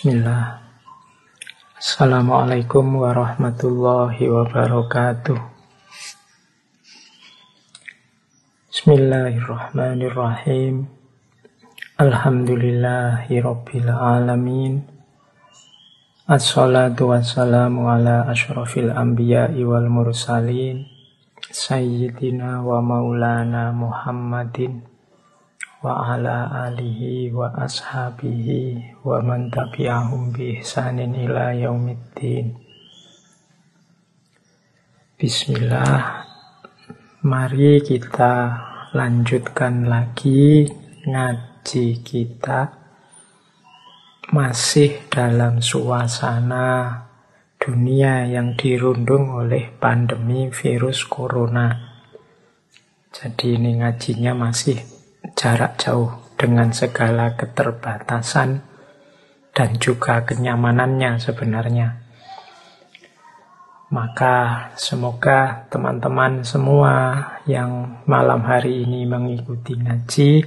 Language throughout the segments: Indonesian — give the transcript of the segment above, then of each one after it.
Bismillah. Assalamualaikum warahmatullahi wabarakatuh. Bismillahirrahmanirrahim. Alhamdulillahi rabbil alamin. Assalatu wassalamu ala ashrafil anbiya'i wal mursalin. Sayyidina wa maulana Muhammadin wa ala alihi wa ashabihi wa man tabi'ahum bi ihsanin ila yaumiddin. Bismillah. Mari kita lanjutkan lagi ngaji kita masih dalam suasana dunia yang dirundung oleh pandemi virus corona. Jadi ini ngajinya masih jarak jauh dengan segala keterbatasan dan juga kenyamanannya sebenarnya. Maka semoga teman-teman semua yang malam hari ini mengikuti ngaji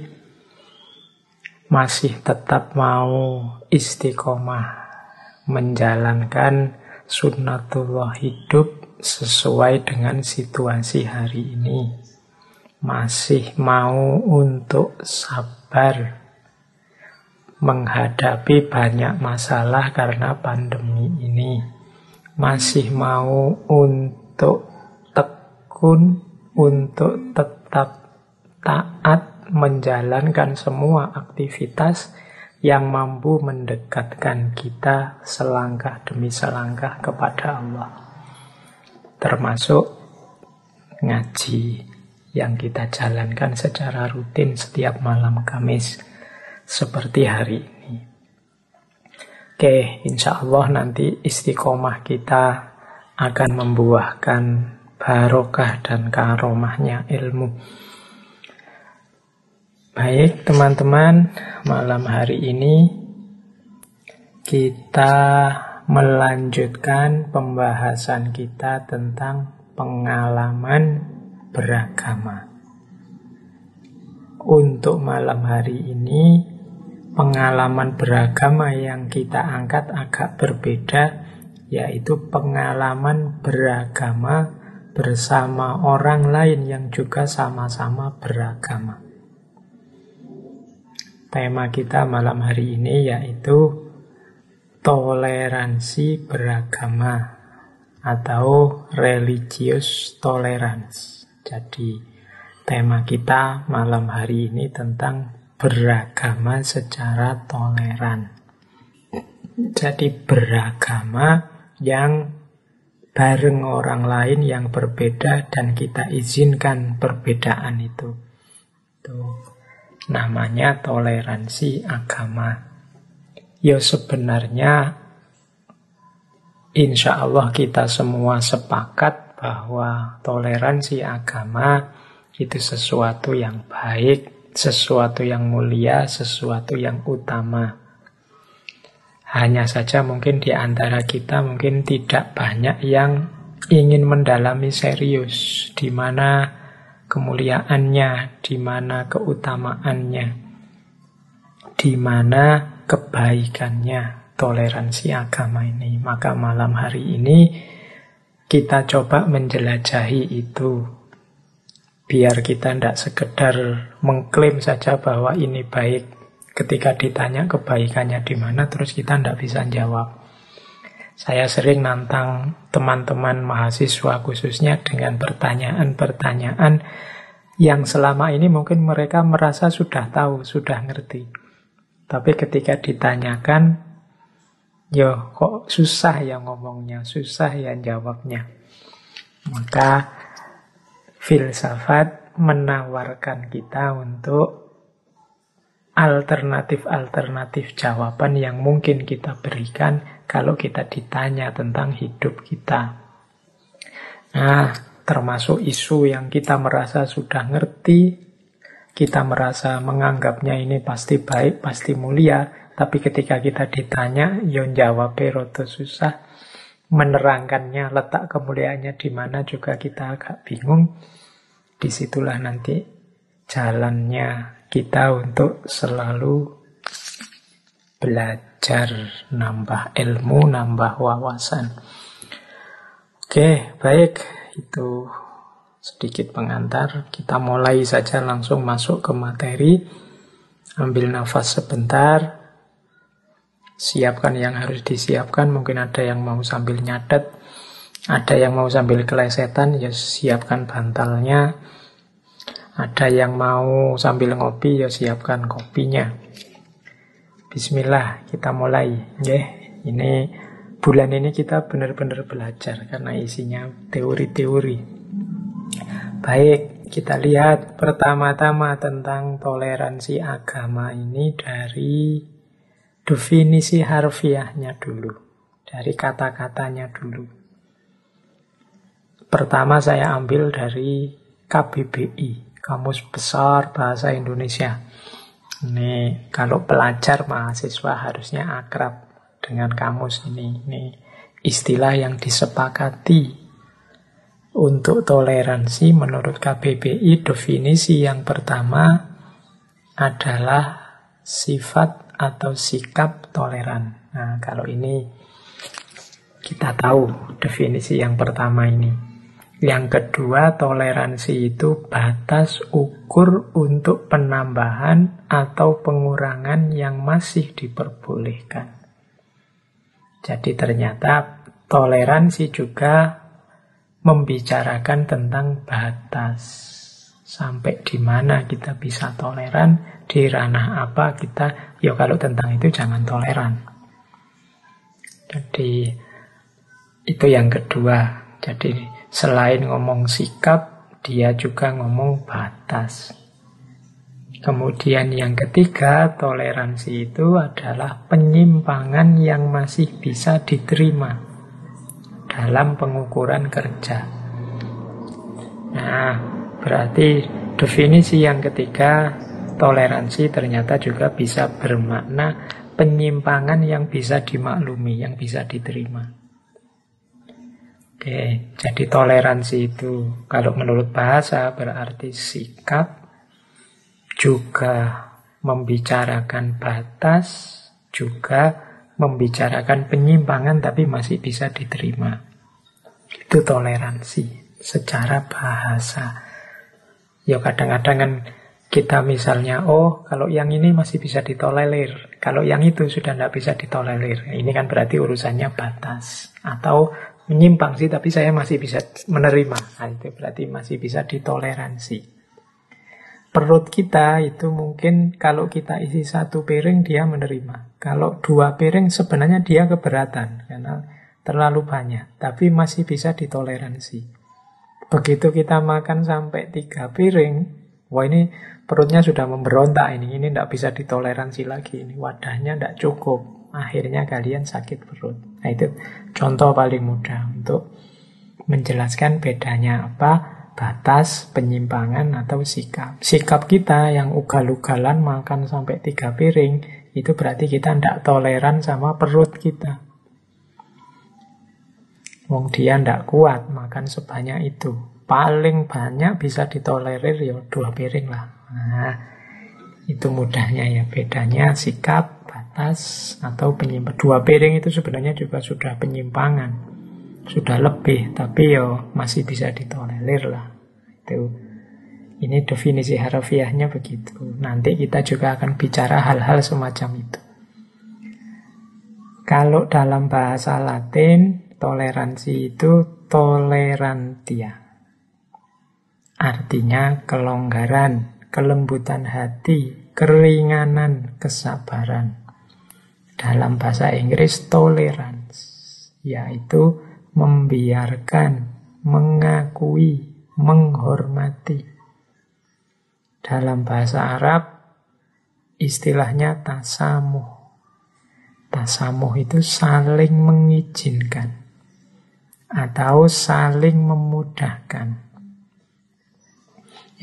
masih tetap mau istiqomah menjalankan sunnatullah hidup sesuai dengan situasi hari ini masih mau untuk sabar menghadapi banyak masalah karena pandemi ini. Masih mau untuk tekun, untuk tetap taat menjalankan semua aktivitas yang mampu mendekatkan kita selangkah demi selangkah kepada Allah. Termasuk ngaji yang kita jalankan secara rutin setiap malam Kamis seperti hari ini. Oke, insya Allah nanti istiqomah kita akan membuahkan barokah dan karomahnya ilmu. Baik teman-teman, malam hari ini kita melanjutkan pembahasan kita tentang pengalaman beragama. Untuk malam hari ini, pengalaman beragama yang kita angkat agak berbeda, yaitu pengalaman beragama bersama orang lain yang juga sama-sama beragama. Tema kita malam hari ini yaitu toleransi beragama atau religious tolerance. Jadi tema kita malam hari ini tentang beragama secara toleran. Jadi beragama yang bareng orang lain yang berbeda dan kita izinkan perbedaan itu. Itu namanya toleransi agama. Ya sebenarnya insya Allah kita semua sepakat bahwa toleransi agama itu sesuatu yang baik, sesuatu yang mulia, sesuatu yang utama. Hanya saja mungkin di antara kita mungkin tidak banyak yang ingin mendalami serius di mana kemuliaannya, di mana keutamaannya, di mana kebaikannya toleransi agama ini. Maka malam hari ini kita coba menjelajahi itu. Biar kita tidak sekedar mengklaim saja bahwa ini baik. Ketika ditanya kebaikannya di mana, terus kita tidak bisa jawab. Saya sering nantang teman-teman mahasiswa khususnya dengan pertanyaan-pertanyaan yang selama ini mungkin mereka merasa sudah tahu, sudah ngerti. Tapi ketika ditanyakan, Yo, kok susah ya ngomongnya, susah ya jawabnya. Maka filsafat menawarkan kita untuk alternatif-alternatif jawaban yang mungkin kita berikan kalau kita ditanya tentang hidup kita. Nah, termasuk isu yang kita merasa sudah ngerti, kita merasa menganggapnya ini pasti baik, pasti mulia, tapi ketika kita ditanya, yon jawab roto susah. Menerangkannya, letak kemuliaannya di mana juga kita agak bingung. Di situlah nanti jalannya kita untuk selalu belajar, nambah ilmu, nambah wawasan. Oke, baik. Itu sedikit pengantar. Kita mulai saja langsung masuk ke materi. Ambil nafas sebentar. Siapkan yang harus disiapkan. Mungkin ada yang mau sambil nyatet. Ada yang mau sambil kelesetan, ya siapkan bantalnya. Ada yang mau sambil ngopi, ya siapkan kopinya. Bismillah, kita mulai. Yeah. Ini bulan ini kita benar-benar belajar karena isinya teori-teori. Baik, kita lihat pertama-tama tentang toleransi agama ini dari definisi harfiahnya dulu. Dari kata-katanya dulu. Pertama saya ambil dari KBBI, Kamus Besar Bahasa Indonesia. Ini kalau pelajar mahasiswa harusnya akrab dengan kamus ini. Ini istilah yang disepakati untuk toleransi menurut KBBI definisi yang pertama adalah sifat atau sikap toleran. Nah, kalau ini kita tahu definisi yang pertama ini. Yang kedua, toleransi itu batas ukur untuk penambahan atau pengurangan yang masih diperbolehkan. Jadi ternyata toleransi juga membicarakan tentang batas. Sampai di mana kita bisa toleran, di ranah apa kita, ya kalau tentang itu jangan toleran. Jadi itu yang kedua. Jadi Selain ngomong sikap, dia juga ngomong batas. Kemudian yang ketiga, toleransi itu adalah penyimpangan yang masih bisa diterima dalam pengukuran kerja. Nah, berarti definisi yang ketiga, toleransi ternyata juga bisa bermakna penyimpangan yang bisa dimaklumi, yang bisa diterima. Oke, jadi toleransi itu kalau menurut bahasa berarti sikap juga membicarakan batas, juga membicarakan penyimpangan tapi masih bisa diterima. Itu toleransi secara bahasa. Ya kadang-kadang kan kita misalnya, oh kalau yang ini masih bisa ditolerir, kalau yang itu sudah tidak bisa ditolerir. Ini kan berarti urusannya batas. Atau menyimpang sih, tapi saya masih bisa menerima. Nah, itu berarti masih bisa ditoleransi. Perut kita itu mungkin kalau kita isi satu piring dia menerima. Kalau dua piring sebenarnya dia keberatan karena terlalu banyak, tapi masih bisa ditoleransi. Begitu kita makan sampai tiga piring, wah ini perutnya sudah memberontak ini, ini tidak bisa ditoleransi lagi, ini wadahnya tidak cukup akhirnya kalian sakit perut. Nah itu contoh paling mudah untuk menjelaskan bedanya apa batas penyimpangan atau sikap. Sikap kita yang ugal-ugalan makan sampai tiga piring itu berarti kita tidak toleran sama perut kita. Wong dia tidak kuat makan sebanyak itu. Paling banyak bisa ditolerir ya dua piring lah. Nah, itu mudahnya ya bedanya sikap atas atau penyimpangan. Dua piring itu sebenarnya juga sudah penyimpangan. Sudah lebih, tapi yo masih bisa ditolerir lah. Itu ini definisi harfiahnya begitu. Nanti kita juga akan bicara hal-hal semacam itu. Kalau dalam bahasa Latin, toleransi itu tolerantia. Artinya kelonggaran, kelembutan hati, keringanan, kesabaran. Dalam bahasa Inggris tolerance yaitu membiarkan, mengakui, menghormati. Dalam bahasa Arab istilahnya tasamuh. Tasamuh itu saling mengizinkan atau saling memudahkan.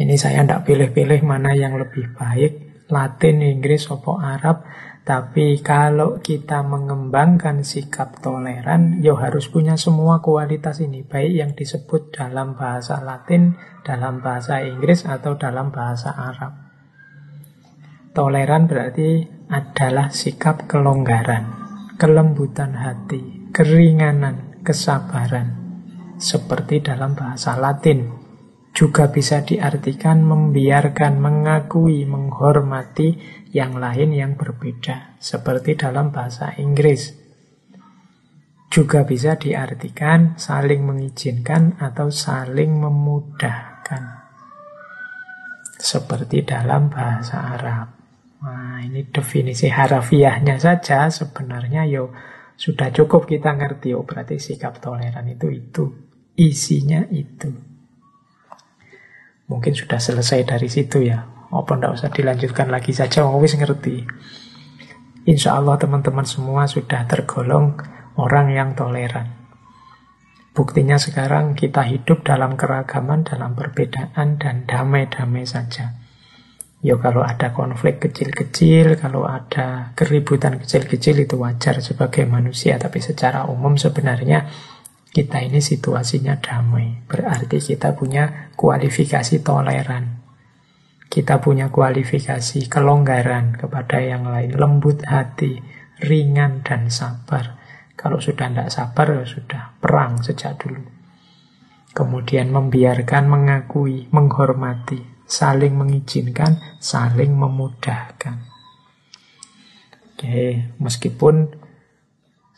Ini saya tidak pilih-pilih mana yang lebih baik, Latin, Inggris, atau Arab. Tapi kalau kita mengembangkan sikap toleran, ya harus punya semua kualitas ini, baik yang disebut dalam bahasa Latin, dalam bahasa Inggris, atau dalam bahasa Arab. Toleran berarti adalah sikap kelonggaran, kelembutan hati, keringanan, kesabaran. Seperti dalam bahasa Latin, juga bisa diartikan membiarkan, mengakui, menghormati yang lain yang berbeda. Seperti dalam bahasa Inggris. Juga bisa diartikan saling mengizinkan atau saling memudahkan. Seperti dalam bahasa Arab. Nah, ini definisi harafiahnya saja sebenarnya yo sudah cukup kita ngerti. Oh, berarti sikap toleran itu itu. Isinya itu. Mungkin sudah selesai dari situ ya. Apa ndak usah dilanjutkan lagi saja, wis ngerti. Insya Allah teman-teman semua sudah tergolong orang yang toleran. Buktinya sekarang kita hidup dalam keragaman, dalam perbedaan, dan damai-damai saja. Ya kalau ada konflik kecil-kecil, kalau ada keributan kecil-kecil itu wajar sebagai manusia. Tapi secara umum sebenarnya kita ini situasinya damai. Berarti kita punya kualifikasi toleran. Kita punya kualifikasi kelonggaran kepada yang lain. Lembut hati, ringan dan sabar. Kalau sudah tidak sabar, ya sudah perang sejak dulu. Kemudian membiarkan, mengakui, menghormati saling mengizinkan, saling memudahkan. Oke, meskipun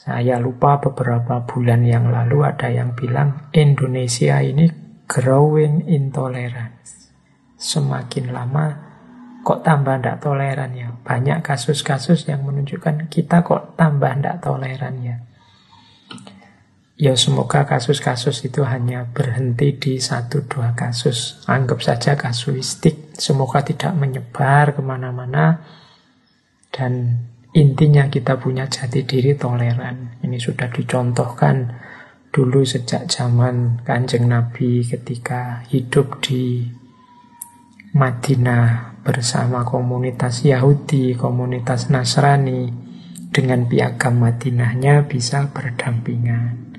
saya lupa beberapa bulan yang lalu ada yang bilang Indonesia ini growing intolerance. Semakin lama kok tambah tidak toleran ya. Banyak kasus-kasus yang menunjukkan kita kok tambah tidak toleran ya. Ya semoga kasus-kasus itu hanya berhenti di satu dua kasus. Anggap saja kasuistik. Semoga tidak menyebar ke mana-mana. Dan intinya kita punya jati diri toleran. Ini sudah dicontohkan dulu sejak zaman kanjeng Nabi ketika hidup di Madinah bersama komunitas Yahudi, komunitas Nasrani. Dengan piagam Madinahnya bisa berdampingan.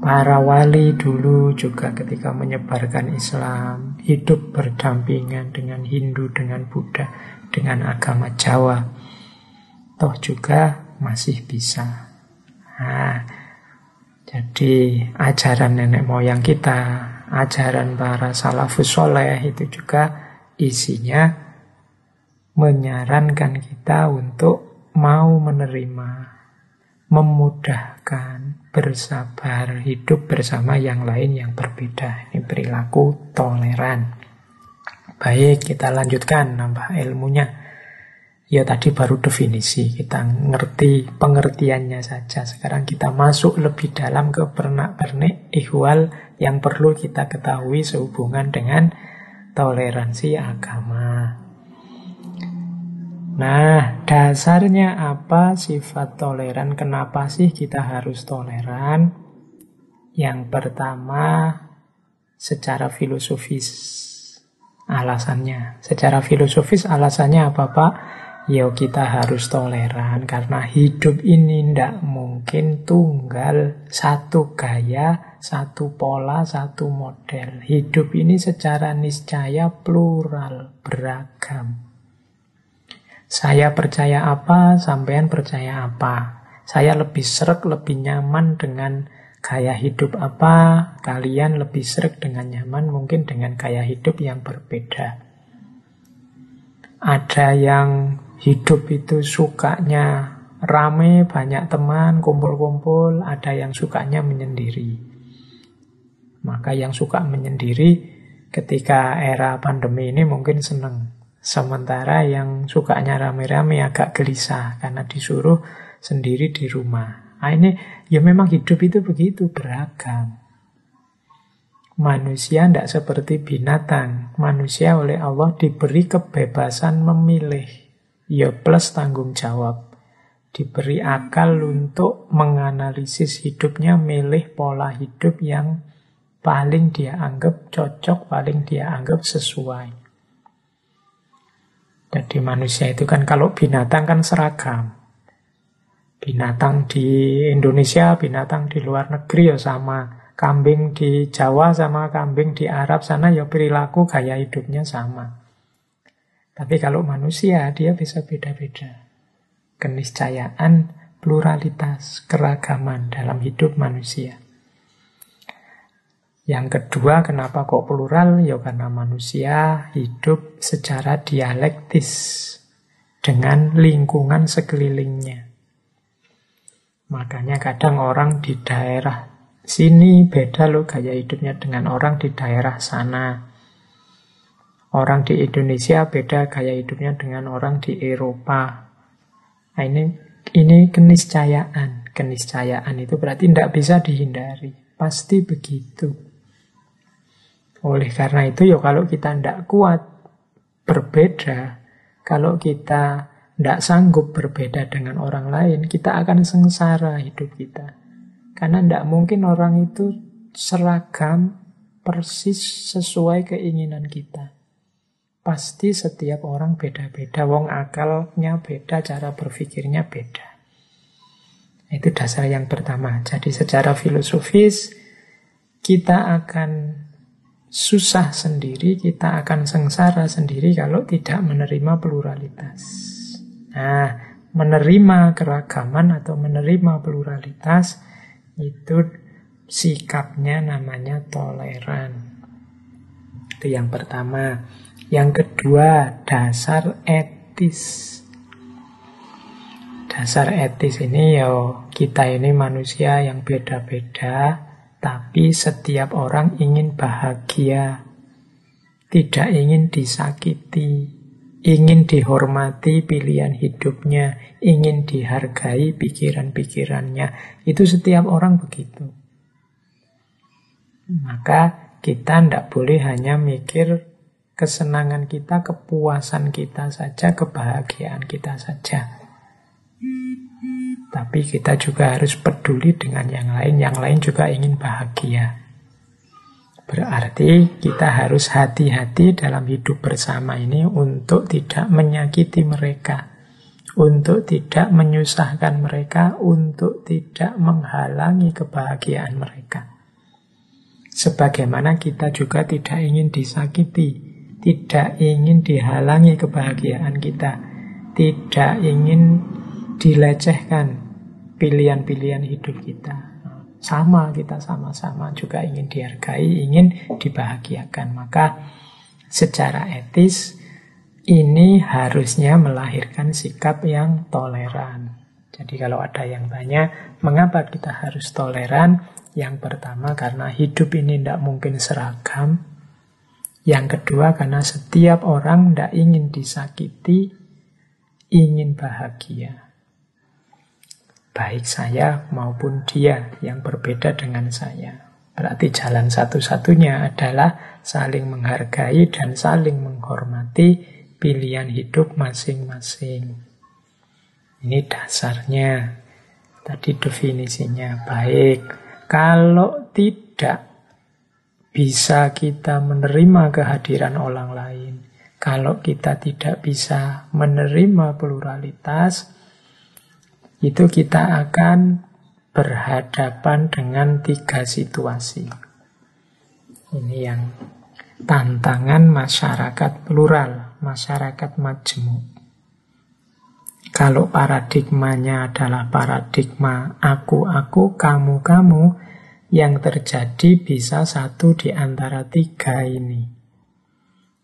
Para wali dulu juga ketika menyebarkan Islam hidup berdampingan dengan Hindu, dengan Buddha, dengan agama Jawa. Toh juga masih bisa. Nah, jadi ajaran nenek moyang kita, ajaran para salafus soleh itu juga isinya menyarankan kita untuk mau menerima, memudahkan, bersabar, hidup bersama yang lain yang berbeda. Ini perilaku toleran. Baik, kita lanjutkan nambah ilmunya. Ya tadi baru definisi, kita ngerti pengertiannya saja. Sekarang kita masuk lebih dalam ke pernak-pernik ihwal yang perlu kita ketahui sehubungan dengan toleransi agama. Nah, dasarnya apa sifat toleran? Kenapa sih kita harus toleran? Yang pertama, secara filosofis alasannya. Secara filosofis alasannya apa Pak? Ya kita harus toleran karena hidup ini tidak mungkin tunggal satu gaya, satu pola, satu model. Hidup ini secara niscaya plural, beragam. Saya percaya apa, sampean percaya apa. Saya lebih serak, lebih nyaman dengan gaya hidup apa, kalian lebih serak dengan nyaman mungkin dengan gaya hidup yang berbeda. Ada yang hidup itu sukanya rame, banyak teman, kumpul-kumpul, ada yang sukanya menyendiri. Maka yang suka menyendiri ketika era pandemi ini mungkin senang Sementara yang sukanya rame-rame agak gelisah karena disuruh sendiri di rumah. Nah ini ya memang hidup itu begitu beragam. Manusia tidak seperti binatang. Manusia oleh Allah diberi kebebasan memilih. Ya plus tanggung jawab. Diberi akal untuk menganalisis hidupnya, milih pola hidup yang paling dia anggap cocok, paling dia anggap sesuai. Jadi manusia itu kan kalau binatang kan seragam. Binatang di Indonesia, binatang di luar negeri ya sama. Kambing di Jawa sama kambing di Arab sana ya perilaku gaya hidupnya sama. Tapi kalau manusia, dia bisa beda-beda. Keniscayaan, pluralitas, keragaman dalam hidup manusia. Yang kedua, kenapa kok plural? Ya karena manusia hidup secara dialektis dengan lingkungan sekelilingnya. Makanya kadang orang di daerah sini beda loh gaya hidupnya dengan orang di daerah sana. Orang di Indonesia beda gaya hidupnya dengan orang di Eropa. Nah, ini ini keniscayaan. Keniscayaan itu berarti tidak bisa dihindari. Pasti begitu. Oleh karena itu, ya kalau kita tidak kuat berbeda, kalau kita tidak sanggup berbeda dengan orang lain, kita akan sengsara hidup kita. Karena tidak mungkin orang itu seragam persis sesuai keinginan kita. Pasti setiap orang beda-beda, wong akalnya beda, cara berpikirnya beda. Itu dasar yang pertama. Jadi secara filosofis kita akan susah sendiri, kita akan sengsara sendiri kalau tidak menerima pluralitas. Nah, menerima keragaman atau menerima pluralitas itu sikapnya namanya toleran. Itu yang pertama. Yang kedua, dasar etis. Dasar etis ini ya kita ini manusia yang beda-beda, tapi setiap orang ingin bahagia, tidak ingin disakiti, ingin dihormati pilihan hidupnya, ingin dihargai pikiran-pikirannya. Itu setiap orang begitu. Maka kita tidak boleh hanya mikir kesenangan kita, kepuasan kita saja, kebahagiaan kita saja. Tapi kita juga harus peduli dengan yang lain. Yang lain juga ingin bahagia. Berarti kita harus hati-hati dalam hidup bersama ini untuk tidak menyakiti mereka, untuk tidak menyusahkan mereka, untuk tidak menghalangi kebahagiaan mereka. Sebagaimana kita juga tidak ingin disakiti, tidak ingin dihalangi kebahagiaan kita, tidak ingin dilecehkan pilihan-pilihan hidup kita. Sama kita sama-sama juga ingin dihargai, ingin dibahagiakan. Maka secara etis ini harusnya melahirkan sikap yang toleran. Jadi kalau ada yang tanya, mengapa kita harus toleran? Yang pertama karena hidup ini tidak mungkin seragam, yang kedua karena setiap orang tidak ingin disakiti, ingin bahagia. Baik saya maupun dia yang berbeda dengan saya. Berarti jalan satu-satunya adalah saling menghargai dan saling menghormati pilihan hidup masing-masing. Ini dasarnya. Tadi definisinya baik. Kalau tidak bisa kita menerima kehadiran orang lain. Kalau kita tidak bisa menerima pluralitas, itu kita akan berhadapan dengan tiga situasi. Ini yang tantangan masyarakat plural, masyarakat majemuk. Kalau paradigmanya adalah paradigma aku-aku, kamu-kamu, yang terjadi bisa satu di antara tiga ini.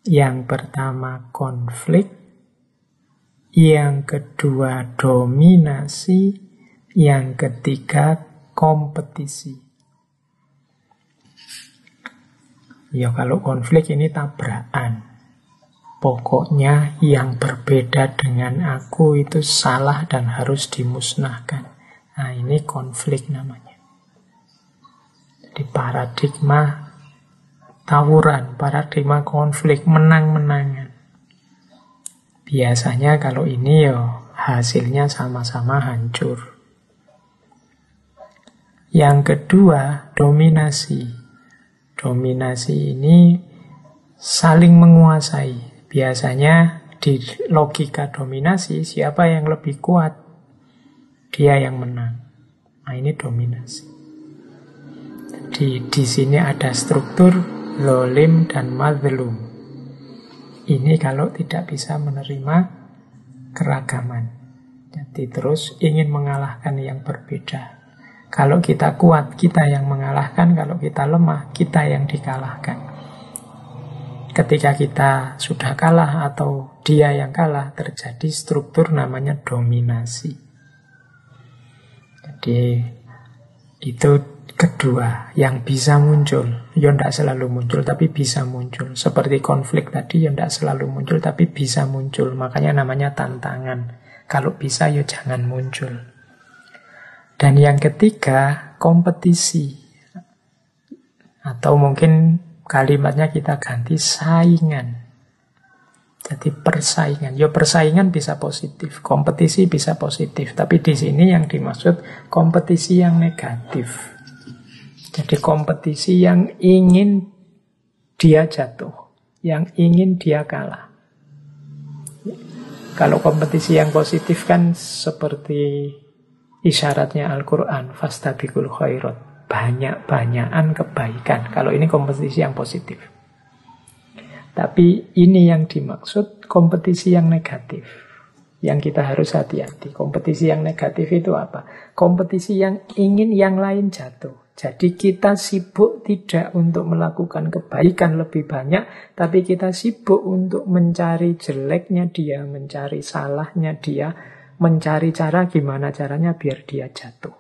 Yang pertama konflik, yang kedua dominasi, yang ketiga kompetisi. Ya kalau konflik ini tabrakan. Pokoknya yang berbeda dengan aku itu salah dan harus dimusnahkan. Nah ini konflik namanya di paradigma tawuran, paradigma konflik, menang-menangan. Biasanya kalau ini ya hasilnya sama-sama hancur. Yang kedua, dominasi. Dominasi ini saling menguasai. Biasanya di logika dominasi, siapa yang lebih kuat, dia yang menang. Nah, ini dominasi. Di, di sini ada struktur lolim dan madlum. Ini kalau tidak bisa menerima keragaman. Jadi terus ingin mengalahkan yang berbeda. Kalau kita kuat, kita yang mengalahkan. Kalau kita lemah, kita yang dikalahkan. Ketika kita sudah kalah atau dia yang kalah, terjadi struktur namanya dominasi. Jadi itu kedua yang bisa muncul. Ya tidak selalu muncul, tapi bisa muncul. Seperti konflik tadi, ya tidak selalu muncul, tapi bisa muncul. Makanya namanya tantangan. Kalau bisa, ya jangan muncul. Dan yang ketiga, kompetisi. Atau mungkin kalimatnya kita ganti saingan. Jadi persaingan. Ya persaingan bisa positif, kompetisi bisa positif. Tapi di sini yang dimaksud kompetisi yang negatif. Jadi kompetisi yang ingin dia jatuh, yang ingin dia kalah. Kalau kompetisi yang positif kan seperti isyaratnya Al-Quran, fastabikul khairat. Banyak-banyakan kebaikan. Kalau ini kompetisi yang positif. Tapi ini yang dimaksud kompetisi yang negatif. Yang kita harus hati-hati. Kompetisi yang negatif itu apa? Kompetisi yang ingin yang lain jatuh. Jadi kita sibuk tidak untuk melakukan kebaikan lebih banyak, tapi kita sibuk untuk mencari jeleknya dia, mencari salahnya dia, mencari cara gimana caranya biar dia jatuh.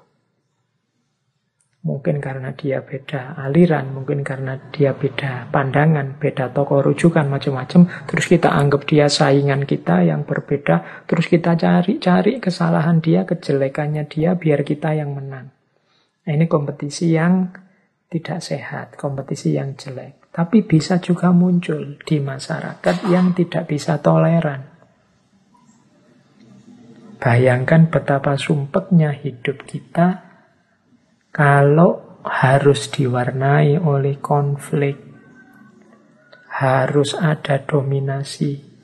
Mungkin karena dia beda aliran, mungkin karena dia beda pandangan, beda tokoh rujukan macam-macam. Terus kita anggap dia saingan kita yang berbeda. Terus kita cari-cari kesalahan dia, kejelekannya dia, biar kita yang menang. Nah, ini kompetisi yang tidak sehat, kompetisi yang jelek. Tapi bisa juga muncul di masyarakat yang tidak bisa toleran. Bayangkan betapa sumpeknya hidup kita kalau harus diwarnai oleh konflik, harus ada dominasi.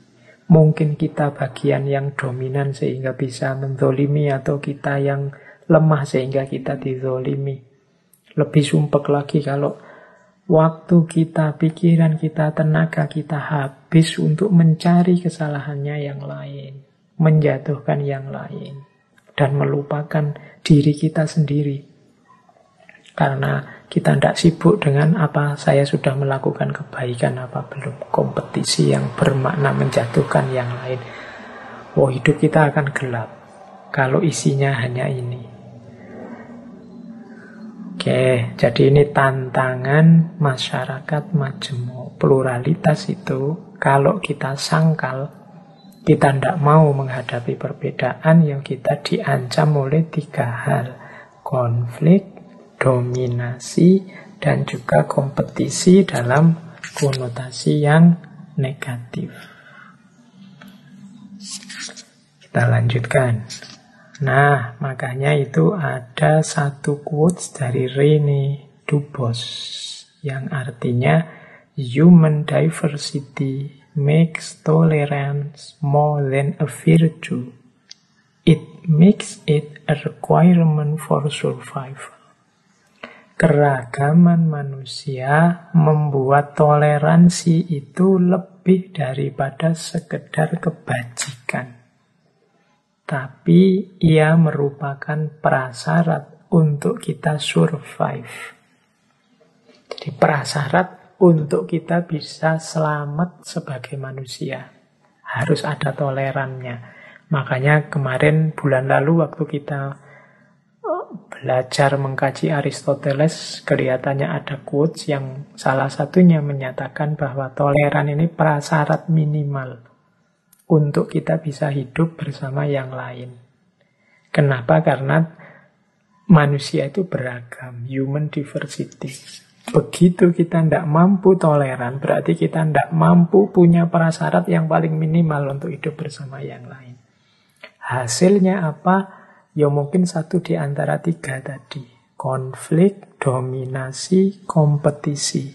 Mungkin kita bagian yang dominan sehingga bisa mendolimi atau kita yang lemah sehingga kita dizolimi. Lebih sumpek lagi kalau waktu kita, pikiran kita, tenaga kita habis untuk mencari kesalahannya yang lain, menjatuhkan yang lain, dan melupakan diri kita sendiri. Karena kita tidak sibuk dengan apa saya sudah melakukan kebaikan apa belum. Kompetisi yang bermakna menjatuhkan yang lain. Oh hidup kita akan gelap kalau isinya hanya ini. Oke, jadi ini tantangan masyarakat majemuk. Pluralitas itu kalau kita sangkal, kita tidak mau menghadapi perbedaan yang kita diancam oleh tiga hal. Konflik, dominasi, dan juga kompetisi dalam konotasi yang negatif. Kita lanjutkan. Nah, makanya itu ada satu quotes dari Rene Dubos yang artinya human diversity makes tolerance more than a virtue. It makes it a requirement for survival. Keragaman manusia membuat toleransi itu lebih daripada sekedar kebajikan tapi ia merupakan prasyarat untuk kita survive. Jadi prasyarat untuk kita bisa selamat sebagai manusia. Harus ada tolerannya. Makanya kemarin bulan lalu waktu kita oh, belajar mengkaji Aristoteles, kelihatannya ada quotes yang salah satunya menyatakan bahwa toleran ini prasyarat minimal untuk kita bisa hidup bersama yang lain. Kenapa? Karena manusia itu beragam, human diversity. Begitu kita tidak mampu toleran, berarti kita tidak mampu punya prasyarat yang paling minimal untuk hidup bersama yang lain. Hasilnya apa? Ya mungkin satu di antara tiga tadi. Konflik, dominasi, kompetisi.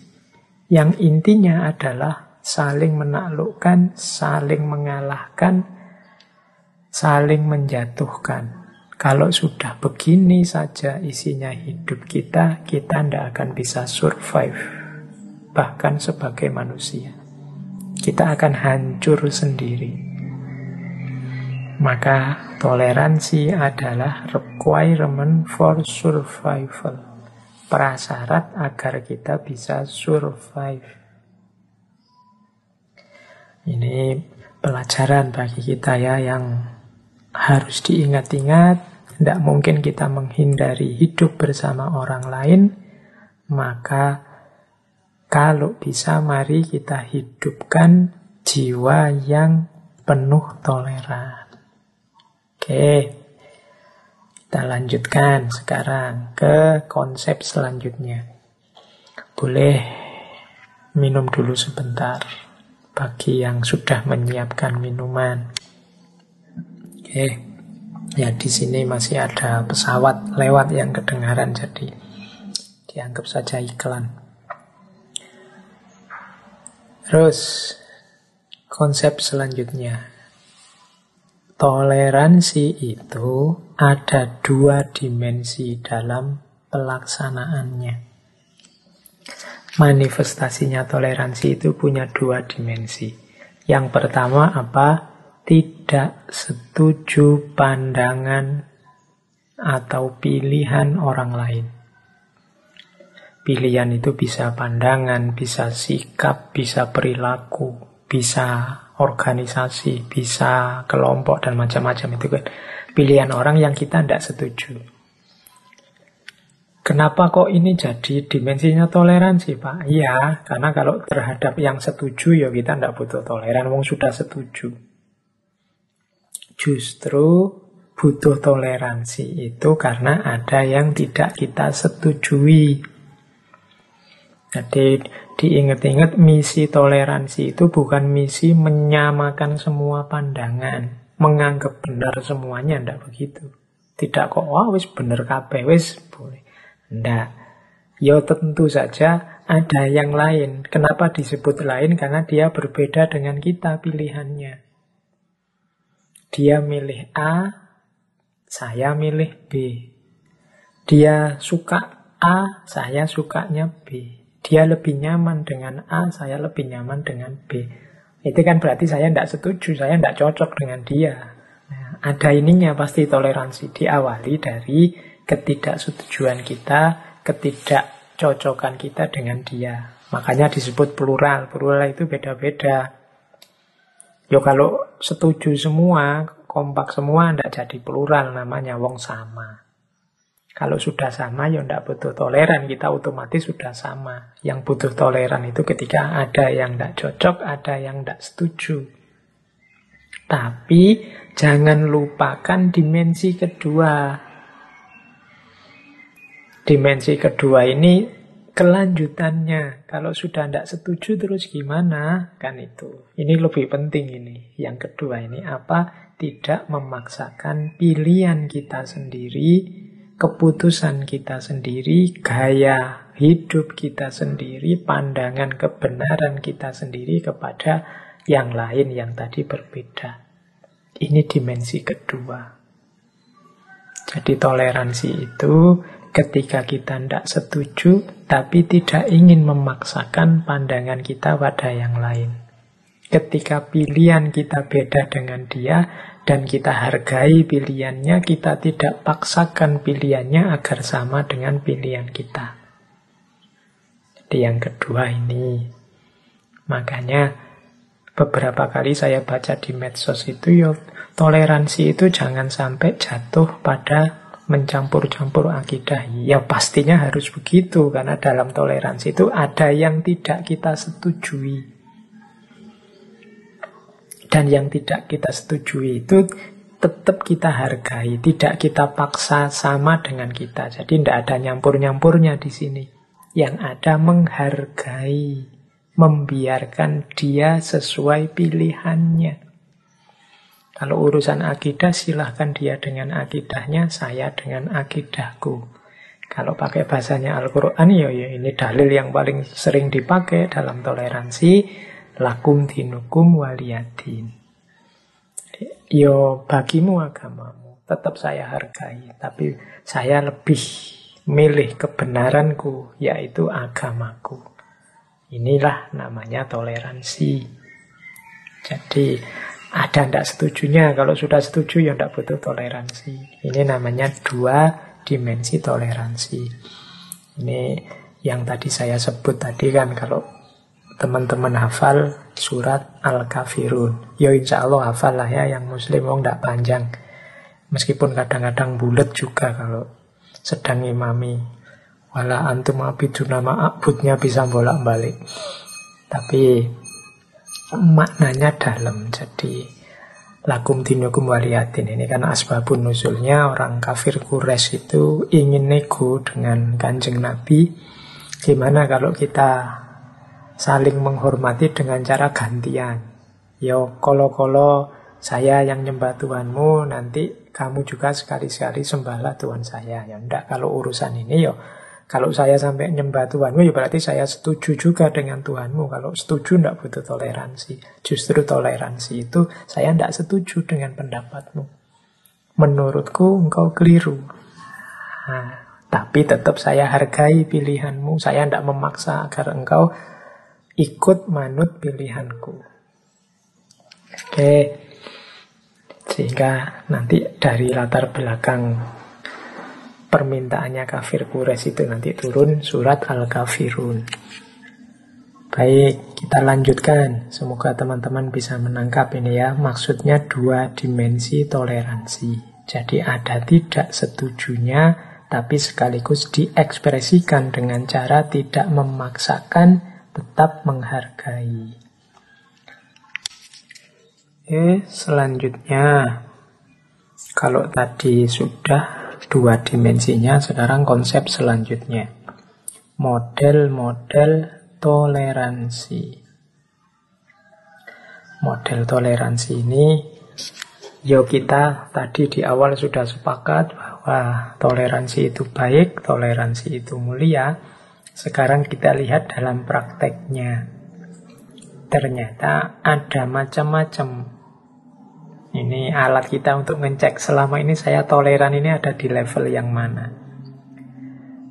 Yang intinya adalah saling menaklukkan, saling mengalahkan, saling menjatuhkan. Kalau sudah begini saja isinya hidup kita, kita tidak akan bisa survive, bahkan sebagai manusia. kita akan hancur sendiri. Maka toleransi adalah requirement for survival. Prasyarat agar kita bisa survive. Ini pelajaran bagi kita ya yang harus diingat-ingat. Tidak mungkin kita menghindari hidup bersama orang lain. Maka kalau bisa mari kita hidupkan jiwa yang penuh toleran. Oke, kita lanjutkan sekarang ke konsep selanjutnya. Boleh minum dulu sebentar bagi yang sudah menyiapkan minuman. Oke, ya di sini masih ada pesawat lewat yang kedengaran, jadi dianggap saja iklan. Terus konsep selanjutnya, toleransi itu ada dua dimensi dalam pelaksanaannya manifestasinya toleransi itu punya dua dimensi. Yang pertama apa? Tidak setuju pandangan atau pilihan orang lain. Pilihan itu bisa pandangan, bisa sikap, bisa perilaku, bisa organisasi, bisa kelompok dan macam-macam itu kan. Pilihan orang yang kita tidak setuju. Kenapa kok ini jadi dimensinya toleransi, Pak? Iya, karena kalau terhadap yang setuju ya kita tidak butuh toleran, wong sudah setuju. Justru butuh toleransi itu karena ada yang tidak kita setujui. Jadi diingat-ingat misi toleransi itu bukan misi menyamakan semua pandangan, menganggap benar semuanya, tidak begitu. Tidak kok, wah wis bener kabeh, wis boleh. Tidak. Ya tentu saja ada yang lain. Kenapa disebut lain? Karena dia berbeda dengan kita pilihannya. Dia milih A, saya milih B. Dia suka A, saya sukanya B. Dia lebih nyaman dengan A, saya lebih nyaman dengan B. Itu kan berarti saya tidak setuju, saya tidak cocok dengan dia. Nah, ada ininya pasti toleransi diawali dari ketidaksetujuan kita, ketidakcocokan kita dengan dia. Makanya disebut plural. Plural itu beda-beda. Yo kalau setuju semua, kompak semua, ndak jadi plural namanya wong sama. Kalau sudah sama, ya ndak butuh toleran, kita otomatis sudah sama. Yang butuh toleran itu ketika ada yang ndak cocok, ada yang ndak setuju. Tapi jangan lupakan dimensi kedua, dimensi kedua ini kelanjutannya. Kalau sudah tidak setuju terus gimana? Kan itu. Ini lebih penting ini. Yang kedua ini apa? Tidak memaksakan pilihan kita sendiri, keputusan kita sendiri, gaya hidup kita sendiri, pandangan kebenaran kita sendiri kepada yang lain yang tadi berbeda. Ini dimensi kedua. Jadi toleransi itu ketika kita tidak setuju, tapi tidak ingin memaksakan pandangan kita pada yang lain. Ketika pilihan kita beda dengan dia, dan kita hargai pilihannya, kita tidak paksakan pilihannya agar sama dengan pilihan kita. Jadi yang kedua ini, makanya beberapa kali saya baca di medsos itu, yo, toleransi itu jangan sampai jatuh pada mencampur-campur akidah. Ya pastinya harus begitu karena dalam toleransi itu ada yang tidak kita setujui. Dan yang tidak kita setujui itu tetap kita hargai, tidak kita paksa sama dengan kita. Jadi tidak ada nyampur-nyampurnya di sini. Yang ada menghargai, membiarkan dia sesuai pilihannya. Kalau urusan akidah silahkan dia dengan akidahnya, saya dengan akidahku. Kalau pakai bahasanya Al-Quran, ya, ya ini dalil yang paling sering dipakai dalam toleransi. Lakum dinukum waliyadin. Yo bagimu agamamu, tetap saya hargai. Tapi saya lebih milih kebenaranku, yaitu agamaku. Inilah namanya toleransi. Jadi ada tidak setujunya. Kalau sudah setuju ya tidak butuh toleransi. Ini namanya dua dimensi toleransi. Ini yang tadi saya sebut tadi kan kalau teman-teman hafal surat Al-Kafirun. Ya insya Allah hafal lah ya yang muslim wong tidak panjang. Meskipun kadang-kadang bulat juga kalau sedang imami. Wala antum abiduna ma'abudnya bisa bolak-balik. Tapi maknanya dalam. Jadi lakum dinukum waliyatin ini kan asbabun nusulnya orang kafir kures itu ingin nego dengan kanjeng Nabi. Gimana kalau kita saling menghormati dengan cara gantian? Yo kolo-kolo saya yang nyembah Tuhanmu, nanti kamu juga sekali-sekali sembahlah Tuhan saya. Ya enggak, kalau urusan ini yo kalau saya sampai nyembah Tuhanmu, ya berarti saya setuju juga dengan Tuhanmu. Kalau setuju, tidak butuh toleransi. Justru toleransi itu, saya tidak setuju dengan pendapatmu. Menurutku, engkau keliru. Nah, tapi tetap saya hargai pilihanmu. Saya tidak memaksa agar engkau ikut manut pilihanku. Oke. Sehingga nanti dari latar belakang permintaannya kafir Quraisy itu nanti turun surat Al-Kafirun. Baik, kita lanjutkan. Semoga teman-teman bisa menangkap ini ya. Maksudnya dua dimensi toleransi. Jadi ada tidak setujunya, tapi sekaligus diekspresikan dengan cara tidak memaksakan, tetap menghargai. Oke, selanjutnya. Kalau tadi sudah dua dimensinya, sekarang konsep selanjutnya. Model-model toleransi. Model toleransi ini, yo kita tadi di awal sudah sepakat bahwa toleransi itu baik, toleransi itu mulia. Sekarang kita lihat dalam prakteknya. Ternyata ada macam-macam ini alat kita untuk ngecek selama ini saya toleran ini ada di level yang mana.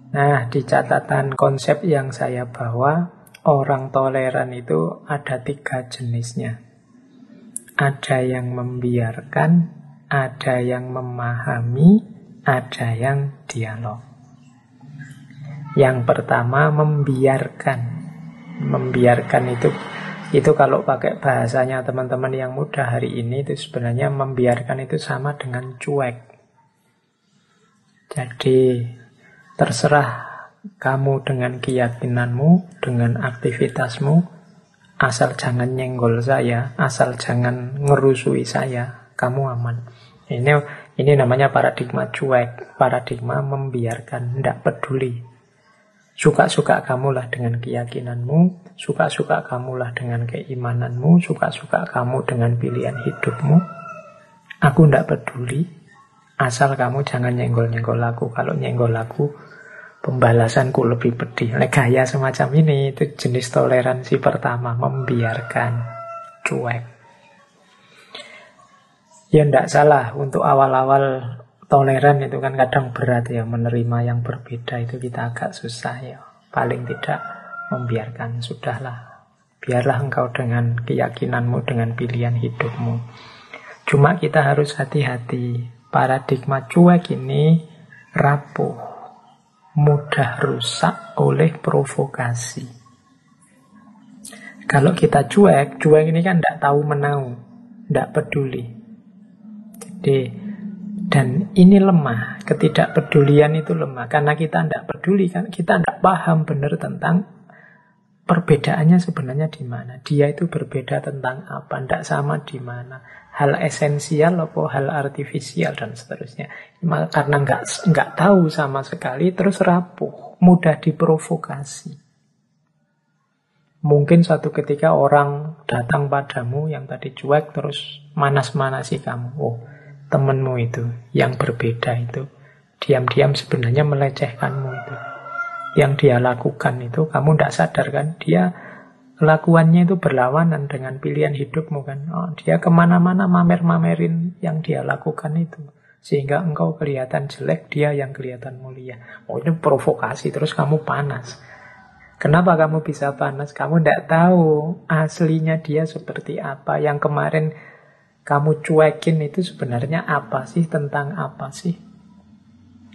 Nah, di catatan konsep yang saya bawa, orang toleran itu ada tiga jenisnya. Ada yang membiarkan, ada yang memahami, ada yang dialog. Yang pertama membiarkan. Membiarkan itu itu kalau pakai bahasanya teman-teman yang muda hari ini itu sebenarnya membiarkan itu sama dengan cuek. Jadi terserah kamu dengan keyakinanmu, dengan aktivitasmu, asal jangan nyenggol saya, asal jangan ngerusui saya, kamu aman. Ini ini namanya paradigma cuek, paradigma membiarkan, tidak peduli. Suka-suka kamulah dengan keyakinanmu, suka-suka kamulah dengan keimananmu, suka-suka kamu dengan pilihan hidupmu. Aku tidak peduli, asal kamu jangan nyenggol-nyenggol aku. Kalau nyenggol aku, pembalasanku lebih pedih. Nah, gaya semacam ini itu jenis toleransi pertama, membiarkan cuek. Ya tidak salah untuk awal-awal toleran itu kan kadang berat ya menerima yang berbeda itu kita agak susah ya paling tidak membiarkan sudahlah biarlah engkau dengan keyakinanmu dengan pilihan hidupmu. Cuma kita harus hati-hati paradigma cuek ini rapuh mudah rusak oleh provokasi. Kalau kita cuek cuek ini kan tidak tahu menau tidak peduli. Jadi dan ini lemah, ketidakpedulian itu lemah. Karena kita tidak peduli kan, kita tidak paham benar tentang perbedaannya sebenarnya di mana. Dia itu berbeda tentang apa, tidak sama di mana. Hal esensial atau hal artifisial dan seterusnya. Karena nggak nggak tahu sama sekali, terus rapuh, mudah diprovokasi. Mungkin satu ketika orang datang padamu yang tadi cuek terus manas-manasi kamu. Oh, temenmu itu yang berbeda itu diam-diam sebenarnya melecehkanmu itu yang dia lakukan itu kamu tidak sadar kan dia lakuannya itu berlawanan dengan pilihan hidupmu kan oh, dia ke mana-mana mamer-mamerin yang dia lakukan itu sehingga engkau kelihatan jelek dia yang kelihatan mulia oh ini provokasi terus kamu panas Kenapa kamu bisa panas? Kamu tidak tahu aslinya dia seperti apa. Yang kemarin kamu cuekin itu sebenarnya apa sih, tentang apa sih?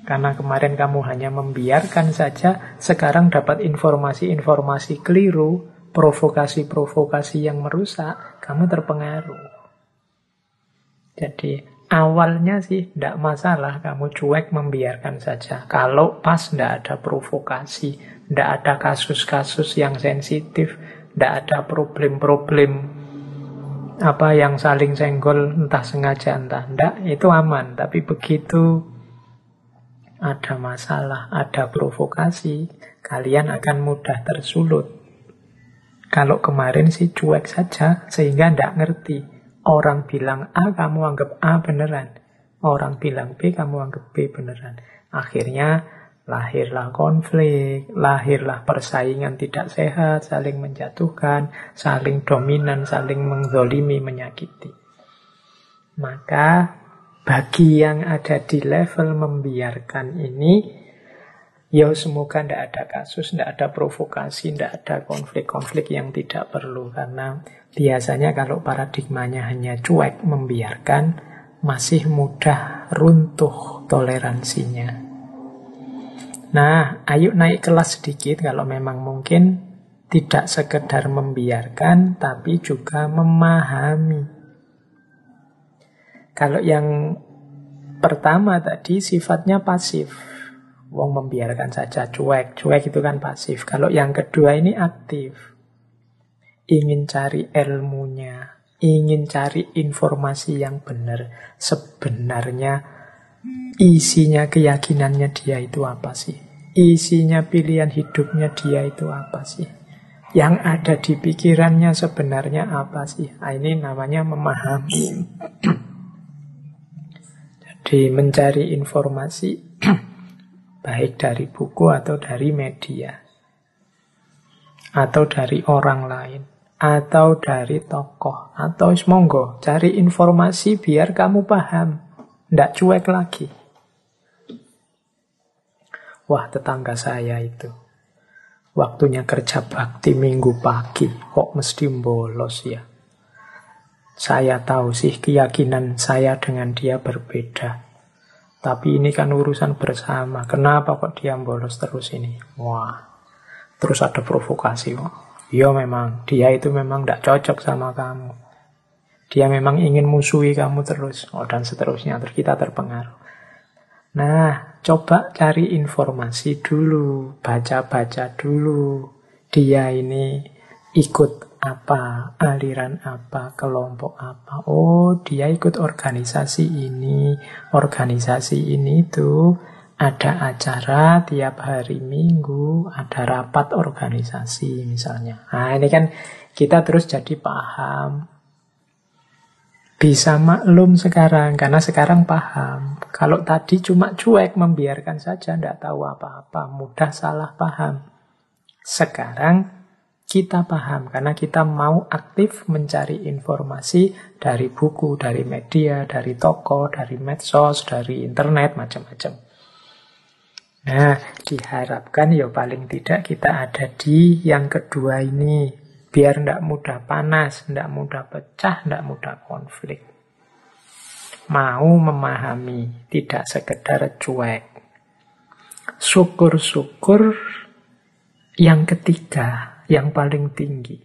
Karena kemarin kamu hanya membiarkan saja, sekarang dapat informasi-informasi keliru, provokasi-provokasi yang merusak, kamu terpengaruh. Jadi awalnya sih tidak masalah, kamu cuek membiarkan saja. Kalau pas tidak ada provokasi, tidak ada kasus-kasus yang sensitif, tidak ada problem-problem apa yang saling senggol entah sengaja entah tidak itu aman tapi begitu ada masalah, ada provokasi, kalian akan mudah tersulut. Kalau kemarin sih cuek saja, sehingga tidak ngerti. Orang bilang A, kamu anggap A beneran. Orang bilang B, kamu anggap B beneran. Akhirnya lahirlah konflik, lahirlah persaingan tidak sehat, saling menjatuhkan, saling dominan, saling mengzolimi, menyakiti. Maka bagi yang ada di level membiarkan ini, ya semoga tidak ada kasus, tidak ada provokasi, tidak ada konflik-konflik yang tidak perlu. Karena biasanya kalau paradigmanya hanya cuek membiarkan, masih mudah runtuh toleransinya. Nah, ayo naik kelas sedikit kalau memang mungkin tidak sekedar membiarkan, tapi juga memahami. Kalau yang pertama tadi sifatnya pasif. Wong membiarkan saja cuek. Cuek itu kan pasif. Kalau yang kedua ini aktif. Ingin cari ilmunya. Ingin cari informasi yang benar. Sebenarnya isinya keyakinannya dia itu apa sih? Isinya pilihan hidupnya dia itu apa sih? Yang ada di pikirannya sebenarnya apa sih? Nah, ini namanya memahami. Di mencari informasi baik dari buku atau dari media atau dari orang lain atau dari tokoh atau monggo cari informasi biar kamu paham. Ndak cuek lagi. Wah tetangga saya itu waktunya kerja bakti minggu pagi kok mesti bolos ya saya tahu sih keyakinan saya dengan dia berbeda. Tapi ini kan urusan bersama. Kenapa kok dia bolos terus ini? Wah, terus ada provokasi kok. Ya memang, dia itu memang tidak cocok sama kamu. Dia memang ingin musuhi kamu terus. Oh, dan seterusnya. Terus kita terpengaruh. Nah, coba cari informasi dulu. Baca-baca dulu. Dia ini ikut apa, aliran apa, kelompok apa. Oh, dia ikut organisasi ini. Organisasi ini tuh ada acara tiap hari minggu, ada rapat organisasi misalnya. Nah, ini kan kita terus jadi paham. Bisa maklum sekarang, karena sekarang paham. Kalau tadi cuma cuek, membiarkan saja, tidak tahu apa-apa, mudah salah paham. Sekarang kita paham karena kita mau aktif mencari informasi dari buku, dari media, dari toko, dari medsos, dari internet, macam-macam. Nah, diharapkan ya paling tidak kita ada di yang kedua ini. Biar tidak mudah panas, tidak mudah pecah, tidak mudah konflik. Mau memahami, tidak sekedar cuek. Syukur-syukur yang ketiga, yang paling tinggi.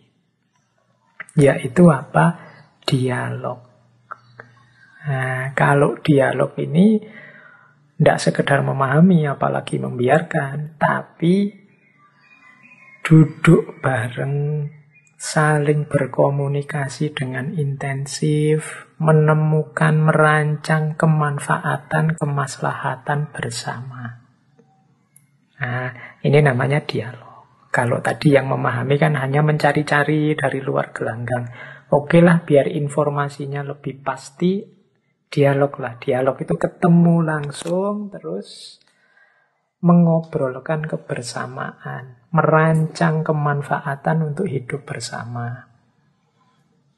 Yaitu apa? Dialog. Nah, kalau dialog ini tidak sekedar memahami, apalagi membiarkan, tapi duduk bareng, saling berkomunikasi dengan intensif, menemukan, merancang kemanfaatan, kemaslahatan bersama. Nah, ini namanya dialog. Kalau tadi yang memahami kan hanya mencari-cari dari luar gelanggang. Oke lah, biar informasinya lebih pasti, dialog lah. Dialog itu ketemu langsung, terus mengobrolkan kebersamaan, merancang kemanfaatan untuk hidup bersama.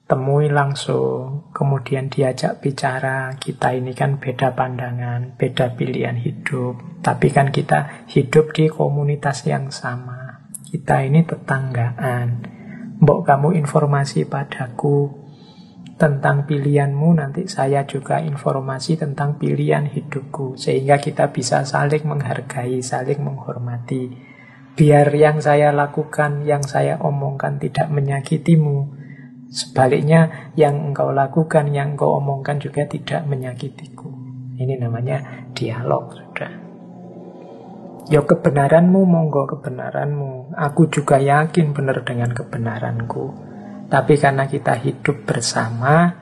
Temui langsung, kemudian diajak bicara, kita ini kan beda pandangan, beda pilihan hidup, tapi kan kita hidup di komunitas yang sama Kita ini tetanggaan. Mbok kamu informasi padaku tentang pilihanmu, nanti saya juga informasi tentang pilihan hidupku. Sehingga kita bisa saling menghargai, saling menghormati. Biar yang saya lakukan, yang saya omongkan tidak menyakitimu. Sebaliknya, yang engkau lakukan, yang engkau omongkan juga tidak menyakitiku. Ini namanya dialog, sudah. Ya kebenaranmu, monggo kebenaranmu. Aku juga yakin benar dengan kebenaranku. Tapi karena kita hidup bersama,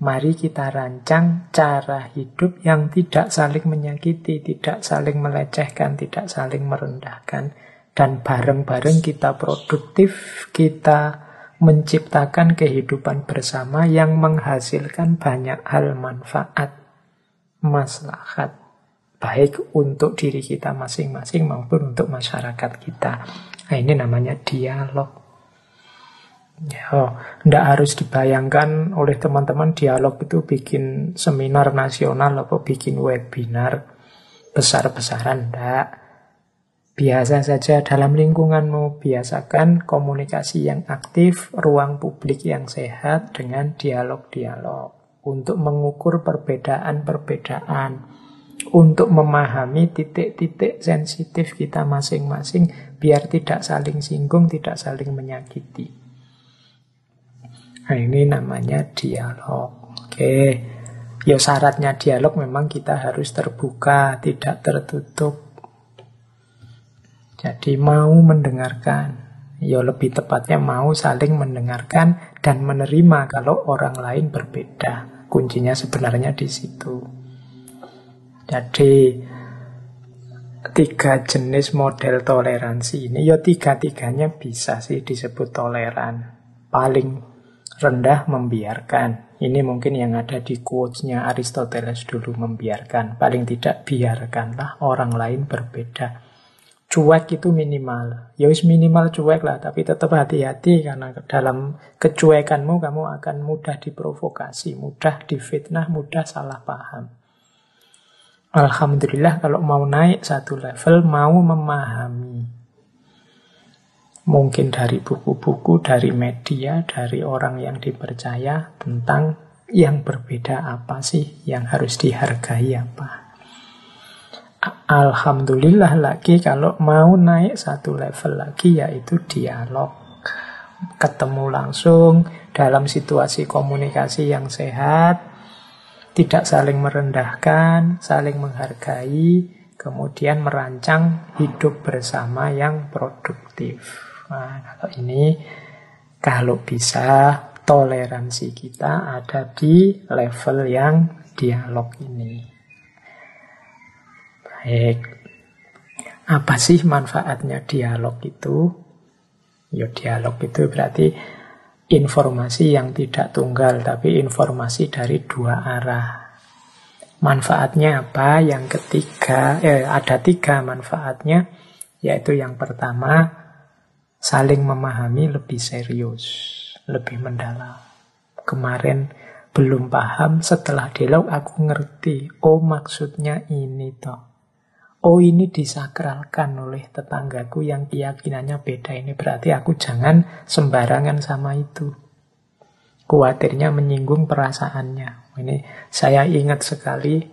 mari kita rancang cara hidup yang tidak saling menyakiti, tidak saling melecehkan, tidak saling merendahkan. Dan bareng-bareng kita produktif, kita menciptakan kehidupan bersama yang menghasilkan banyak hal manfaat, maslahat, baik untuk diri kita masing-masing maupun untuk masyarakat kita. Nah, ini namanya dialog. Ya, tidak harus dibayangkan oleh teman-teman dialog itu bikin seminar nasional atau bikin webinar besar-besaran, tidak. Biasa saja dalam lingkunganmu, biasakan komunikasi yang aktif, ruang publik yang sehat dengan dialog-dialog. Untuk mengukur perbedaan-perbedaan, untuk memahami titik-titik sensitif kita masing-masing, biar tidak saling singgung, tidak saling menyakiti. Nah ini namanya dialog. Oke, ya syaratnya dialog memang kita harus terbuka, tidak tertutup. Jadi mau mendengarkan, ya lebih tepatnya mau saling mendengarkan dan menerima kalau orang lain berbeda. Kuncinya sebenarnya di situ. Jadi tiga jenis model toleransi ini, ya tiga-tiganya bisa sih disebut toleran. Paling rendah membiarkan. Ini mungkin yang ada di quotes-nya Aristoteles dulu membiarkan. Paling tidak biarkanlah orang lain berbeda. Cuek itu minimal. Ya wis minimal cuek lah, tapi tetap hati-hati karena dalam kecuekanmu kamu akan mudah diprovokasi, mudah difitnah, mudah salah paham. Alhamdulillah kalau mau naik satu level, mau memahami Mungkin dari buku-buku, dari media, dari orang yang dipercaya tentang yang berbeda apa sih, yang harus dihargai apa. Alhamdulillah lagi kalau mau naik satu level lagi yaitu dialog. Ketemu langsung dalam situasi komunikasi yang sehat, tidak saling merendahkan, saling menghargai, kemudian merancang hidup bersama yang produktif. Nah, kalau ini kalau bisa toleransi kita ada di level yang dialog ini. Baik. Apa sih manfaatnya dialog itu? Ya dialog itu berarti informasi yang tidak tunggal tapi informasi dari dua arah. Manfaatnya apa? Yang ketiga, eh, ada tiga manfaatnya, yaitu yang pertama saling memahami lebih serius, lebih mendalam. Kemarin belum paham, setelah dialog aku ngerti. Oh maksudnya ini toh. Oh ini disakralkan oleh tetanggaku yang keyakinannya beda ini. Berarti aku jangan sembarangan sama itu. Kuatirnya menyinggung perasaannya. Ini saya ingat sekali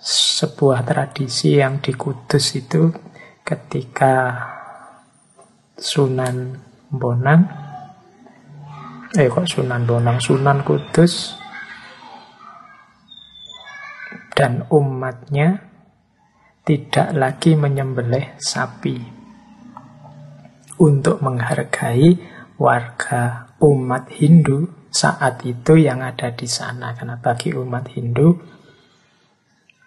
sebuah tradisi yang di Kudus itu ketika Sunan Bonang eh kok Sunan Bonang Sunan Kudus dan umatnya tidak lagi menyembelih sapi untuk menghargai warga umat Hindu saat itu yang ada di sana karena bagi umat Hindu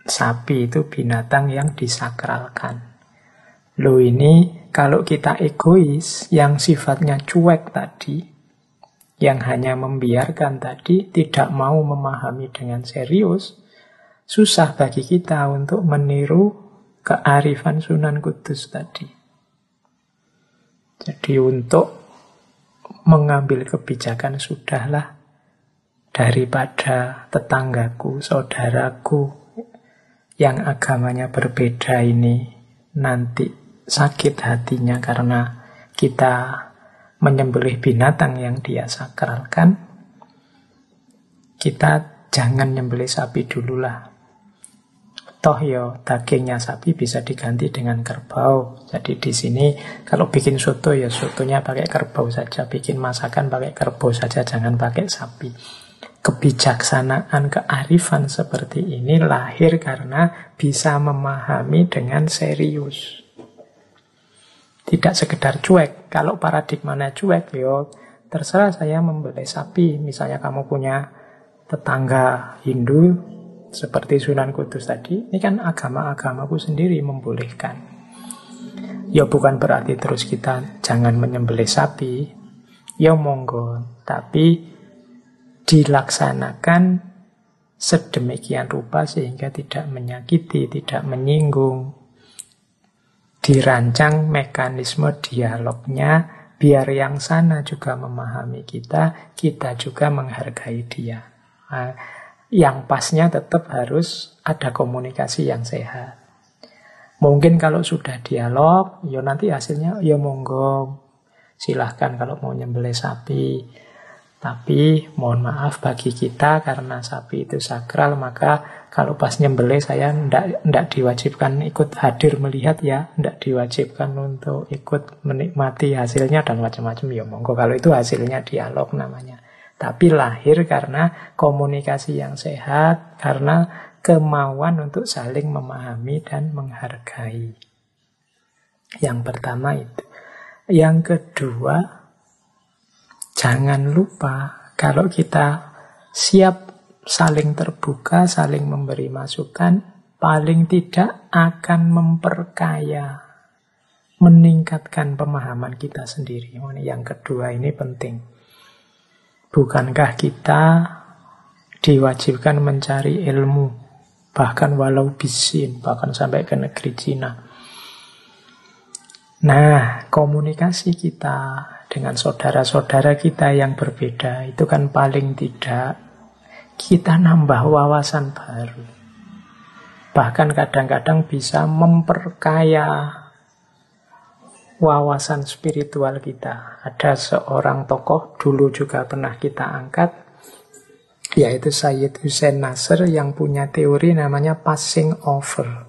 sapi itu binatang yang disakralkan. Lo ini kalau kita egois, yang sifatnya cuek tadi, yang hanya membiarkan tadi, tidak mau memahami dengan serius, susah bagi kita untuk meniru kearifan Sunan Kudus tadi. Jadi untuk mengambil kebijakan sudahlah daripada tetanggaku, saudaraku yang agamanya berbeda ini nanti sakit hatinya karena kita menyembelih binatang yang dia sakralkan, kita jangan nyembelih sapi dulu lah. Toh yo dagingnya sapi bisa diganti dengan kerbau. Jadi di sini kalau bikin soto ya sotonya pakai kerbau saja, bikin masakan pakai kerbau saja, jangan pakai sapi. Kebijaksanaan, kearifan seperti ini lahir karena bisa memahami dengan serius. Tidak sekedar cuek. Kalau paradigmanya cuek, yo terserah saya membeli sapi. Misalnya kamu punya tetangga Hindu, seperti Sunan Kudus tadi, ini kan agama-agamaku sendiri membolehkan. Ya bukan berarti terus kita jangan menyembelih sapi, ya monggo, tapi dilaksanakan sedemikian rupa sehingga tidak menyakiti, tidak menyinggung. Dirancang mekanisme dialognya biar yang sana juga memahami kita, kita juga menghargai dia. Nah, yang pasnya tetap harus ada komunikasi yang sehat. Mungkin kalau sudah dialog, ya nanti hasilnya ya monggo silahkan kalau mau nyembelih sapi. Tapi mohon maaf bagi kita karena sapi itu sakral maka kalau pas nyembelih saya ndak ndak diwajibkan ikut hadir melihat ya, ndak diwajibkan untuk ikut menikmati hasilnya dan macam-macam ya monggo kalau itu hasilnya dialog namanya. Tapi lahir karena komunikasi yang sehat, karena kemauan untuk saling memahami dan menghargai. Yang pertama itu. Yang kedua, jangan lupa kalau kita siap saling terbuka, saling memberi masukan, paling tidak akan memperkaya, meningkatkan pemahaman kita sendiri. Yang kedua ini penting. Bukankah kita diwajibkan mencari ilmu, bahkan walau bisin, bahkan sampai ke negeri Cina. Nah, komunikasi kita dengan saudara-saudara kita yang berbeda itu kan paling tidak kita nambah wawasan baru. Bahkan kadang-kadang bisa memperkaya wawasan spiritual kita. Ada seorang tokoh dulu juga pernah kita angkat, yaitu Sayyid Hussein Nasr yang punya teori namanya passing over.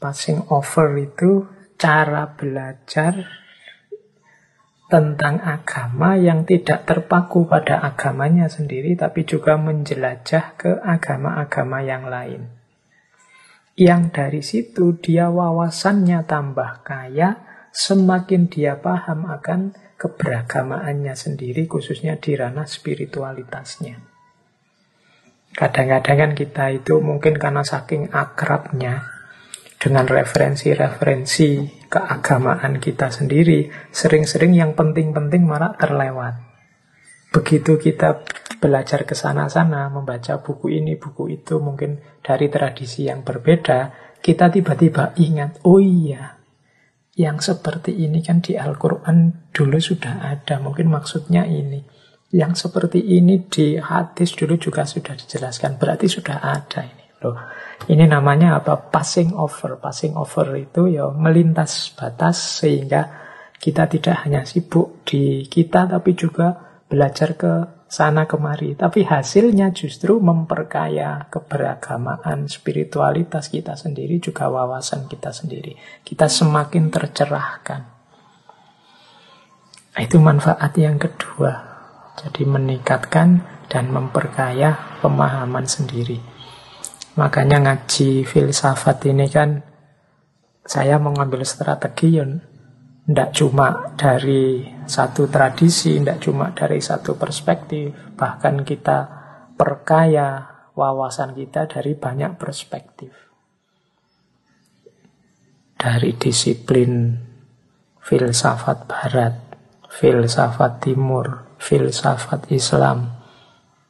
Passing over itu cara belajar tentang agama yang tidak terpaku pada agamanya sendiri, tapi juga menjelajah ke agama-agama yang lain yang dari situ dia wawasannya tambah kaya, semakin dia paham akan keberagamaannya sendiri, khususnya di ranah spiritualitasnya. Kadang-kadang kan kita itu mungkin karena saking akrabnya dengan referensi-referensi keagamaan kita sendiri, sering-sering yang penting-penting malah terlewat. Begitu kita belajar ke sana-sana, membaca buku ini, buku itu, mungkin dari tradisi yang berbeda, kita tiba-tiba ingat, oh iya, yang seperti ini kan di Al-Quran dulu sudah ada, mungkin maksudnya ini. Yang seperti ini di hadis dulu juga sudah dijelaskan, berarti sudah ada ini. Loh, ini namanya apa? Passing over. Passing over itu ya melintas batas sehingga kita tidak hanya sibuk di kita tapi juga belajar ke sana kemari. Tapi hasilnya justru memperkaya keberagamaan spiritualitas kita sendiri, juga wawasan kita sendiri. Kita semakin tercerahkan. Itu manfaat yang kedua. Jadi meningkatkan dan memperkaya pemahaman sendiri. Makanya ngaji filsafat ini kan saya mengambil strategi yang tidak cuma dari satu tradisi, tidak cuma dari satu perspektif, bahkan kita perkaya wawasan kita dari banyak perspektif. Dari disiplin filsafat barat, filsafat timur, filsafat Islam,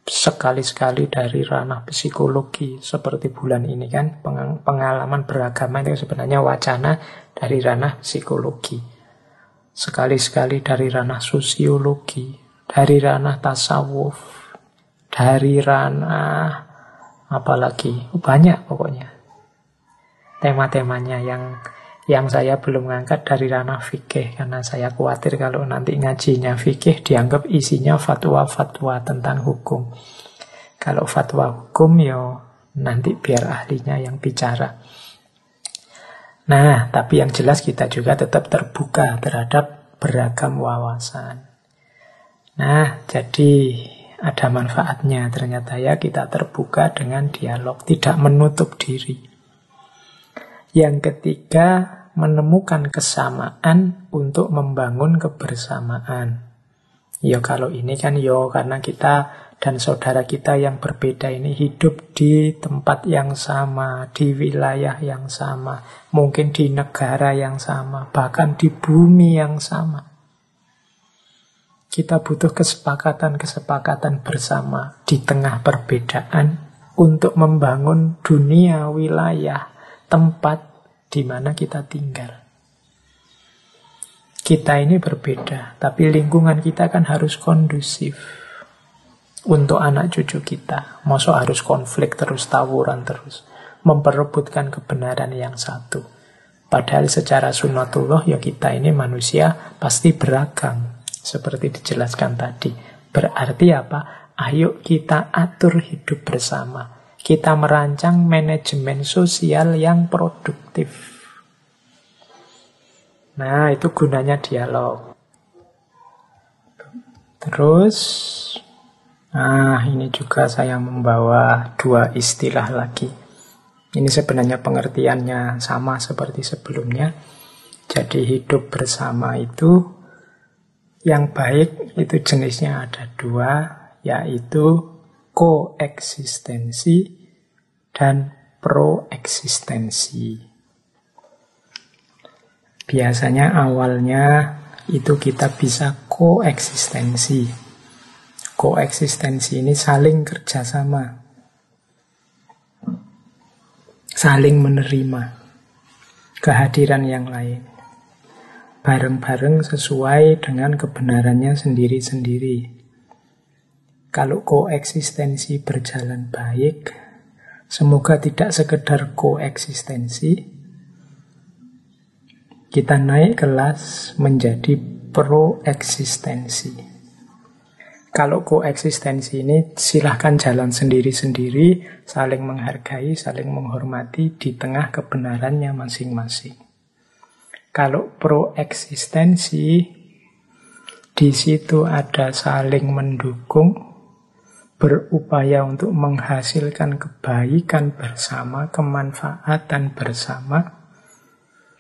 sekali-sekali dari ranah psikologi seperti bulan ini kan pengalaman beragama itu sebenarnya wacana dari ranah psikologi sekali-sekali dari ranah sosiologi, dari ranah tasawuf, dari ranah apalagi banyak pokoknya tema-temanya yang Yang saya belum ngangkat dari ranah fikih karena saya khawatir kalau nanti ngajinya fikih dianggap isinya fatwa-fatwa tentang hukum. Kalau fatwa hukum ya nanti biar ahlinya yang bicara. Nah, tapi yang jelas kita juga tetap terbuka terhadap beragam wawasan. Nah, jadi ada manfaatnya ternyata ya kita terbuka dengan dialog, tidak menutup diri. Yang ketiga, menemukan kesamaan untuk membangun kebersamaan. Ya kalau ini kan yo ya karena kita dan saudara kita yang berbeda ini hidup di tempat yang sama, di wilayah yang sama, mungkin di negara yang sama, bahkan di bumi yang sama. Kita butuh kesepakatan-kesepakatan bersama di tengah perbedaan untuk membangun dunia, wilayah, tempat di mana kita tinggal. Kita ini berbeda, tapi lingkungan kita kan harus kondusif untuk anak cucu kita. Masa harus konflik terus, tawuran terus. Memperebutkan kebenaran yang satu. Padahal secara sunatullah ya kita ini manusia pasti beragam. Seperti dijelaskan tadi. Berarti apa? Ayo kita atur hidup bersama. Kita merancang manajemen sosial yang produktif. Nah, itu gunanya dialog. Terus Nah, ini juga saya membawa dua istilah lagi. Ini sebenarnya pengertiannya sama seperti sebelumnya. Jadi hidup bersama itu yang baik itu jenisnya ada dua, yaitu koeksistensi dan proeksistensi. Biasanya awalnya itu kita bisa koeksistensi koeksistensi ini saling kerjasama, saling menerima kehadiran yang lain, bareng-bareng sesuai dengan kebenarannya sendiri-sendiri. Kalau koeksistensi berjalan baik, semoga tidak sekedar koeksistensi, kita naik kelas menjadi proeksistensi. Kalau koeksistensi ini silahkan jalan sendiri-sendiri, saling menghargai, saling menghormati di tengah kebenarannya masing-masing. Kalau proeksistensi, di situ ada saling mendukung, berupaya untuk menghasilkan kebaikan bersama, kemanfaatan bersama,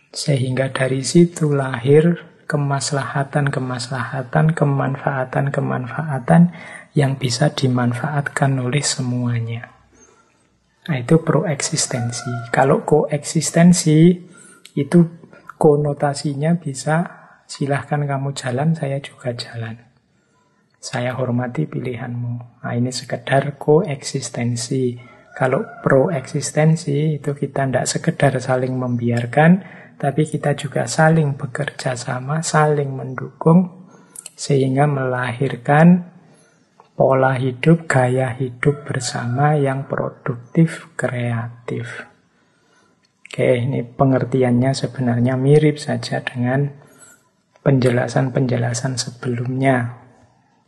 sehingga dari situ lahir kemaslahatan-kemaslahatan, kemanfaatan-kemanfaatan yang bisa dimanfaatkan oleh semuanya. Nah, itu proeksistensi. Kalau koeksistensi itu konotasinya bisa silahkan kamu jalan, saya juga jalan. Saya hormati pilihanmu. Nah, ini sekedar koeksistensi. Kalau proeksistensi itu kita tidak sekedar saling membiarkan, tapi kita juga saling bekerja sama, saling mendukung, sehingga melahirkan pola hidup, gaya hidup bersama yang produktif, kreatif. Oke, ini pengertiannya sebenarnya mirip saja dengan penjelasan-penjelasan sebelumnya.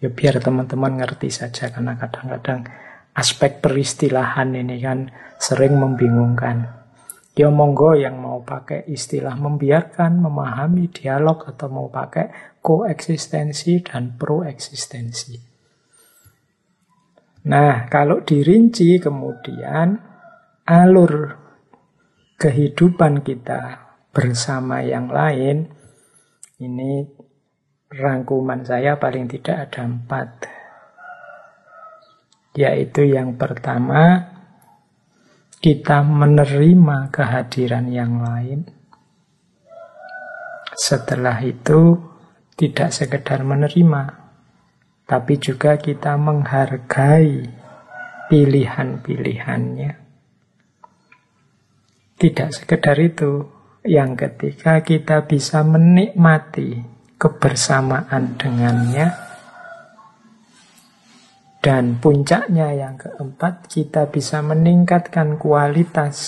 Ya biar teman-teman ngerti saja karena kadang-kadang aspek peristilahan ini kan sering membingungkan. Ya monggo yang mau pakai istilah membiarkan, memahami dialog atau mau pakai koeksistensi dan proeksistensi. Nah, kalau dirinci kemudian alur kehidupan kita bersama yang lain, ini rangkuman saya paling tidak ada empat. Yaitu yang pertama, kita menerima kehadiran yang lain. Setelah itu, tidak sekedar menerima, tapi juga kita menghargai pilihan-pilihannya. Tidak sekedar itu, yang ketiga kita bisa menikmati kebersamaan dengannya dan puncaknya yang keempat, kita bisa meningkatkan kualitas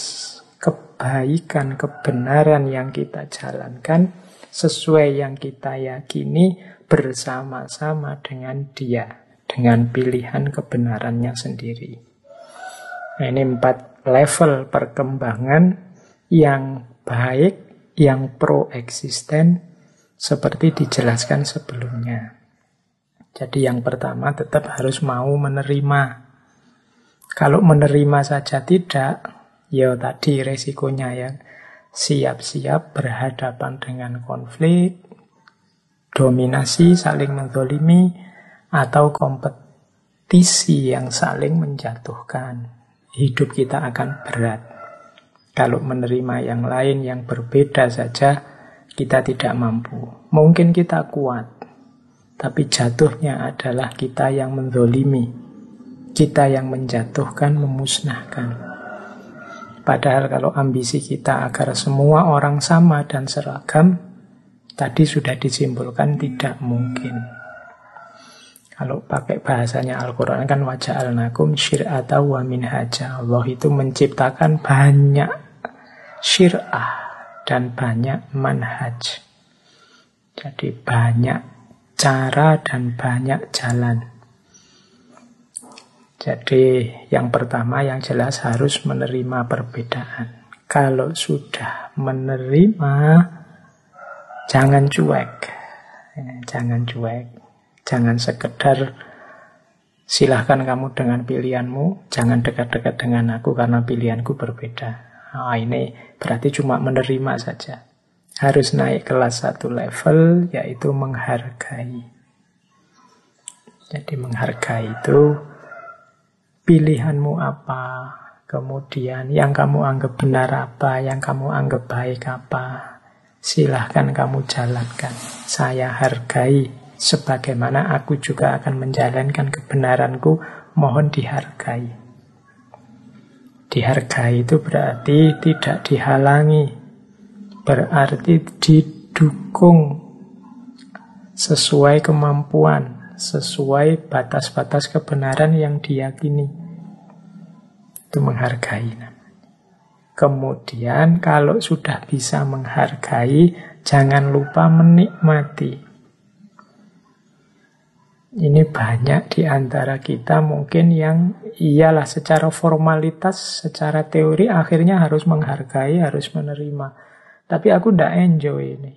kebaikan, kebenaran yang kita jalankan sesuai yang kita yakini bersama-sama dengan dia, dengan pilihan kebenarannya sendiri. Nah, ini empat level perkembangan yang baik, yang pro-eksisten, seperti dijelaskan sebelumnya. Jadi yang pertama tetap harus mau menerima. Kalau menerima saja tidak, ya tadi resikonya ya siap-siap berhadapan dengan konflik, dominasi, saling mendolimi, atau kompetisi yang saling menjatuhkan. Hidup kita akan berat. Kalau menerima yang lain yang berbeda saja, kita tidak mampu. Mungkin kita kuat, tapi jatuhnya adalah kita yang mendolimi. Kita yang menjatuhkan, memusnahkan. Padahal kalau ambisi kita agar semua orang sama dan seragam, tadi sudah disimpulkan tidak mungkin. Kalau pakai bahasanya Al-Quran kan wajah al-nakum syir'ata wa minhaja. Allah itu menciptakan banyak syir'ah dan banyak manhaj. Jadi banyak cara dan banyak jalan. Jadi yang pertama yang jelas harus menerima perbedaan. Kalau sudah menerima, jangan cuek. Ya, jangan cuek. Jangan sekedar silahkan kamu dengan pilihanmu, jangan dekat-dekat dengan aku karena pilihanku berbeda. Nah, ini berarti cuma menerima saja. Harus naik kelas satu level, yaitu menghargai. Jadi menghargai itu pilihanmu apa, kemudian yang kamu anggap benar apa, yang kamu anggap baik apa. Silahkan kamu jalankan. Saya hargai sebagaimana aku juga akan menjalankan kebenaranku, mohon dihargai. Dihargai itu berarti tidak dihalangi, berarti didukung sesuai kemampuan, sesuai batas-batas kebenaran yang diyakini. Itu menghargai. Kemudian kalau sudah bisa menghargai, jangan lupa menikmati. Ini banyak di antara kita mungkin yang iyalah secara formalitas, secara teori akhirnya harus menghargai, harus menerima. Tapi aku tidak enjoy ini.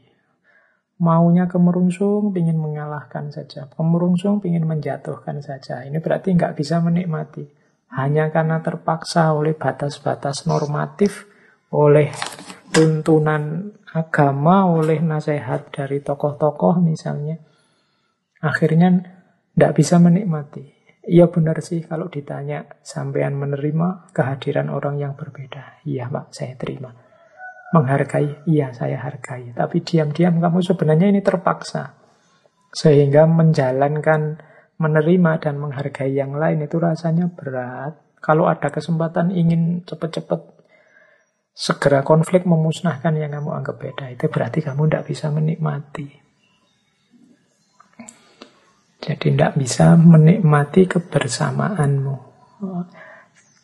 Maunya kemerungsung, ingin mengalahkan saja. Kemerungsung, ingin menjatuhkan saja. Ini berarti nggak bisa menikmati. Hanya karena terpaksa oleh batas-batas normatif, oleh tuntunan agama, oleh nasihat dari tokoh-tokoh misalnya. Akhirnya tidak bisa menikmati. Iya benar sih kalau ditanya sampean menerima kehadiran orang yang berbeda. Iya pak, saya terima. Menghargai, iya saya hargai. Tapi diam-diam kamu sebenarnya ini terpaksa. Sehingga menjalankan menerima dan menghargai yang lain itu rasanya berat. Kalau ada kesempatan ingin cepat-cepat segera konflik memusnahkan yang kamu anggap beda, itu berarti kamu tidak bisa menikmati. Jadi tidak bisa menikmati kebersamaanmu.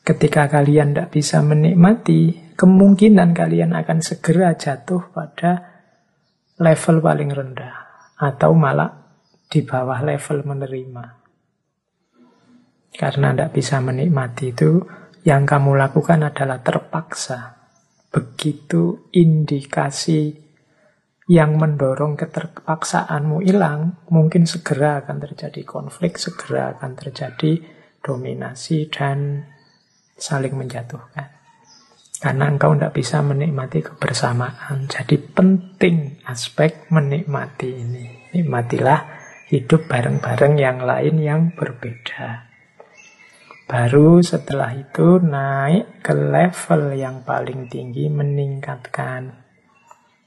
Ketika kalian tidak bisa menikmati, kemungkinan kalian akan segera jatuh pada level paling rendah. Atau malah di bawah level menerima. Karena tidak bisa menikmati itu, yang kamu lakukan adalah terpaksa. Begitu indikasi yang mendorong keterpaksaanmu hilang, mungkin segera akan terjadi konflik, segera akan terjadi dominasi dan saling menjatuhkan. Karena engkau tidak bisa menikmati kebersamaan. Jadi penting aspek menikmati ini. Nikmatilah hidup bareng-bareng yang lain yang berbeda. Baru setelah itu naik ke level yang paling tinggi meningkatkan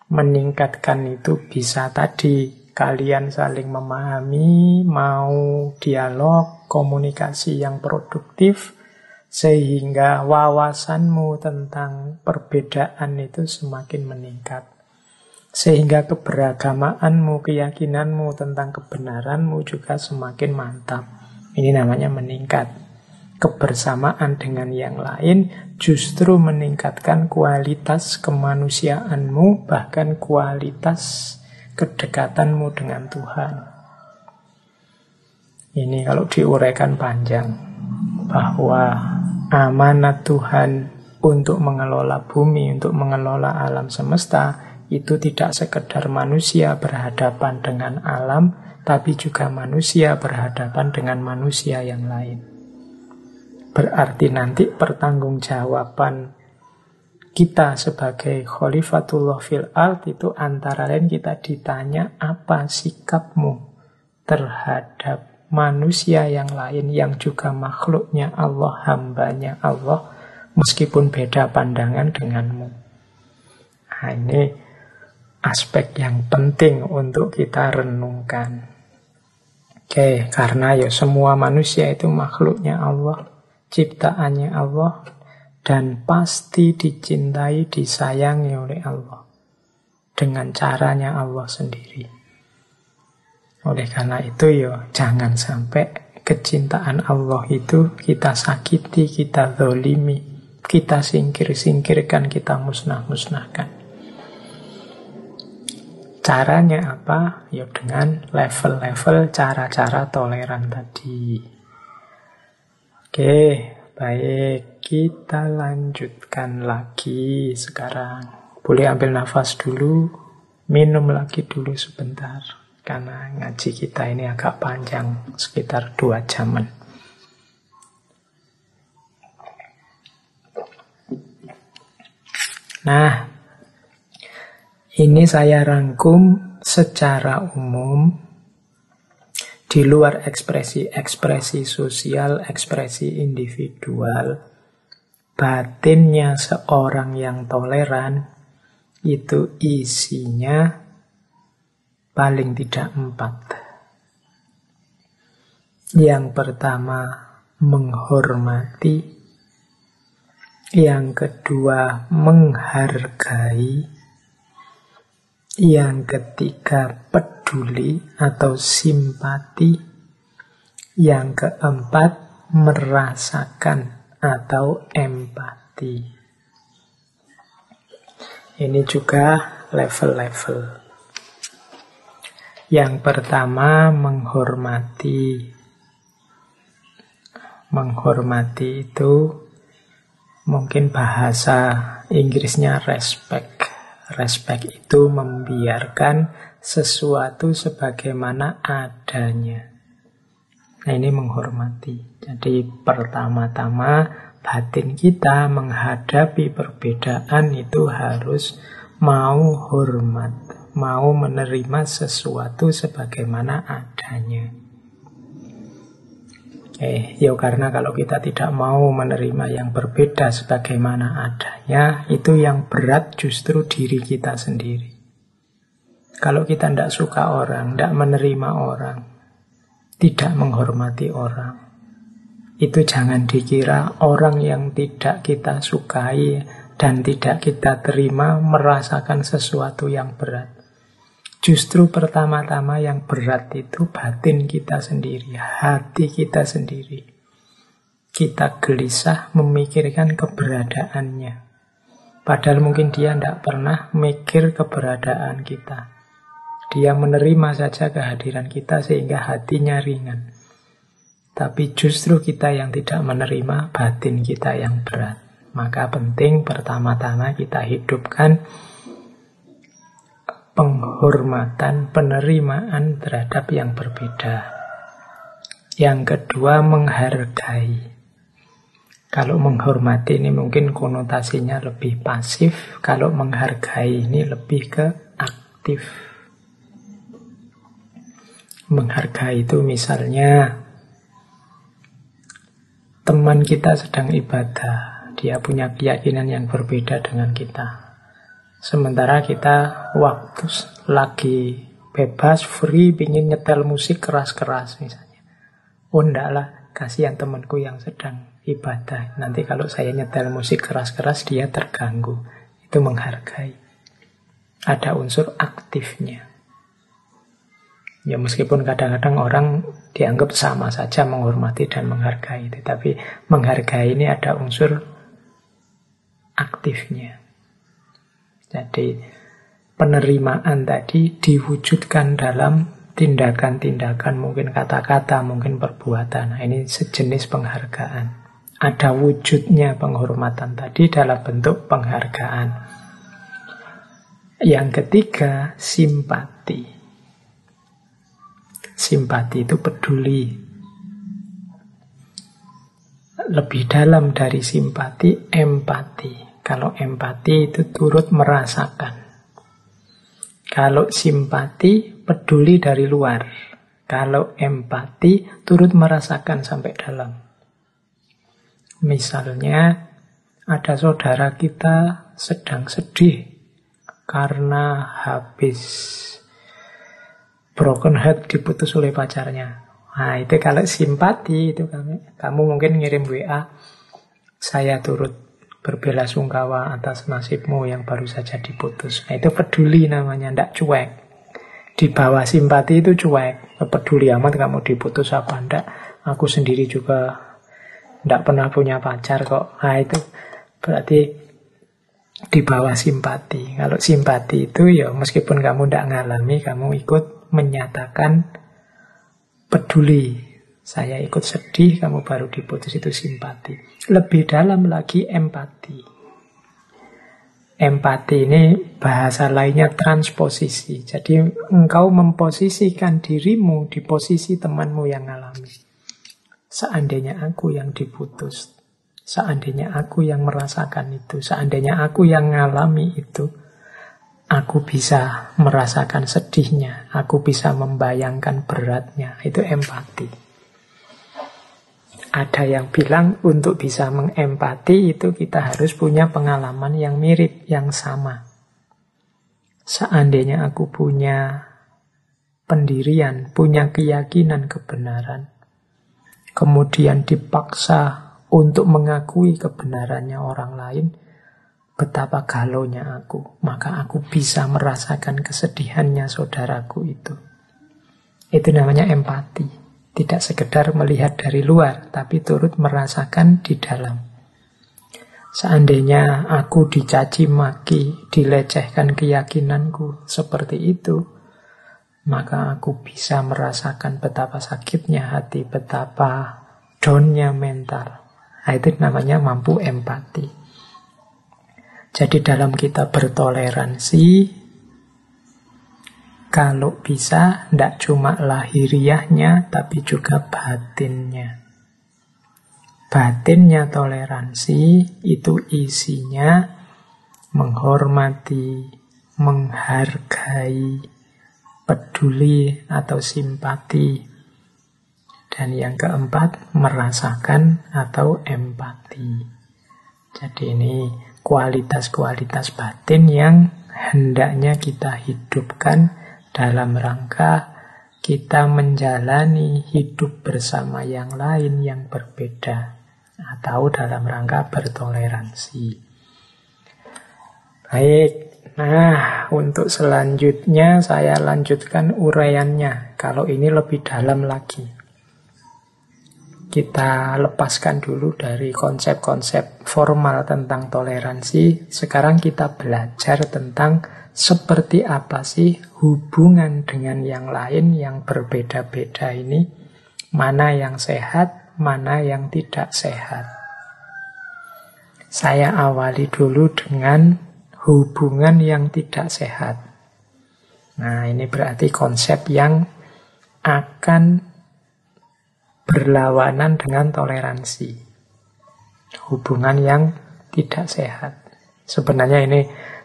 meningkatkan itu bisa tadi kalian saling memahami, mau dialog, komunikasi yang produktif, sehingga wawasanmu tentang perbedaan itu semakin meningkat. Sehingga keberagamaanmu, keyakinanmu tentang kebenaranmu juga semakin mantap. Ini namanya meningkat. kebersamaan dengan yang lain justru meningkatkan kualitas kemanusiaanmu, bahkan kualitas kedekatanmu dengan Tuhan. Ini kalau diuraikan panjang, bahwa amanat Tuhan untuk mengelola bumi, untuk mengelola alam semesta, itu tidak sekedar manusia berhadapan dengan alam, tapi juga manusia berhadapan dengan manusia yang lain. Berarti nanti pertanggungjawaban kita sebagai khalifatullah fil ard itu antara lain kita ditanya apa sikapmu terhadap manusia yang lain yang juga makhluknya Allah, hambanya Allah, meskipun beda pandangan denganmu. Nah, ini aspek yang penting untuk kita renungkan. Oke, karena ya semua manusia itu makhluknya Allah ciptaannya Allah dan pasti dicintai, disayangi oleh Allah dengan caranya Allah sendiri. Oleh karena itu ya jangan sampai kecintaan Allah itu kita sakiti, kita zolimi, kita singkir-singkirkan, kita musnah-musnahkan. Caranya apa? Ya dengan level-level cara-cara toleran tadi. Oke, baik. Kita lanjutkan lagi sekarang. Boleh ambil nafas dulu, minum lagi dulu sebentar. Karena ngaji kita ini agak panjang, sekitar dua jaman. Nah, ini saya rangkum secara umum di luar ekspresi-ekspresi sosial, ekspresi individual, batinnya seorang yang toleran itu isinya paling tidak empat. Yang pertama, menghormati. Yang kedua, menghargai. Yang ketiga, peduli atau simpati. Yang keempat, merasakan atau empati. Ini juga level-level. Yang pertama, menghormati. Menghormati itu mungkin bahasa Inggrisnya respect. Respect itu membiarkan sesuatu sebagaimana adanya. Nah ini menghormati. Jadi pertama-tama batin kita menghadapi perbedaan itu harus mau hormat, mau menerima sesuatu sebagaimana adanya. Eh, ya karena kalau kita tidak mau menerima yang berbeda sebagaimana adanya, itu yang berat justru diri kita sendiri. Kalau kita tidak suka orang, tidak menerima orang, tidak menghormati orang, itu jangan dikira orang yang tidak kita sukai dan tidak kita terima merasakan sesuatu yang berat. Justru pertama-tama yang berat itu batin kita sendiri, hati kita sendiri. Kita gelisah memikirkan keberadaannya. Padahal mungkin dia tidak pernah mikir keberadaan kita. Dia menerima saja kehadiran kita sehingga hatinya ringan. Tapi justru kita yang tidak menerima batin kita yang berat. Maka penting pertama-tama kita hidupkan penghormatan, penerimaan terhadap yang berbeda. Yang kedua, menghargai. Kalau menghormati ini mungkin konotasinya lebih pasif, kalau menghargai ini lebih ke aktif. Menghargai itu misalnya teman kita sedang ibadah, dia punya keyakinan yang berbeda dengan kita. Sementara kita waktu lagi bebas, free, ingin nyetel musik keras-keras misalnya. Oh enggak lah, kasihan temanku yang sedang ibadah. Nanti kalau saya nyetel musik keras-keras, dia terganggu. Itu menghargai. Ada unsur aktifnya. Ya meskipun kadang-kadang orang dianggap sama saja menghormati dan menghargai, tetapi menghargai ini ada unsur aktifnya. Jadi penerimaan tadi diwujudkan dalam tindakan-tindakan, mungkin kata-kata, mungkin perbuatan. Nah, ini sejenis penghargaan. Ada wujudnya penghormatan tadi dalam bentuk penghargaan. Yang ketiga, simpati. Simpati itu peduli. Lebih dalam dari simpati, empati. Kalau empati itu turut merasakan. Kalau simpati, peduli dari luar. Kalau empati, turut merasakan sampai dalam. Misalnya, ada saudara kita sedang sedih karena habis broken heart diputus oleh pacarnya. Nah, itu kalau simpati, itu kamu, kamu mungkin ngirim WA, saya turut berbela sungkawa atas nasibmu yang baru saja diputus. Nah, itu peduli namanya, ndak cuek. Di bawah simpati itu cuek. Peduli amat kamu diputus apa ndak. Aku sendiri juga ndak pernah punya pacar kok. Nah, itu berarti di bawah simpati. Kalau simpati itu ya meskipun kamu ndak ngalami, kamu ikut menyatakan peduli saya ikut sedih, kamu baru diputus itu simpati. Lebih dalam lagi empati. Empati ini bahasa lainnya transposisi. Jadi engkau memposisikan dirimu di posisi temanmu yang alami. Seandainya aku yang diputus, seandainya aku yang merasakan itu, seandainya aku yang mengalami itu, aku bisa merasakan sedihnya, aku bisa membayangkan beratnya. Itu empati. Ada yang bilang untuk bisa mengempati itu kita harus punya pengalaman yang mirip, yang sama. Seandainya aku punya pendirian, punya keyakinan kebenaran, kemudian dipaksa untuk mengakui kebenarannya orang lain, betapa galonya aku, maka aku bisa merasakan kesedihannya saudaraku itu. Itu namanya empati. Tidak sekedar melihat dari luar, tapi turut merasakan di dalam. Seandainya aku dicaci maki, dilecehkan keyakinanku seperti itu, maka aku bisa merasakan betapa sakitnya hati, betapa downnya mental. Nah, itu namanya mampu empati. Jadi dalam kita bertoleransi, kalau bisa, tidak cuma lahiriahnya, tapi juga batinnya. Batinnya toleransi itu isinya menghormati, menghargai, peduli atau simpati. Dan yang keempat, merasakan atau empati. Jadi ini kualitas-kualitas batin yang hendaknya kita hidupkan dalam rangka kita menjalani hidup bersama yang lain yang berbeda atau dalam rangka bertoleransi. Baik, nah untuk selanjutnya saya lanjutkan uraiannya. Kalau ini lebih dalam lagi. Kita lepaskan dulu dari konsep-konsep formal tentang toleransi. Sekarang kita belajar tentang seperti apa sih hubungan dengan yang lain yang berbeda-beda ini, mana yang sehat, mana yang tidak sehat. Saya awali dulu dengan hubungan yang tidak sehat. Nah, ini berarti konsep yang akan berlawanan dengan toleransi. Hubungan yang tidak sehat. Sebenarnya ini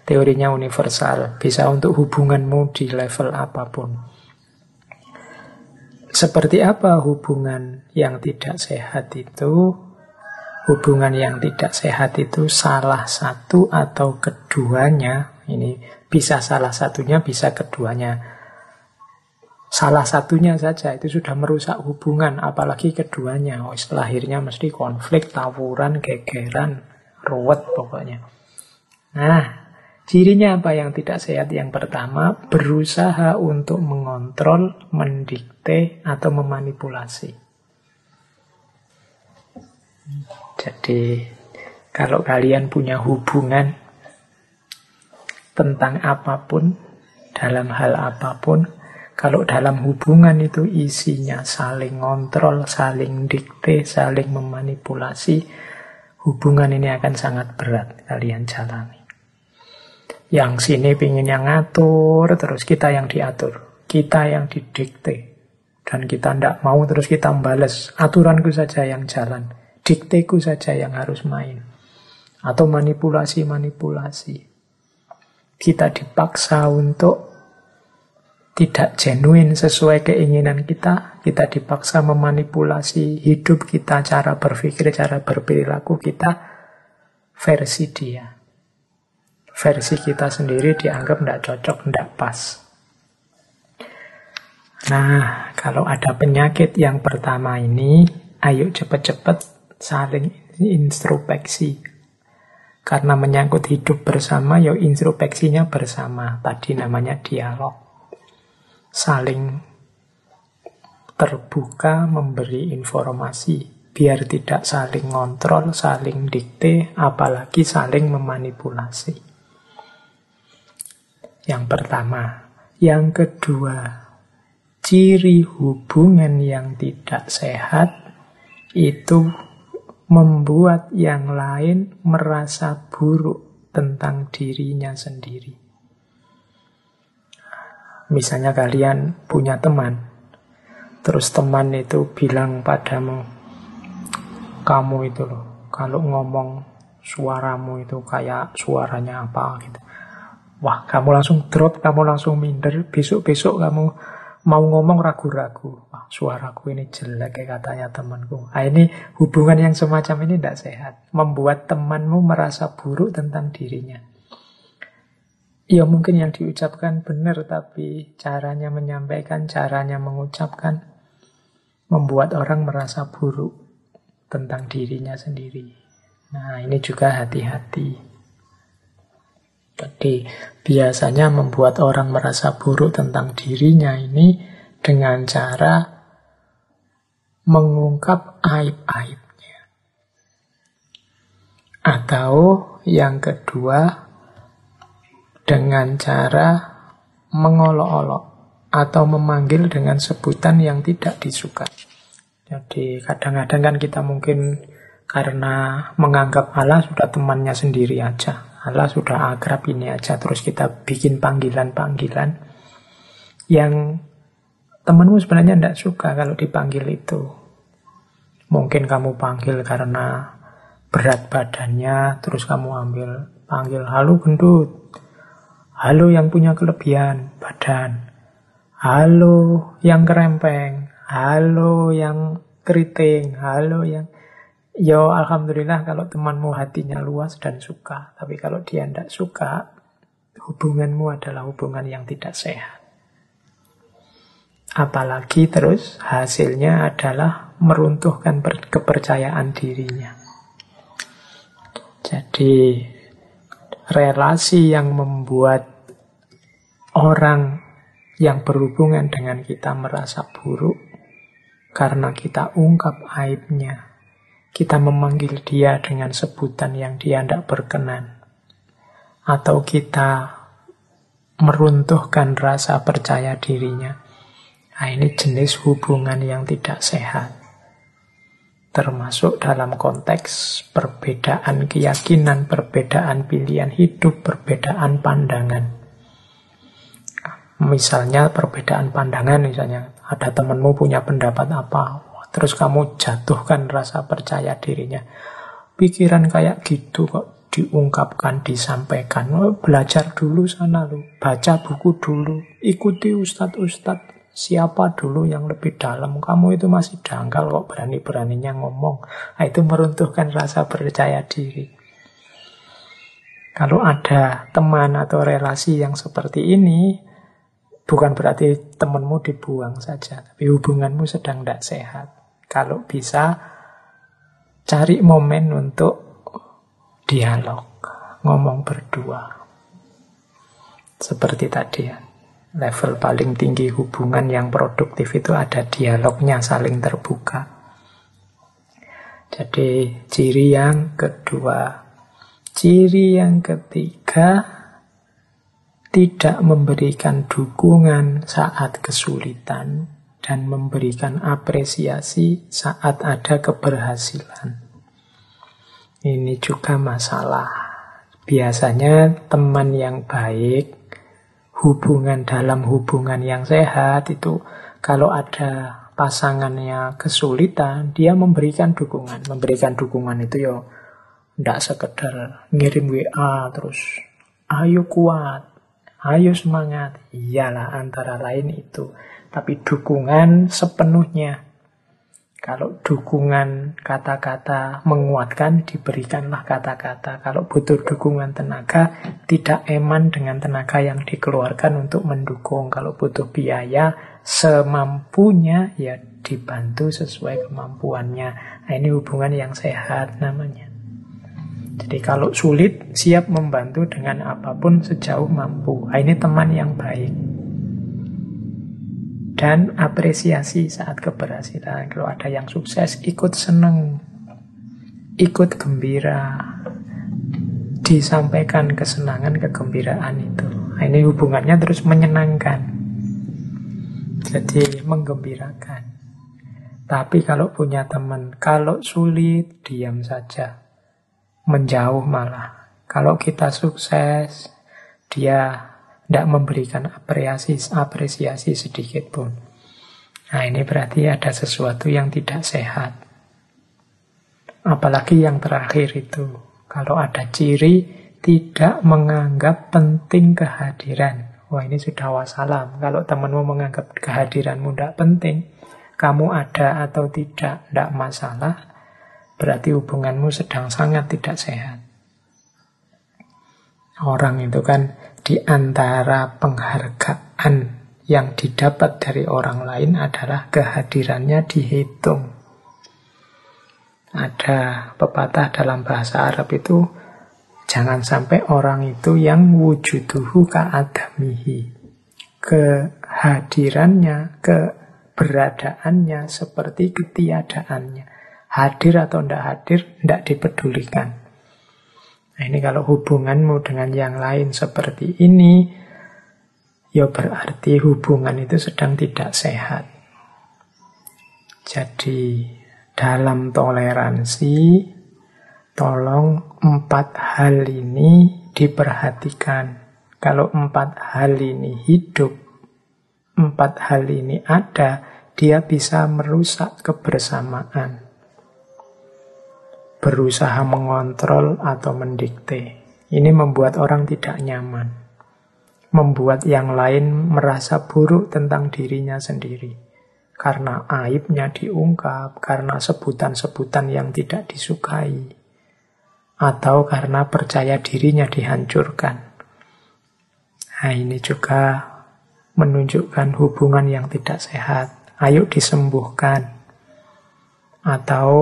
teorinya universal, bisa untuk hubunganmu di level apa pun. Seperti apa hubungan yang tidak sehat itu? Hubungan yang tidak sehat itu salah satu atau keduanya, ini bisa salah satunya, bisa keduanya. Salah satunya saja itu sudah merusak hubungan, apalagi keduanya. Oh, lahirnya mesti konflik, tawuran, gegeran, ruwet pokoknya. Nah, Cirinya apa yang tidak sehat? Yang pertama, berusaha untuk mengontrol, mendikte, atau memanipulasi. Jadi, kalau kalian punya hubungan tentang apa pun, dalam hal apa pun, kalau dalam hubungan itu isinya saling ngontrol, saling dikte, saling memanipulasi, hubungan ini akan sangat berat kalian jalani. Yang sini pingin yang ngatur, terus kita yang diatur. Kita yang didikte. Dan kita tidak mau terus kita membalas. Aturanku saja yang jalan. Dikteku saja yang harus main. Atau manipulasi-manipulasi. Kita dipaksa untuk tidak genuine sesuai keinginan kita, kita dipaksa memanipulasi hidup kita, cara berpikir, cara berperilaku kita versi dia versi kita sendiri dianggap tidak cocok, tidak pas. Nah, kalau ada penyakit yang pertama ini, ayo cepat-cepat saling introspeksi. Karena menyangkut hidup bersama, ya introspeksinya bersama. Tadi namanya dialog. Saling terbuka memberi informasi biar tidak saling ngontrol, saling dikte, apalagi saling memanipulasi. Yang pertama. Yang kedua, ciri hubungan yang tidak sehat itu membuat yang lain merasa buruk tentang dirinya sendiri. Misalnya kalian punya teman, terus teman itu bilang padamu, kamu itu loh, kalau ngomong suaramu itu kayak suaranya apa gitu. Wah, kamu langsung drop, kamu langsung minder. Besok-besok kamu mau ngomong ragu-ragu. Wah, suaraku ini jelek kayak katanya temanku. Nah, ini hubungan yang semacam ini tidak sehat. Membuat temanmu merasa buruk tentang dirinya. Ya mungkin yang diucapkan benar, tapi caranya menyampaikan, caranya mengucapkan, membuat orang merasa buruk tentang dirinya sendiri. Nah, ini juga hati-hati. Jadi biasanya membuat orang merasa buruk tentang dirinya ini dengan cara mengungkap aib-aibnya. Atau yang kedua dengan cara mengolok-olok atau memanggil dengan sebutan yang tidak disuka. Jadi kadang-kadang kan kita mungkin karena menganggap Allah sudah temannya sendiri aja. Allah sudah akrab ini aja terus kita bikin panggilan-panggilan yang temanmu sebenarnya tidak suka kalau dipanggil itu. Mungkin kamu panggil karena berat badannya, terus kamu ambil panggil halo gendut, halo yang punya kelebihan badan, halo yang kerempeng, halo yang keriting, halo yang Yo alhamdulillah kalau temanmu hatinya luas dan suka. Tapi kalau dia tidak suka, hubunganmu adalah hubungan yang tidak sehat. Apalagi terus hasilnya adalah meruntuhkan kepercayaan dirinya. Jadi relasi yang membuat orang yang berhubungan dengan kita merasa buruk karena kita ungkap aibnya, kita memanggil dia dengan sebutan yang dia tidak berkenan. Atau kita meruntuhkan rasa percaya dirinya. Nah, ini jenis hubungan yang tidak sehat. Termasuk dalam konteks perbedaan keyakinan, perbedaan pilihan hidup, perbedaan pandangan. Misalnya perbedaan pandangan, misalnya ada temanmu punya pendapat apa, Terus kamu jatuhkan rasa percaya dirinya. Pikiran kayak gitu kok diungkapkan, disampaikan. Oh, belajar dulu sana lu, baca buku dulu, ikuti ustadz-ustadz siapa dulu yang lebih dalam. Kamu itu masih dangkal kok berani-beraninya ngomong. Nah, itu meruntuhkan rasa percaya diri. Kalau ada teman atau relasi yang seperti ini, bukan berarti temanmu dibuang saja, tapi hubunganmu sedang tidak sehat. Kalau bisa cari momen untuk dialog, ngomong berdua. Seperti tadi ya. Level paling tinggi hubungan yang produktif itu ada dialognya saling terbuka. Jadi ciri yang kedua. Ciri yang ketiga tidak memberikan dukungan saat kesulitan dan memberikan apresiasi saat ada keberhasilan. Ini juga masalah. Biasanya teman yang baik hubungan dalam hubungan yang sehat itu kalau ada pasangannya kesulitan, dia memberikan dukungan. Memberikan dukungan itu ya tidak sekedar ngirim WA terus, ayo kuat, ayo semangat. Iyalah antara lain itu. Tapi dukungan sepenuhnya kalau dukungan kata-kata menguatkan, diberikanlah kata-kata. Kalau butuh dukungan tenaga, tidak eman dengan tenaga yang dikeluarkan untuk mendukung. Kalau butuh biaya, semampunya, ya dibantu sesuai kemampuannya. Nah, ini hubungan yang sehat namanya. Jadi kalau sulit, siap membantu dengan apa pun sejauh mampu. Nah, ini teman yang baik dan apresiasi saat keberhasilan. Kalau ada yang sukses, ikut seneng, ikut gembira, disampaikan kesenangan, kegembiraan itu. Nah, ini hubungannya terus menyenangkan, jadi menggembirakan. Tapi kalau punya teman, kalau sulit, diam saja, menjauh malah. Kalau kita sukses, dia tidak memberikan apresiasi, apresiasi sedikit pun. Nah ini berarti ada sesuatu yang tidak sehat. Apalagi yang terakhir itu, kalau ada ciri tidak menganggap penting kehadiran. Wah ini sudah wassalam. Kalau temanmu menganggap kehadiranmu tidak penting, kamu ada atau tidak, tidak masalah, berarti hubunganmu sedang sangat tidak sehat. Orang itu kan di antara penghargaan yang didapat dari orang lain adalah kehadirannya dihitung. Ada pepatah dalam bahasa Arab itu jangan sampai orang itu yang wujuduhu ka'adamihi. Kehadirannya, keberadaannya seperti ketiadaannya. Hadir atau tidak hadir, tidak dipedulikan. Nah ini kalau hubunganmu dengan yang lain seperti ini, ya berarti hubungan itu sedang tidak sehat. Jadi dalam toleransi, tolong empat hal ini diperhatikan. Kalau empat hal ini hidup, empat hal ini ada, dia bisa merusak kebersamaan berusaha mengontrol atau mendikte. Ini membuat orang tidak nyaman. Membuat yang lain merasa buruk tentang dirinya sendiri. Karena aibnya diungkap, karena sebutan-sebutan yang tidak disukai. Atau karena percaya dirinya dihancurkan. Nah ini juga menunjukkan hubungan yang tidak sehat. Ayo disembuhkan. Atau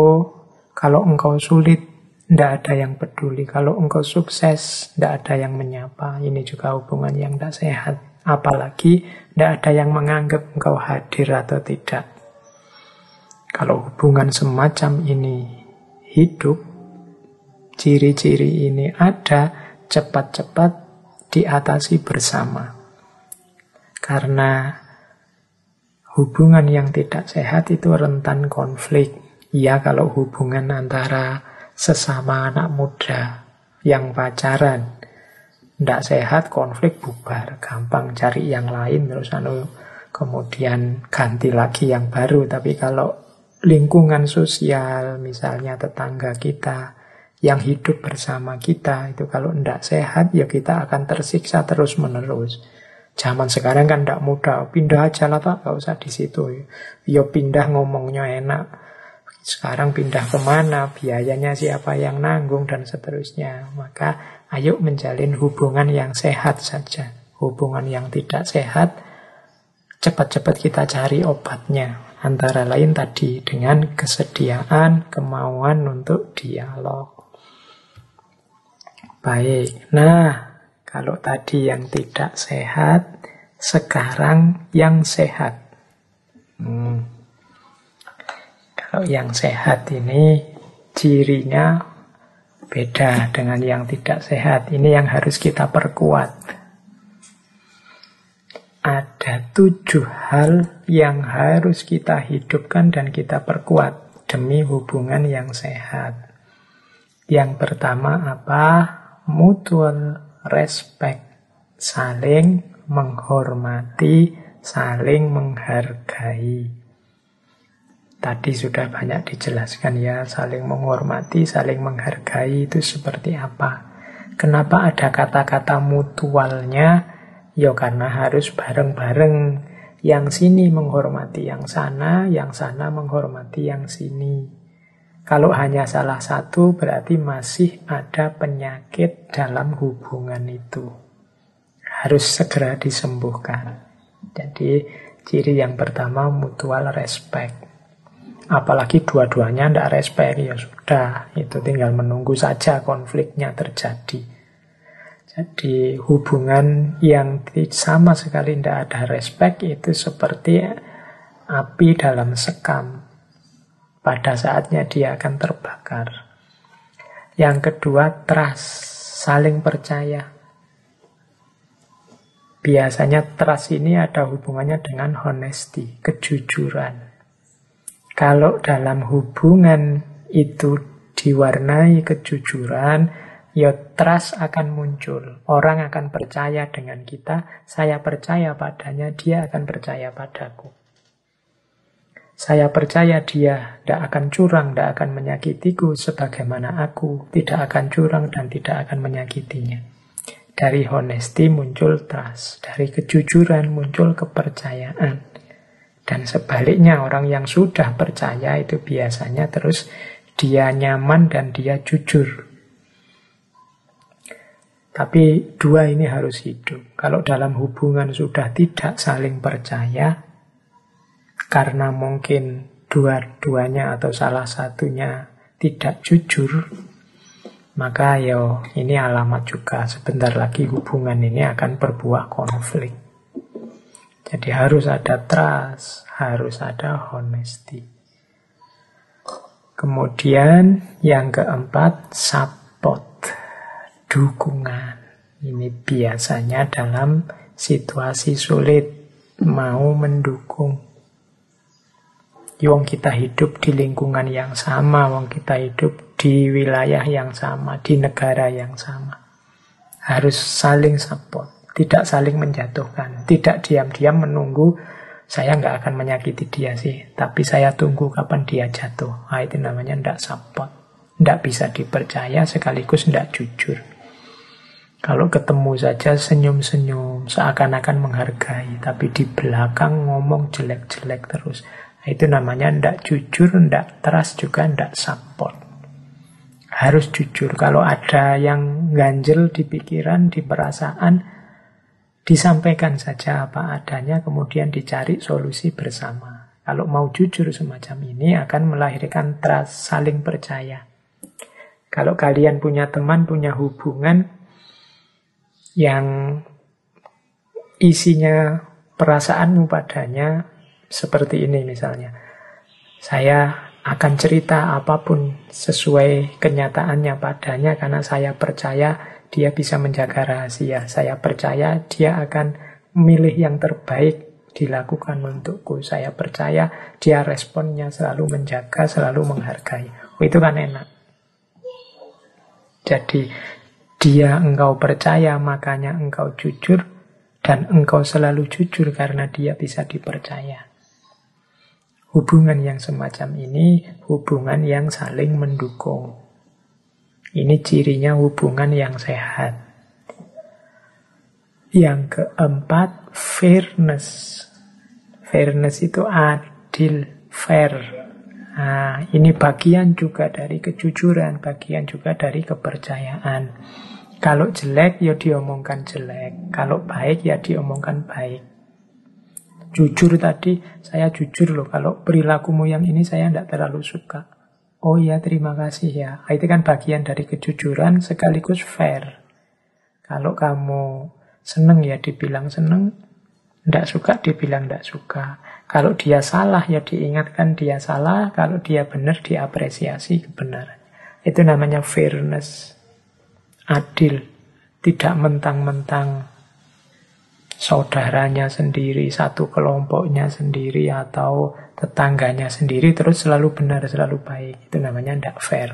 kalau engkau sulit, tidak ada yang peduli. Kalau engkau sukses, tidak ada yang menyapa. Ini juga hubungan yang tidak sehat. Apalagi tidak ada yang menganggap engkau hadir atau tidak. Kalau hubungan semacam ini hidup, ciri-ciri ini ada, cepat-cepat diatasi bersama. Karena hubungan yang tidak sehat itu rentan konflik Ya kalau hubungan antara sesama anak muda yang pacaran tidak sehat, konflik bubar, gampang cari yang lain terus anu kemudian ganti lagi yang baru. Tapi kalau lingkungan sosial, misalnya tetangga kita yang hidup bersama kita itu kalau tidak sehat ya kita akan tersiksa terus menerus. Zaman sekarang kan tidak mudah, pindah aja lah pak, gak usah di situ. Ya pindah ngomongnya enak, sekarang pindah ke mana, biayanya siapa yang nanggung, dan seterusnya. Maka ayo menjalin hubungan yang sehat saja. Hubungan yang tidak sehat, cepat-cepat kita cari obatnya. Antara lain tadi dengan kesediaan, kemauan untuk dialog. Baik, nah Kalau tadi yang tidak sehat, sekarang yang sehat. Hmm. Kalau yang sehat ini cirinya beda dengan yang tidak sehat. Ini yang harus kita perkuat. Ada tujuh hal yang harus kita hidupkan dan kita perkuat demi hubungan yang sehat. Yang pertama apa? Mutual respect, saling menghormati, saling menghargai. Tadi sudah banyak dijelaskan ya, saling menghormati, saling menghargai itu seperti apa. Kenapa ada kata-kata mutualnya? Ya karena harus bareng-bareng. Yang sini menghormati yang sana, yang sana menghormati yang sini. Kalau hanya salah satu berarti masih ada penyakit dalam hubungan itu. Harus segera disembuhkan. Jadi ciri yang pertama mutual respect. Apalagi dua-duanya tidak respect, ya sudah. Itu tinggal menunggu saja konfliknya terjadi. Jadi hubungan yang sama sekali tidak ada respect itu seperti api dalam sekam pada saatnya dia akan terbakar. Yang kedua, trust, saling percaya. Biasanya trust ini ada hubungannya dengan honesty, kejujuran. Kalau dalam hubungan itu diwarnai kejujuran, ya trust akan muncul. Orang akan percaya dengan kita, saya percaya padanya, dia akan percaya padaku. Saya percaya dia tidak akan curang, tidak akan menyakitiku sebagaimana aku tidak akan curang dan tidak akan menyakitinya. Dari honesty muncul trust, dari kejujuran muncul kepercayaan. Dan sebaliknya orang yang sudah percaya itu biasanya terus dia nyaman dan dia jujur. Tapi dua ini harus hidup. Kalau dalam hubungan sudah tidak saling percaya, karena mungkin dua-duanya atau salah satunya tidak jujur, maka yo ini alamat juga sebentar lagi hubungan ini akan berbuah konflik. Jadi harus ada trust, harus ada honesty. Kemudian yang keempat, support, dukungan. Ini biasanya dalam situasi sulit mau mendukung Wong kita hidup di lingkungan yang sama, wong kita hidup di wilayah yang sama, di negara yang sama. Harus saling support, tidak saling menjatuhkan, tidak diam-diam menunggu saya nggak akan menyakiti dia sih, tapi saya tunggu kapan dia jatuh. Nah, itu namanya tidak support. Tidak bisa dipercaya sekaligus tidak jujur. Kalau ketemu saja senyum-senyum, seakan-akan menghargai, tapi di belakang ngomong jelek-jelek terus. Itu namanya ndak jujur, ndak trust juga ndak support. Harus jujur. Kalau ada yang ganjel di pikiran, di perasaan, disampaikan saja apa adanya, kemudian dicari solusi bersama. Kalau mau jujur semacam ini akan melahirkan trust, saling percaya. Kalau kalian punya teman, punya hubungan yang isinya perasaanmu padanya seperti ini misalnya. Saya akan cerita apa pun sesuai kenyataannya padanya karena saya percaya dia bisa menjaga rahasia. Saya percaya dia akan memilih yang terbaik dilakukan untukku. Saya percaya dia responnya selalu menjaga, selalu menghargai. Oh, itu kan enak. Jadi dia engkau percaya makanya engkau jujur dan engkau selalu jujur karena dia bisa dipercaya. Hubungan yang semacam ini hubungan yang saling mendukung. Ini cirinya hubungan yang sehat. Yang keempat, fairness. Fairness itu adil, fair. Nah, ini bagian juga dari kejujuran, bagian juga dari kepercayaan. Kalau jelek, ya diomongkan jelek. Kalau baik, ya diomongkan baik jujur tadi, saya jujur loh kalau perilakumu yang ini saya tidak terlalu suka. Oh ya terima kasih ya. Nah, itu kan bagian dari kejujuran sekaligus fair. Kalau kamu seneng ya dibilang seneng, tidak suka dibilang tidak suka. Kalau dia salah ya diingatkan dia salah, kalau dia benar diapresiasi kebenaran. Itu namanya fairness, adil, tidak mentang-mentang saudaranya sendiri, satu kelompoknya sendiri, atau tetangganya sendiri, terus selalu benar, selalu baik. Itu namanya tidak fair.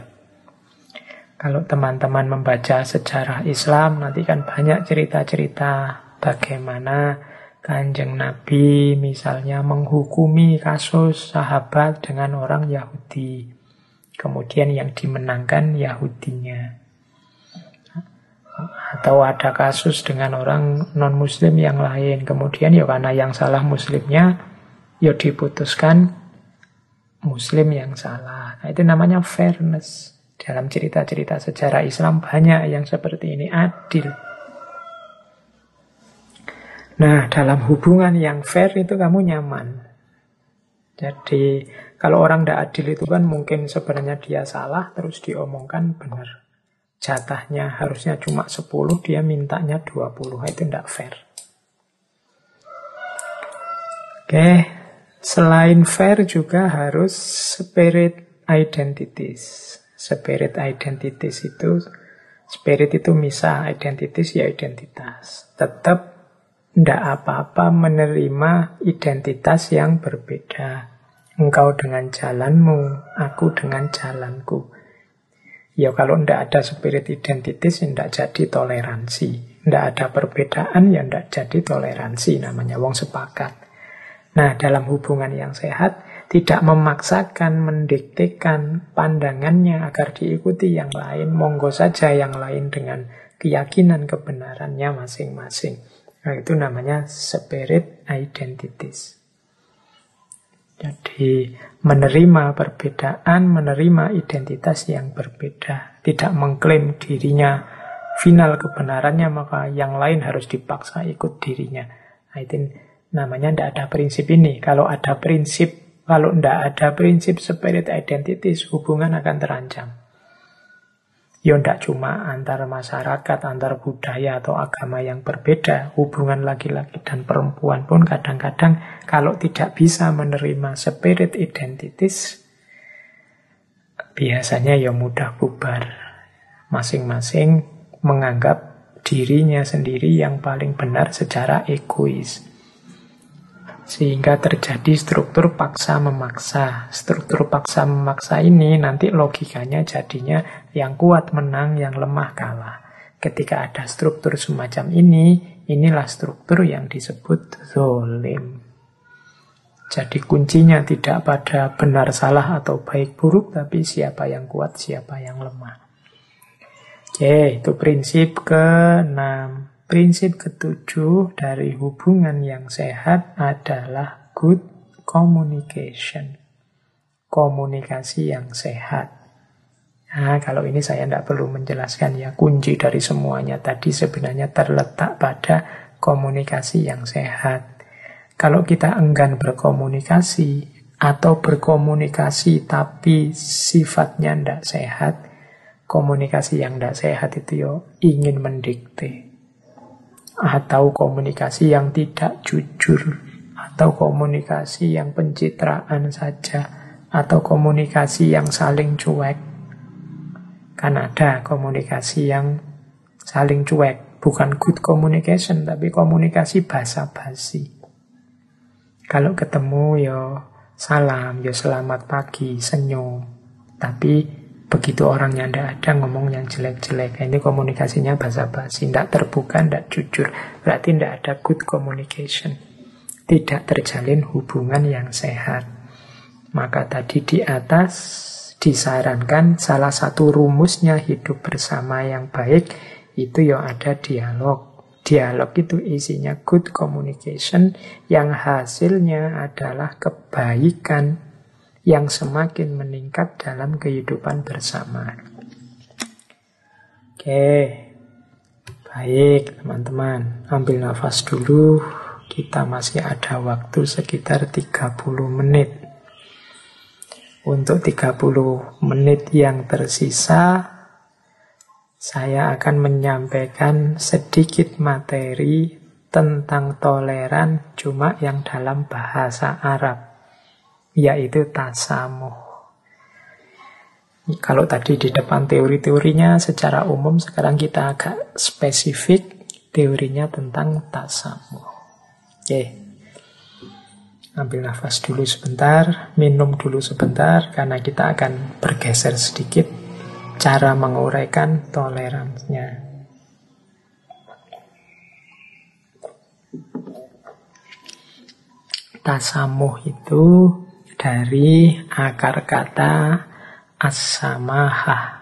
Kalau teman-teman membaca sejarah Islam, nanti kan banyak cerita-cerita bagaimana Kanjeng Nabi misalnya menghukumi kasus sahabat dengan orang Yahudi. Kemudian yang dimenangkan Yahudinya. Atau ada kasus dengan orang non-muslim yang lain. Kemudian ya karena yang salah muslimnya, ya diputuskan muslim yang salah. Nah, itu namanya fairness. Dalam cerita-cerita sejarah Islam banyak yang seperti ini adil. Nah, dalam hubungan yang fair itu kamu nyaman. Jadi, kalau orang tidak adil itu kan mungkin sebenarnya dia salah, terus diomongkan benar. Jatahnya harusnya cuma 10, dia mintanya 20. Itu tidak fair. Oke, selain fair juga harus spirit identities. Spirit identities itu, spirit itu misah, identities ya identitas. Tetap tidak apa-apa menerima identitas yang berbeda. Engkau dengan jalanmu, aku dengan jalanku. Ya kalau tidak ada spirit identitas, tidak jadi toleransi. Tidak ada perbedaan, ya tidak jadi toleransi. Namanya wong sepakat. Nah, dalam hubungan yang sehat, tidak memaksakan, mendiktekan pandangannya agar diikuti yang lain. Monggo saja yang lain dengan keyakinan kebenarannya masing-masing. Nah, itu namanya spirit identities. Jadi menerima perbedaan, menerima identitas yang berbeda, tidak mengklaim dirinya final kebenarannya, maka yang lain harus dipaksa ikut dirinya. Nah, itu namanya tidak ada prinsip ini. Kalau ada prinsip, kalau tidak ada prinsip spirit identities, hubungan akan terancam. Ya tidak cuma antar masyarakat, antar budaya atau agama yang berbeda. Hubungan laki-laki dan perempuan pun kadang-kadang kalau tidak bisa menerima spirit identitas, biasanya ya mudah bubar. Masing-masing menganggap dirinya sendiri yang paling benar secara egois. Sehingga terjadi struktur paksa memaksa. Struktur paksa memaksa ini nanti logikanya jadinya yang kuat menang, yang lemah kalah. Ketika ada struktur semacam ini, inilah struktur yang disebut zolim. Jadi kuncinya tidak pada benar salah atau baik buruk, tapi siapa yang kuat, siapa yang lemah. Oke, itu prinsip ke-6. Prinsip ketujuh dari hubungan yang sehat adalah good communication. Komunikasi yang sehat. Nah, kalau ini saya tidak perlu menjelaskan ya, kunci dari semuanya tadi sebenarnya terletak pada komunikasi yang sehat. Kalau kita enggan berkomunikasi atau berkomunikasi tapi sifatnya tidak sehat, komunikasi yang tidak sehat itu yo ingin mendikte atau komunikasi yang tidak jujur, atau komunikasi yang pencitraan saja, atau komunikasi yang saling cuek. Kan ada komunikasi yang saling cuek, bukan good communication, tapi komunikasi basa-basi. Kalau ketemu yo salam, yo selamat pagi, senyum. Tapi Begitu orangnya tidak ada ngomong yang jelek-jelek. Ini komunikasinya basa-basi, tidak terbuka, tidak jujur. Berarti tidak ada good communication. Tidak terjalin hubungan yang sehat. Maka tadi di atas disarankan salah satu rumusnya hidup bersama yang baik itu yang ada dialog. Dialog itu isinya good communication yang hasilnya adalah kebaikan yang semakin meningkat dalam kehidupan bersama. Oke, baik teman-teman, ambil nafas dulu. Kita masih ada waktu sekitar 30 menit. Untuk 30 menit yang tersisa, saya akan menyampaikan sedikit materi tentang toleran cuma yang dalam bahasa Arab, yaitu tasamuh. Kalau tadi di depan teori-teorinya secara umum, sekarang kita agak spesifik teorinya tentang tasamuh. Oke, ambil nafas dulu sebentar, minum dulu sebentar, karena kita akan bergeser sedikit cara menguraikan toleransinya. Tasamuh itu dari akar kata as-samahah.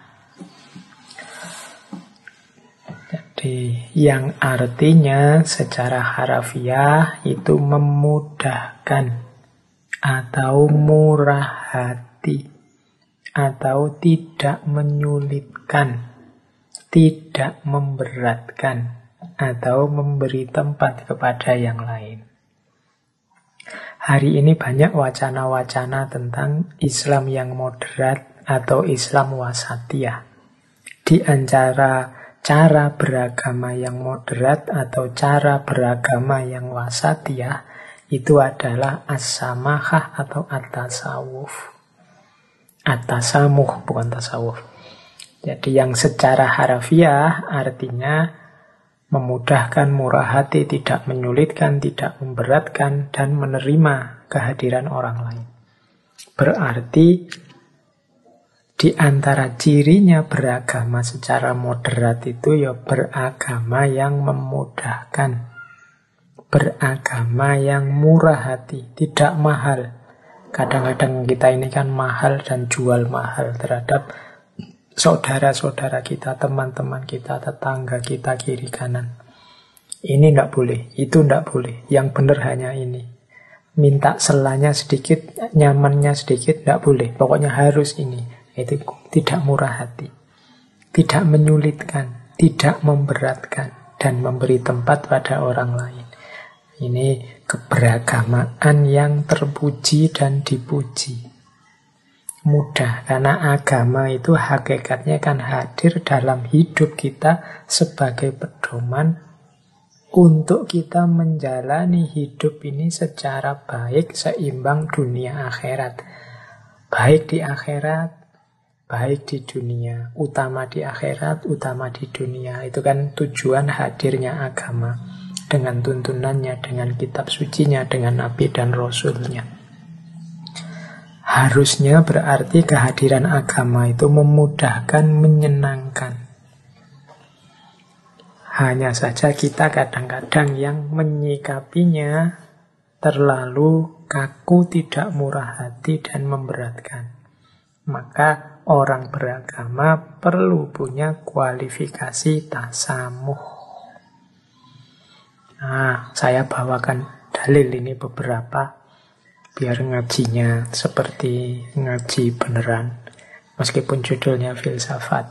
Jadi yang artinya secara harafiah itu memudahkan atau murah hati atau tidak menyulitkan, tidak memberatkan, atau memberi tempat kepada yang lain. Hari ini banyak wacana-wacana tentang Islam yang moderat atau Islam wasatiyah. Di antara cara beragama yang moderat atau cara beragama yang wasatiyah itu adalah as-samahah atau at-tasawuf. At-tasamuh, bukan tasawuf. Jadi yang secara harafiah artinya memudahkan murah hati, tidak menyulitkan, tidak memberatkan, dan menerima kehadiran orang lain. Berarti di antara cirinya beragama secara moderat itu ya beragama yang memudahkan. Beragama yang murah hati, tidak mahal. Kadang-kadang kita ini kan mahal dan jual mahal terhadap saudara-saudara kita, teman-teman kita, tetangga kita kiri kanan. Ini tidak boleh, itu tidak boleh. Yang benar hanya ini. Minta selanya sedikit, nyamannya sedikit, tidak boleh. Pokoknya harus ini. Itu tidak murah hati. Tidak menyulitkan, tidak memberatkan, dan memberi tempat pada orang lain. Ini keberagamaan yang terpuji dan dipuji. Mudah, karena agama itu hakikatnya kan hadir dalam hidup kita sebagai pedoman untuk kita menjalani hidup ini secara baik, seimbang dunia akhirat. Baik di akhirat, baik di dunia, utama di akhirat, utama di dunia. Itu kan tujuan hadirnya agama dengan tuntunannya, dengan kitab sucinya, dengan nabi dan rasulnya. Harusnya berarti kehadiran agama itu memudahkan, menyenangkan. Hanya saja kita kadang-kadang yang menyikapinya terlalu kaku, tidak murah hati, dan memberatkan. Maka orang beragama perlu punya kualifikasi tasamuh. Nah, saya bawakan dalil ini beberapa biar ngajinya seperti ngaji beneran meskipun judulnya filsafat.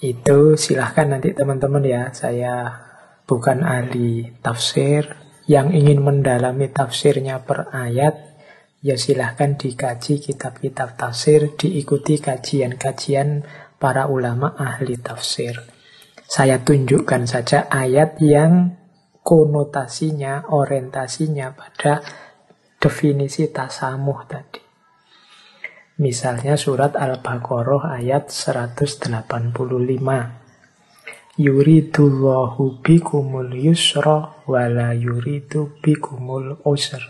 Itu silahkan nanti teman-teman ya, saya bukan ahli tafsir yang ingin mendalami tafsirnya per ayat ya silahkan dikaji kitab-kitab tafsir, diikuti kajian-kajian para ulama ahli tafsir. Saya tunjukkan saja ayat yang konotasinya, orientasinya pada definisi tasamuh tadi. Misalnya surat Al-Baqarah ayat 185. Yuridullahu bikumul yusra wala yuridu bikumul usr.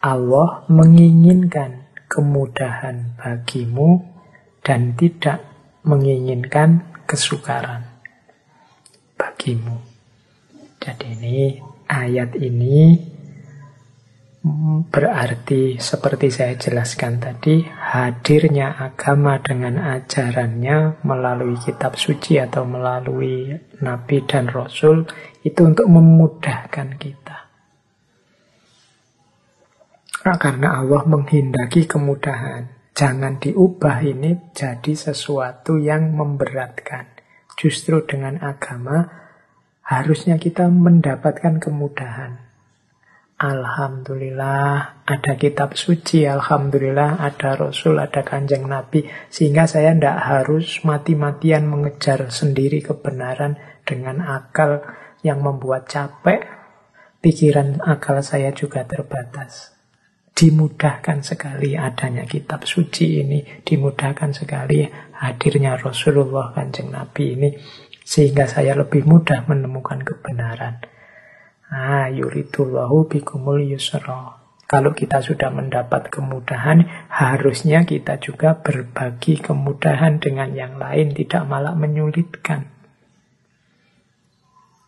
Allah menginginkan kemudahan bagimu dan tidak menginginkan kesukaran bagimu. Jadi ini ayat ini berarti seperti saya jelaskan tadi hadirnya agama dengan ajarannya melalui kitab suci atau melalui nabi dan rasul itu untuk memudahkan kita. Karena Allah menghendaki kemudahan. Jangan diubah ini jadi sesuatu yang memberatkan. Justru dengan agama harusnya kita mendapatkan kemudahan. Alhamdulillah ada kitab suci, Alhamdulillah ada Rasul, ada kanjeng Nabi. Sehingga saya tidak harus mati-matian mengejar sendiri kebenaran dengan akal yang membuat capek. Pikiran akal saya juga terbatas. Dimudahkan sekali adanya kitab suci ini, dimudahkan sekali hadirnya Rasulullah kanjeng Nabi ini. Sehingga saya lebih mudah menemukan kebenaran. Ah, yuridullahu bikumul yusra. Kalau kita sudah mendapat kemudahan, harusnya kita juga berbagi kemudahan dengan yang lain, tidak malah menyulitkan.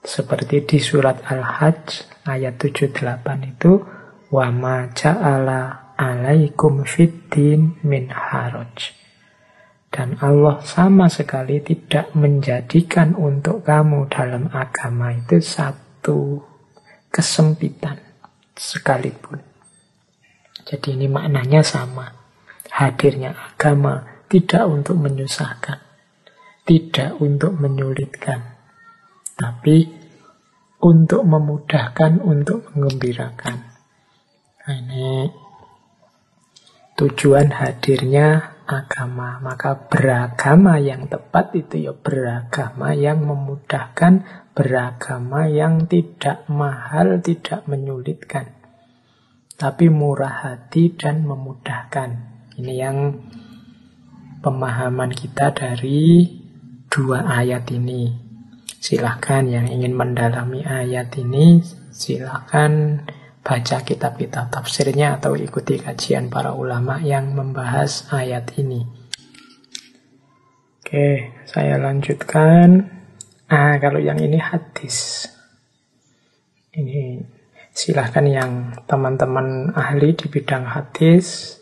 Seperti di surat Al-Hajj ayat 78 itu, wa ma ja'ala alaikum fiddin min haraj. Dan Allah sama sekali tidak menjadikan untuk kamu dalam agama itu satu kesempitan sekalipun. Jadi ini maknanya sama. Hadirnya agama tidak untuk menyusahkan, tidak untuk menyulitkan, tapi untuk memudahkan, untuk mengembirakan. Nah, ini tujuan hadirnya agama. Maka beragama yang tepat itu ya beragama yang memudahkan beragama yang tidak mahal, tidak menyulitkan, tapi murah hati dan memudahkan. Ini yang pemahaman kita dari dua ayat ini. Silahkan yang ingin mendalami ayat ini, silahkan baca kitab-kitab tafsirnya atau ikuti kajian para ulama yang membahas ayat ini. Oke, saya lanjutkan. Nah, kalau yang ini hadis. Ini silahkan yang teman-teman ahli di bidang hadis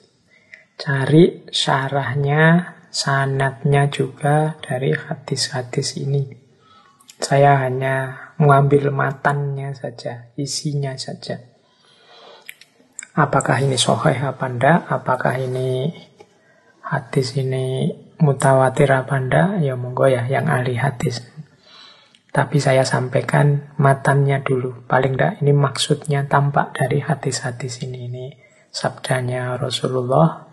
cari syarahnya, sanatnya juga dari hadis-hadis ini. Saya hanya mengambil matannya saja, isinya saja. Apakah ini soheh apa enggak? Apakah ini hadis ini mutawatir apa enggak? Ya monggo ya yang ahli hadis tapi saya sampaikan matannya dulu. Paling tidak ini maksudnya tampak dari hadis-hadis ini. Ini sabdanya Rasulullah.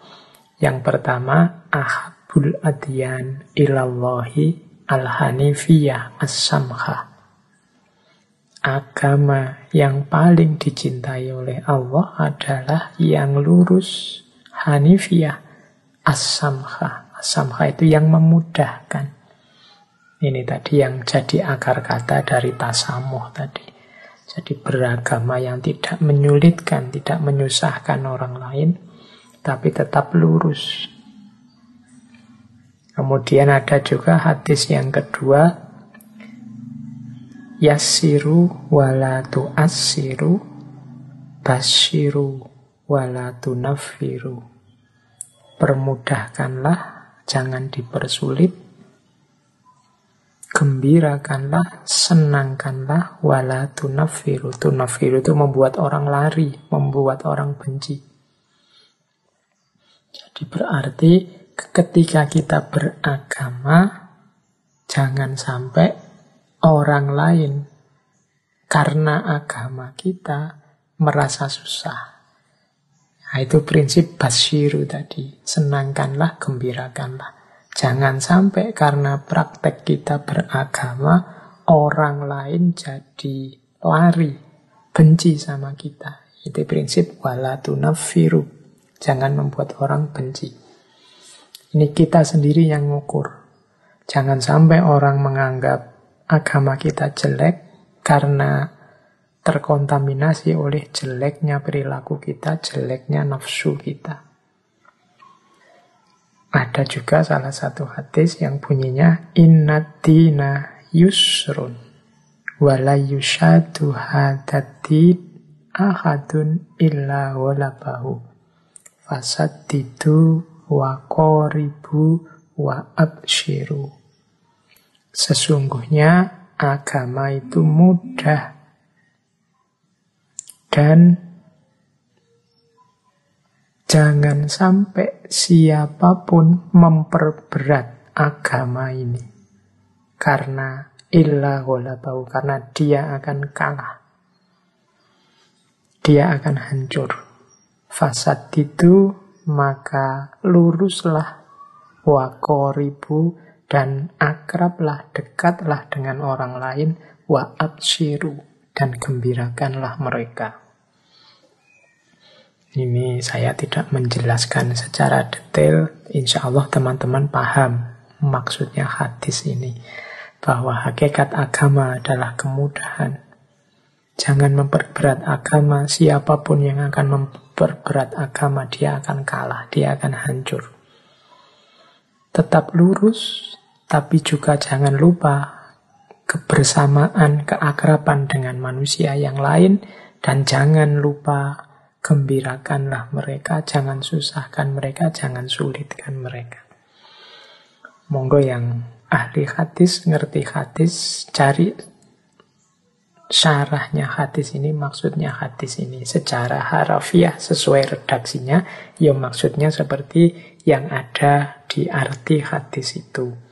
Yang pertama, ahabul adyan ilallahi al-hanifiyah as-samha. Agama yang paling dicintai oleh Allah adalah yang lurus, hanifiyah, as-samha. As-samha itu yang memudahkan ini tadi yang jadi akar kata dari tasamuh tadi. Jadi beragama yang tidak menyulitkan, tidak menyusahkan orang lain, tapi tetap lurus. Kemudian ada juga hadis yang kedua, Yassiru walatu asiru, basyiru walatu nafiru. Permudahkanlah, jangan dipersulit, gembirakanlah, senangkanlah, wala tunafiru. Tunafiru itu membuat orang lari, membuat orang benci. Jadi berarti ketika kita beragama, jangan sampai orang lain karena agama kita merasa susah. Nah, itu prinsip basyiru tadi. Senangkanlah, gembirakanlah. Jangan sampai karena praktek kita beragama, orang lain jadi lari, benci sama kita. Itu prinsip wala tunafiru. Jangan membuat orang benci. Ini kita sendiri yang ngukur. Jangan sampai orang menganggap agama kita jelek karena terkontaminasi oleh jeleknya perilaku kita, jeleknya nafsu kita. Ada juga salah satu hadis yang bunyinya Innatina yusrun wala yushadu hadadid ahadun illa walabahu fasadidu wa qoribu wa abshiru Sesungguhnya agama itu mudah dan Jangan sampai siapa pun memperberat agama ini. Karena illa bau karena dia akan kalah. dia akan hancur. Fasad itu maka luruslah wakoribu dan akrablah, dekatlah dengan orang lain, wa abshiru, dan gembirakanlah mereka. Ini saya tidak menjelaskan secara detail, insya Allah teman-teman paham maksudnya hadis ini. Bahwa hakikat agama adalah kemudahan. Jangan memperberat agama, siapa pun yang akan memperberat agama, dia akan kalah, dia akan hancur. Tetap lurus, tapi juga jangan lupa kebersamaan, keakraban dengan manusia yang lain, dan jangan lupa gembirakanlah mereka, jangan susahkan mereka, jangan sulitkan mereka. Monggo yang ahli hadis, ngerti hadis, cari syarahnya hadis ini, maksudnya hadis ini secara harafiah sesuai redaksinya, ya maksudnya seperti yang ada di arti hadis itu.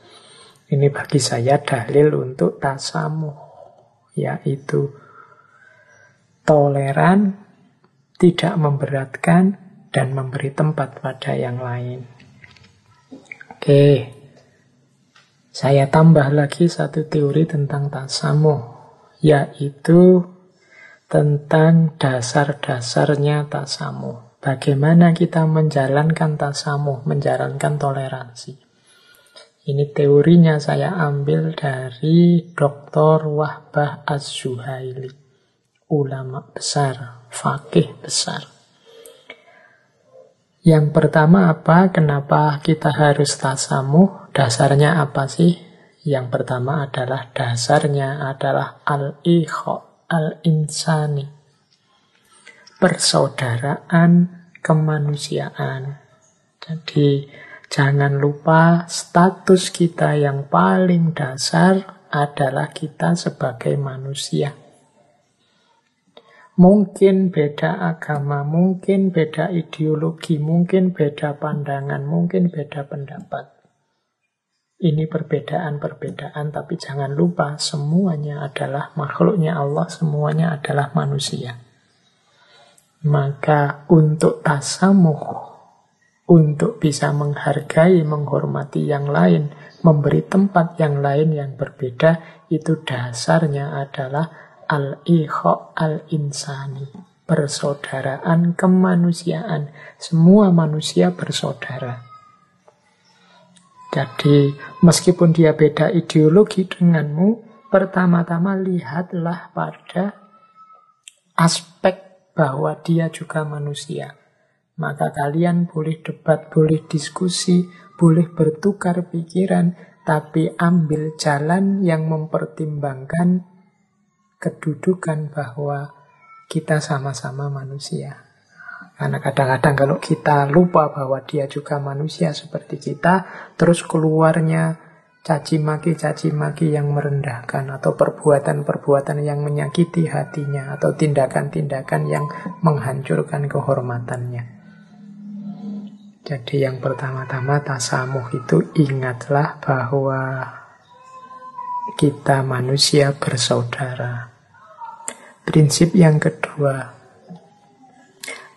Ini bagi saya dalil untuk tasamu, yaitu toleran, tidak memberatkan, dan memberi tempat pada yang lain. Oke, saya tambah lagi satu teori tentang tasamu, yaitu tentang dasar-dasarnya tasamu. Bagaimana kita menjalankan tasamu, menjalankan toleransi. Ini teorinya saya ambil dari Dr. Wahbah Az-Zuhaili. Ulama besar, fakih besar. Yang pertama apa? Kenapa kita harus tasamuh? Dasarnya apa sih? Yang pertama adalah dasarnya adalah al-ikho, al-insani. Persaudaraan kemanusiaan. Jadi Jangan lupa status kita yang paling dasar adalah kita sebagai manusia. Mungkin beda agama, mungkin beda ideologi, mungkin beda pandangan, mungkin beda pendapat. Ini perbedaan-perbedaan, tapi jangan lupa semuanya adalah makhluknya Allah, semuanya adalah manusia. Maka untuk tasamuh untuk bisa menghargai, menghormati yang lain, memberi tempat yang lain yang berbeda, itu dasarnya adalah al-ikho al-insani. Persaudaraan kemanusiaan. Semua manusia bersaudara. Jadi, meskipun dia beda ideologi denganmu, pertama-tama lihatlah pada aspek bahwa dia juga manusia maka kalian boleh debat, boleh diskusi, boleh bertukar pikiran, tapi ambil jalan yang mempertimbangkan kedudukan bahwa kita sama-sama manusia. Karena kadang-kadang kalau kita lupa bahwa dia juga manusia seperti kita, terus keluarnya caci maki caci maki yang merendahkan atau perbuatan-perbuatan yang menyakiti hatinya atau tindakan-tindakan yang menghancurkan kehormatannya. Jadi yang pertama-tama tasamuh itu ingatlah bahwa kita manusia bersaudara. Prinsip yang kedua,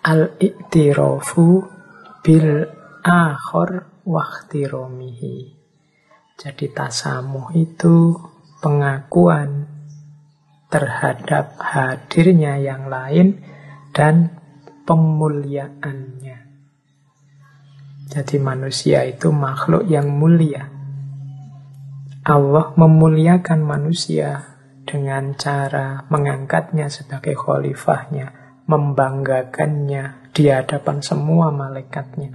al-iktirafu bil akhor waktiromihi. Jadi tasamuh itu pengakuan terhadap hadirnya yang lain dan pemuliaannya. Jadi manusia itu makhluk yang mulia. Allah memuliakan manusia dengan cara mengangkatnya sebagai khalifahnya, membanggakannya di hadapan semua malaikatnya.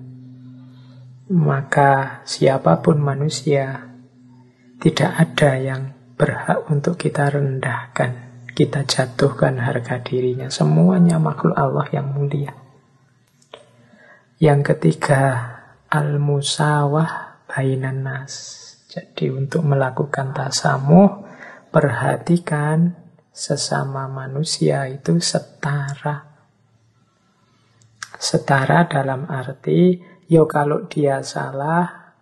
Maka siapa pun manusia, tidak ada yang berhak untuk kita rendahkan, kita jatuhkan harga dirinya. Semuanya makhluk Allah yang mulia. Yang ketiga, al-musawah bainan nas. Jadi untuk melakukan tasamuh, perhatikan sesama manusia itu setara. Setara dalam arti, yo kalau dia salah,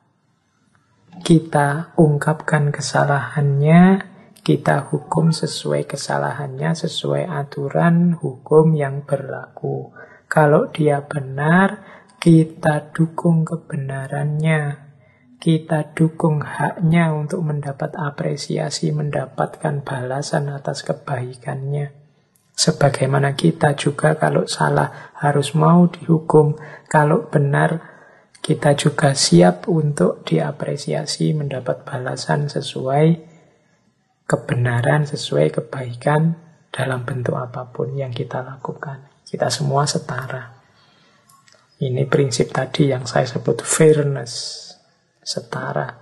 kita ungkapkan kesalahannya, Kita hukum sesuai kesalahannya, sesuai aturan hukum yang berlaku. Kalau dia benar, kita dukung kebenarannya. Kita dukung haknya untuk mendapat apresiasi, mendapatkan balasan atas kebaikannya. Sebagaimana kita juga kalau salah harus mau dihukum, kalau benar kita juga siap untuk diapresiasi, mendapat balasan sesuai kebenaran sesuai kebaikan dalam bentuk apa pun yang kita lakukan. Kita semua setara. Ini prinsip tadi yang saya sebut fairness, setara.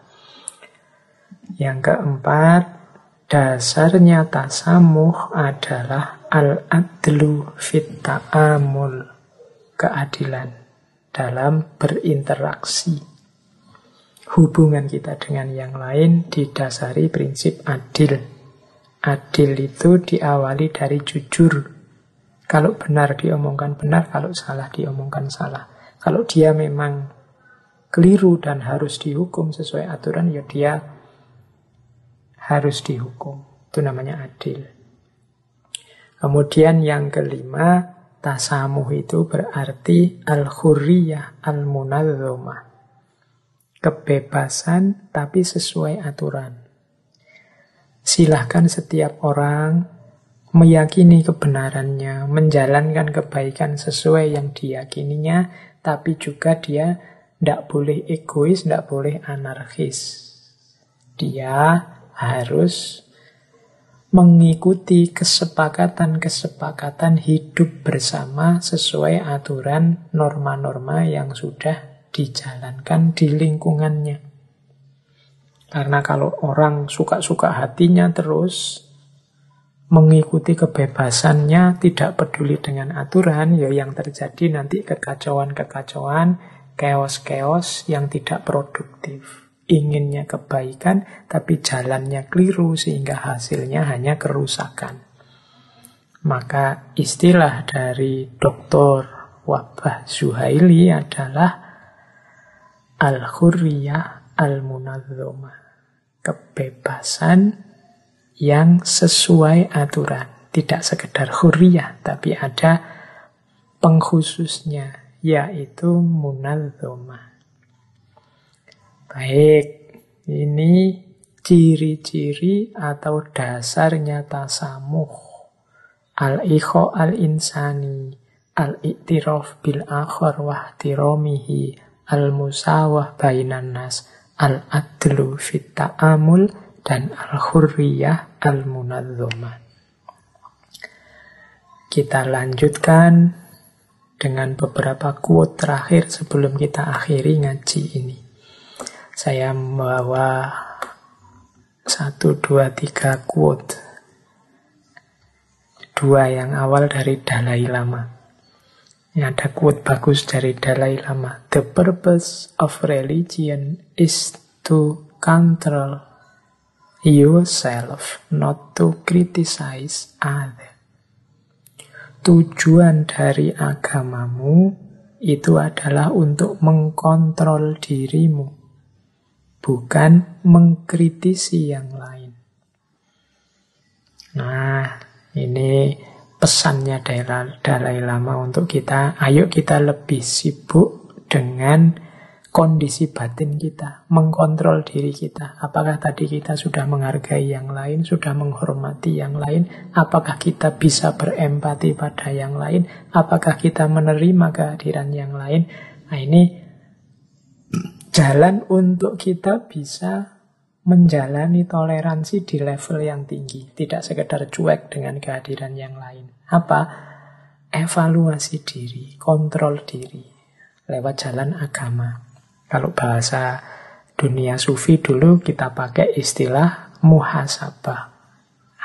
Yang keempat, dasarnya tasamuh adalah al-adlu fit ta'amul, keadilan dalam berinteraksi hubungan kita dengan yang lain didasari prinsip adil. Adil itu diawali dari jujur. Kalau benar diomongkan benar, kalau salah diomongkan salah. Kalau dia memang keliru dan harus dihukum sesuai aturan, ya dia harus dihukum. Itu namanya adil. Kemudian yang kelima, tasamuh itu berarti al-hurriyah al-munadzomah kebebasan tapi sesuai aturan. Silahkan setiap orang meyakini kebenarannya, menjalankan kebaikan sesuai yang diyakininya, tapi juga dia tidak boleh egois, tidak boleh anarkis. Dia harus mengikuti kesepakatan-kesepakatan hidup bersama sesuai aturan norma-norma yang sudah dijalankan di lingkungannya. Karena kalau orang suka-suka hatinya terus mengikuti kebebasannya, tidak peduli dengan aturan, ya yang terjadi nanti kekacauan-kekacauan, keos-keos yang tidak produktif. Inginnya kebaikan, tapi jalannya keliru sehingga hasilnya hanya kerusakan. Maka istilah dari Dr. Wabah Zuhaili adalah al-hurriyah al-munadzomah. Kebebasan yang sesuai aturan. Tidak sekedar hurriyah, tapi ada pengkhususnya, yaitu munadzomah. Baik, ini ciri-ciri atau dasarnya tasamuh. Al-ikho al-insani, al-iktiraf bil-akhar wahtiromihi, al-musawah bainan nas, al-adlu fit ta'amul, dan al-hurriyah al-munadzomah. Kita lanjutkan dengan beberapa quote terakhir sebelum kita akhiri ngaji ini. Saya membawa satu, dua, tiga quote. Dua yang awal dari Dalai Lama. Ini ada quote bagus dari Dalai Lama. The purpose of religion is to control yourself, not to criticize other. Tujuan dari agamamu itu adalah untuk mengkontrol dirimu, bukan mengkritisi yang lain. Nah, ini pesannya Dalai Lama untuk kita, ayo kita lebih sibuk dengan kondisi batin kita, mengkontrol diri kita. Apakah tadi kita sudah menghargai yang lain, sudah menghormati yang lain? Apakah kita bisa berempati pada yang lain? Apakah kita menerima kehadiran yang lain? Nah ini jalan untuk kita bisa menjalani toleransi di level yang tinggi, tidak sekedar cuek dengan kehadiran yang lain. Apa? Evaluasi diri, kontrol diri lewat jalan agama. Kalau bahasa dunia sufi dulu kita pakai istilah muhasabah.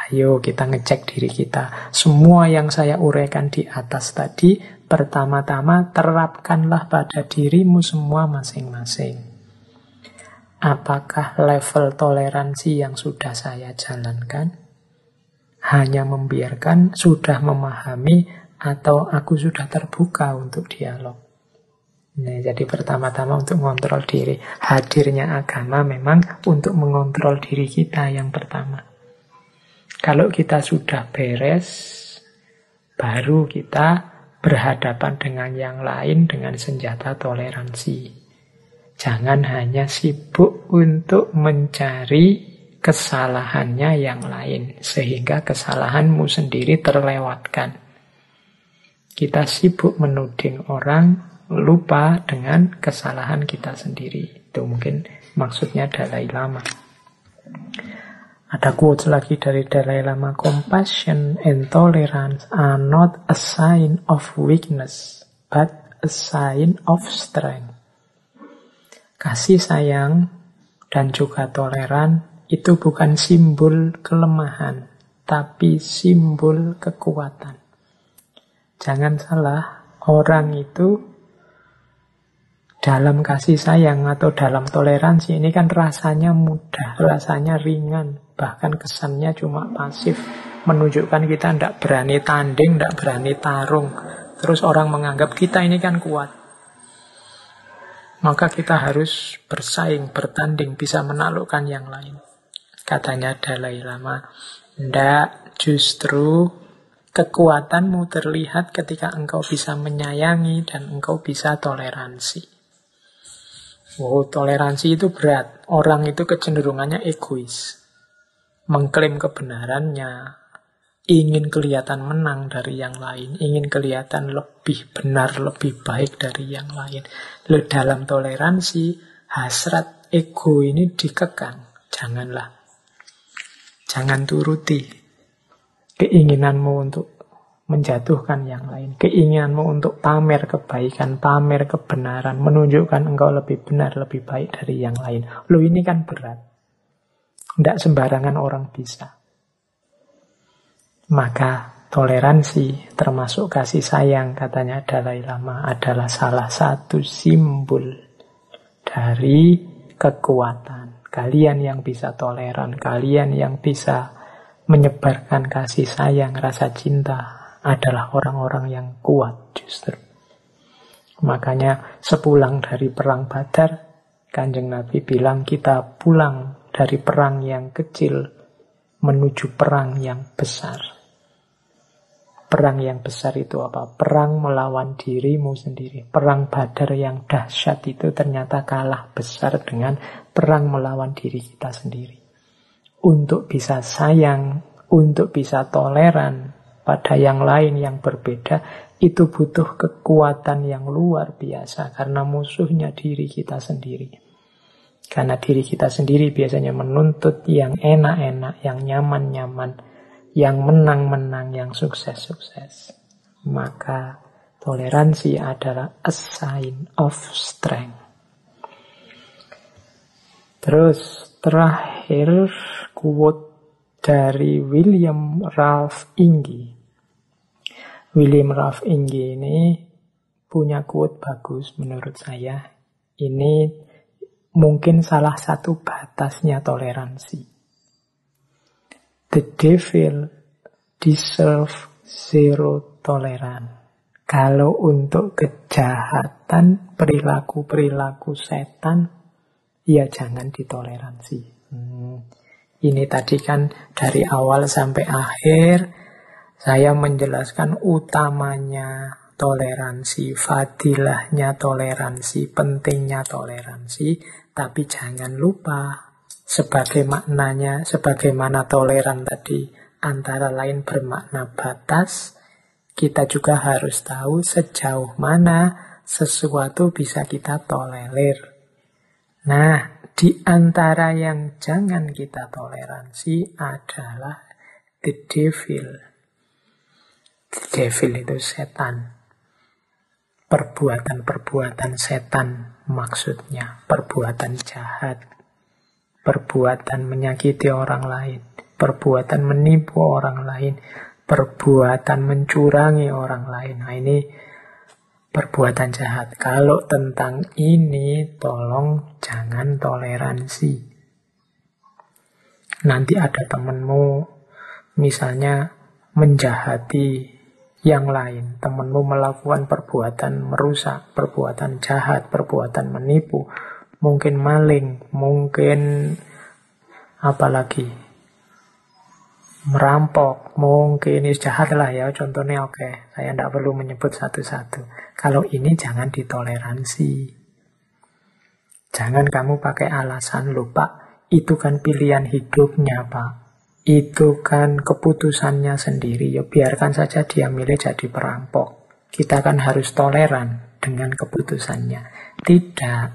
Ayo kita ngecek diri kita. Semua yang saya uraikan di atas tadi, pertama-tama terapkanlah pada dirimu semua masing-masing apakah level toleransi yang sudah saya jalankan hanya membiarkan, sudah memahami, atau aku sudah terbuka untuk dialog. Nah, jadi pertama-tama untuk mengontrol diri. Hadirnya agama memang untuk mengontrol diri kita yang pertama. Kalau kita sudah beres, baru kita berhadapan dengan yang lain dengan senjata toleransi. Jangan hanya sibuk untuk mencari kesalahannya yang lain, sehingga kesalahanmu sendiri terlewatkan. Kita sibuk menuding orang, lupa dengan kesalahan kita sendiri. Itu mungkin maksudnya Dalai Lama. Ada quotes lagi dari Dalai Lama, compassion and tolerance are not a sign of weakness, but a sign of strength. Kasih sayang dan juga toleran itu bukan simbol kelemahan, tapi simbol kekuatan. Jangan salah, orang itu dalam kasih sayang atau dalam toleransi ini kan rasanya mudah, rasanya ringan, bahkan kesannya cuma pasif, menunjukkan kita tidak berani tanding, tidak berani tarung. Terus orang menganggap kita ini kan kuat. Maka kita harus bersaing, bertanding, bisa menaklukkan yang lain. Katanya Dalai Lama, ndak justru kekuatanmu terlihat ketika engkau bisa menyayangi dan engkau bisa toleransi. Wow, toleransi itu berat. Orang itu kecenderungannya egois. Mengklaim kebenarannya, ingin kelihatan menang dari yang lain, ingin kelihatan lebih benar, lebih baik dari yang lain. Lalu dalam toleransi, hasrat ego ini dikekang. Janganlah Jangan turuti keinginanmu untuk menjatuhkan yang lain. Keinginanmu untuk pamer kebaikan, pamer kebenaran, menunjukkan engkau lebih benar, lebih baik dari yang lain. Lo ini kan berat. Tidak sembarangan orang bisa. Maka toleransi termasuk kasih sayang katanya Dalai Lama adalah salah satu simbol dari kekuatan. Kalian yang bisa toleran, kalian yang bisa menyebarkan kasih sayang, rasa cinta adalah orang-orang yang kuat justru. Makanya sepulang dari perang Badar, Kanjeng Nabi bilang kita pulang dari perang yang kecil menuju perang yang besar. Perang yang besar itu apa? Perang melawan dirimu sendiri. Perang badar yang dahsyat itu ternyata kalah besar dengan perang melawan diri kita sendiri. Untuk bisa sayang, untuk bisa toleran pada yang lain yang berbeda, itu butuh kekuatan yang luar biasa karena musuhnya diri kita sendiri. Karena diri kita sendiri biasanya menuntut yang enak-enak, yang nyaman-nyaman, yang menang-menang, yang sukses-sukses. Maka toleransi adalah a sign of strength. Terus terakhir quote dari William Ralph Ingi. William Ralph Ingi ini punya quote bagus menurut saya. Ini mungkin salah satu batasnya toleransi. The devil deserve zero tolerance. Kalau untuk kejahatan, perilaku-perilaku setan, ya jangan ditoleransi. Hmm. Ini tadi kan dari awal sampai akhir, saya menjelaskan utamanya toleransi, fadilahnya toleransi, pentingnya toleransi, tapi jangan lupa sebagai maknanya, sebagaimana toleran tadi antara lain bermakna batas, kita juga harus tahu sejauh mana sesuatu bisa kita tolerir. Nah, di antara yang jangan kita toleransi adalah the devil. Devil itu setan. Perbuatan-perbuatan setan maksudnya, perbuatan jahat perbuatan menyakiti orang lain, perbuatan menipu orang lain, perbuatan mencurangi orang lain. Nah, ini perbuatan jahat. Kalau tentang ini, tolong jangan toleransi. Nanti ada temenmu, misalnya menjahati yang lain. Temenmu melakukan perbuatan merusak, perbuatan jahat, perbuatan menipu mungkin maling, mungkin apalagi merampok, mungkin ini jahat lah ya, contohnya oke, okay. saya tidak perlu menyebut satu-satu. Kalau ini jangan ditoleransi. Jangan kamu pakai alasan lupa, itu kan pilihan hidupnya pak. Itu kan keputusannya sendiri, ya biarkan saja dia milih jadi perampok. Kita kan harus toleran dengan keputusannya. Tidak.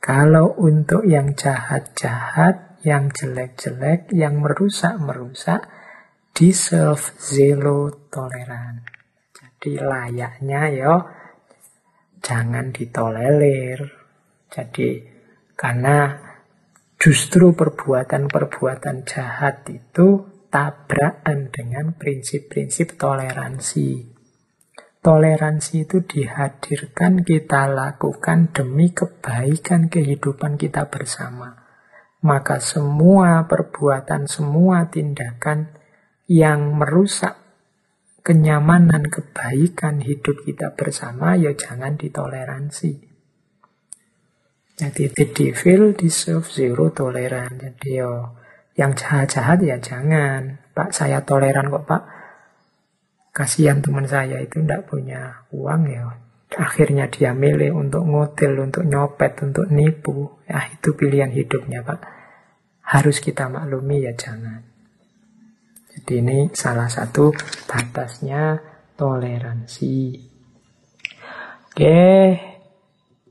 Kalau untuk yang jahat-jahat, yang jelek-jelek, yang merusak-merusak, deserve zero toleran. Jadi layaknya yo jangan ditolerir. Jadi karena justru perbuatan-perbuatan jahat itu tabrakan dengan prinsip-prinsip toleransi. Toleransi itu dihadirkan kita lakukan demi kebaikan kehidupan kita bersama. Maka semua perbuatan, semua tindakan yang merusak kenyamanan, kebaikan hidup kita bersama, ya jangan ditoleransi. The devil deserve zero toleran. Jadi yo yang jahat-jahat ya jangan. Pak saya toleran kok pak. Kasihan teman saya itu tidak punya uang ya. Akhirnya dia milih untuk ngotel, untuk nyopet, untuk nipu. Ya itu pilihan hidupnya pak. Harus kita maklumi ya jangan. Jadi ini salah satu batasnya toleransi. Oke,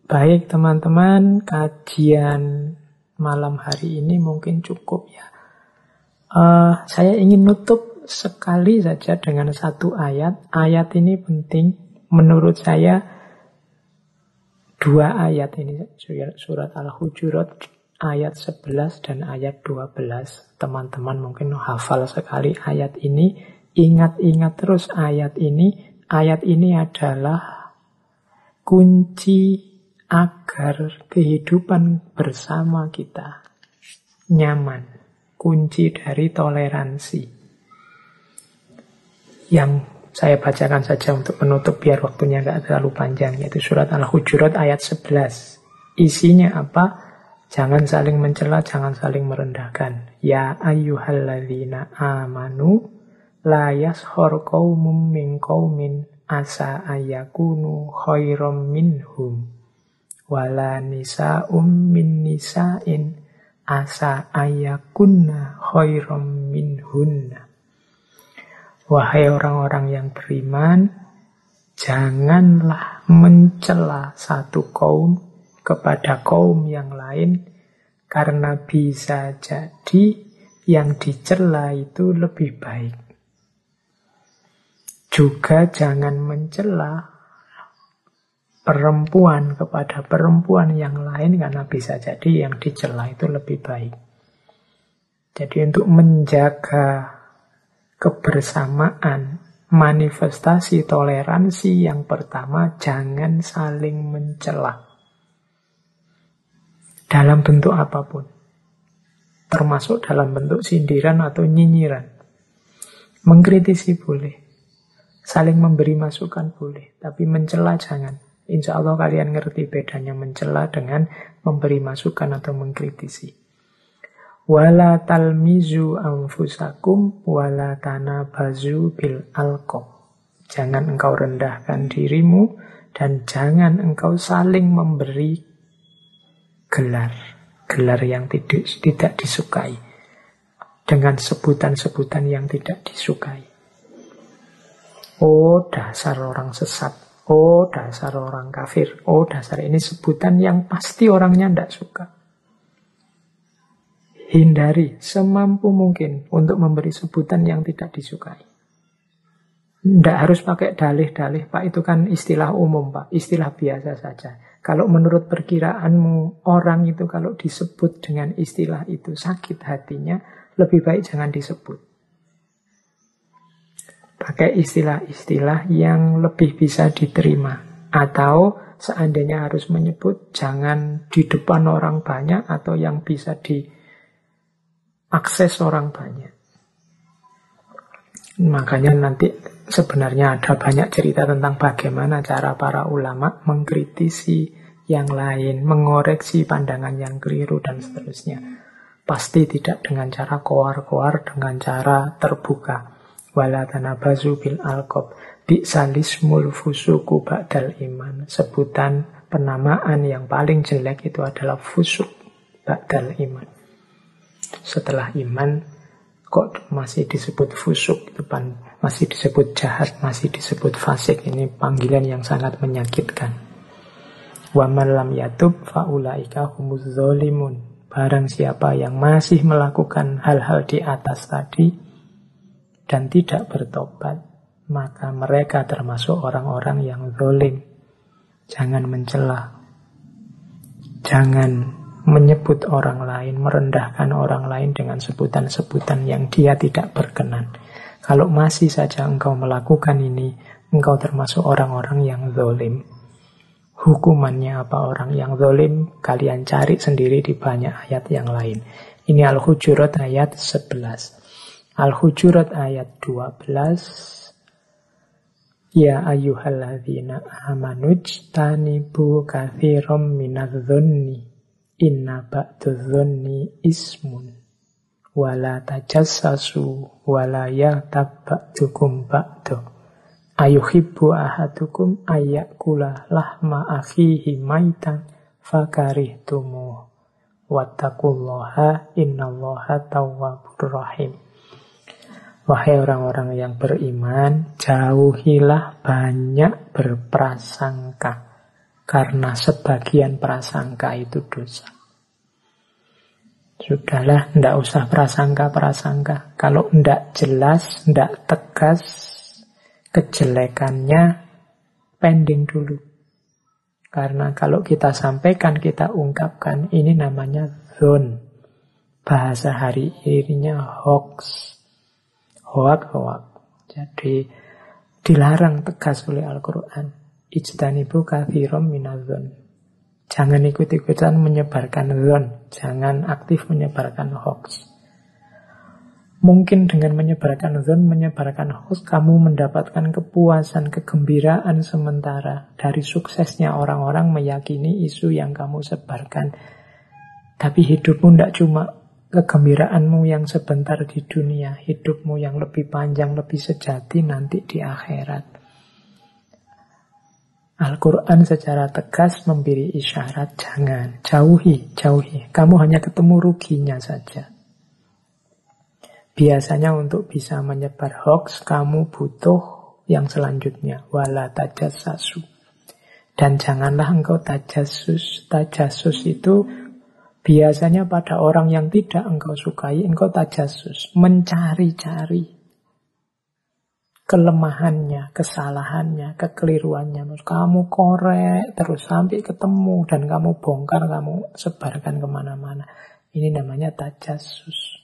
baik teman-teman, kajian malam hari ini mungkin cukup ya. Uh, saya ingin nutup sekali saja dengan satu ayat. Ayat ini penting menurut saya dua ayat ini surat Al-Hujurat ayat 11 dan ayat 12. Teman-teman mungkin hafal sekali ayat ini. Ingat-ingat terus ayat ini. Ayat ini adalah kunci agar kehidupan bersama kita nyaman. Kunci dari toleransi. Yang saya bacakan saja untuk menutup biar waktunya nggak terlalu panjang. Yaitu surat Al-Hujurat ayat 11. Isinya apa? Jangan saling mencela, jangan saling merendahkan. Ya ayyuhalladzina amanu la yashor qaumum min qaumin asa ayakunu khairam minhum wala nisa'um min nisa'in asa ayakunna khairam minhunna. Wahai orang-orang yang beriman, janganlah mencela satu kaum kepada kaum yang lain karena bisa jadi yang dicela itu lebih baik. Juga jangan mencela perempuan kepada perempuan yang lain karena bisa jadi yang dicela itu lebih baik. Jadi untuk menjaga kebersamaan, manifestasi toleransi yang pertama jangan saling mencela dalam bentuk apa pun. Termasuk dalam bentuk sindiran atau nyinyiran. Mengkritisi boleh. Saling memberi masukan boleh. Tapi mencela jangan. Insya Allah kalian ngerti bedanya mencela dengan memberi masukan atau mengkritisi. Wala talmizu anfusakum wala tanabazu bil alkoh. Jangan engkau rendahkan dirimu dan jangan engkau saling memberi gelar, gelar yang tidak, tidak disukai, dengan sebutan-sebutan yang tidak disukai. Oh dasar orang sesat, oh dasar orang kafir, oh dasar ini sebutan yang pasti orangnya tidak suka. Hindari semampu mungkin untuk memberi sebutan yang tidak disukai. Tidak harus pakai dalih-dalih, Pak. Itu kan istilah umum, Pak. Istilah biasa saja. Kalau menurut perkiraanmu, orang itu kalau disebut dengan istilah itu sakit hatinya, lebih baik jangan disebut. Pakai istilah-istilah yang lebih bisa diterima. Atau seandainya harus menyebut, jangan di depan orang banyak atau yang bisa diakses orang banyak. Makanya nanti sebenarnya ada banyak cerita tentang bagaimana cara para ulama mengkritisi yang lain, mengoreksi pandangan yang keliru dan seterusnya. Pasti tidak dengan cara koar-koar, dengan cara terbuka. Wala tanabazu bil alqab. Bi'salismul fusuku ba'dal iman. Sebutan penamaan yang paling jelek itu adalah fusuk ba'dal iman. Setelah iman, kok masih disebut fusuk, depan masih disebut jahat, masih disebut fasik. Ini panggilan yang sangat menyakitkan. Wa man lam yatub faulaika humuz zalimun. Barang siapa yang masih melakukan hal-hal di atas tadi dan tidak bertobat, maka mereka termasuk orang-orang yang zolim. Jangan mencela. Jangan menyebut orang lain, merendahkan orang lain dengan sebutan-sebutan yang dia tidak berkenan. Kalau masih saja engkau melakukan ini, engkau termasuk orang-orang yang zolim. Hukumannya apa orang yang zolim? Kalian cari sendiri di banyak ayat yang lain. Ini Al-Hujurat ayat 11. Al-Hujurat ayat 12. Ya ayyuhalladzina amanuj tanibu kathirum minadh-dhunni inna ba'dudh-dhunni ismun wala tajassasu wala yaghtab ba'dukum ba'du Ayuhibbu ahadukum ayakula lahma akhihi maitan fakarihtumu wattaqullaha innallaha tawwabur rahim. Wahai orang-orang yang beriman, jauhilah banyak berprasangka. Karena sebagian prasangka itu dosa. Sudahlah, ndak usah prasangka-prasangka. Kalau ndak jelas, ndak tegas, kejelekannya pending dulu. Karena kalau kita sampaikan, kita ungkapkan, ini namanya zon. Bahasa hari ininya hoax. Hoak, hoak. Jadi dilarang tegas oleh Al-Quran. Ijtanibu kathirom minadzon. Jangan ikut-ikutan menyebarkan zon. Jangan aktif menyebarkan hoax. Mungkin dengan menyebarkan zon, menyebarkan hoax, kamu mendapatkan kepuasan, kegembiraan sementara dari suksesnya orang-orang meyakini isu yang kamu sebarkan. Tapi hidupmu tidak cuma kegembiraanmu yang sebentar di dunia, hidupmu yang lebih panjang, lebih sejati nanti di akhirat. Al-Quran secara tegas memberi isyarat, jangan, jauhi, jauhi. Kamu hanya ketemu ruginya saja. Biasanya untuk bisa menyebar hoax, kamu butuh yang selanjutnya. Wala tajasasu. Dan janganlah engkau tajasus. Tajasus itu biasanya pada orang yang tidak engkau sukai, engkau tajasus. Mencari-cari kelemahannya, kesalahannya, kekeliruannya. Kamu korek terus sampai ketemu dan kamu bongkar, kamu sebarkan ke mana-mana. Ini namanya tajasus.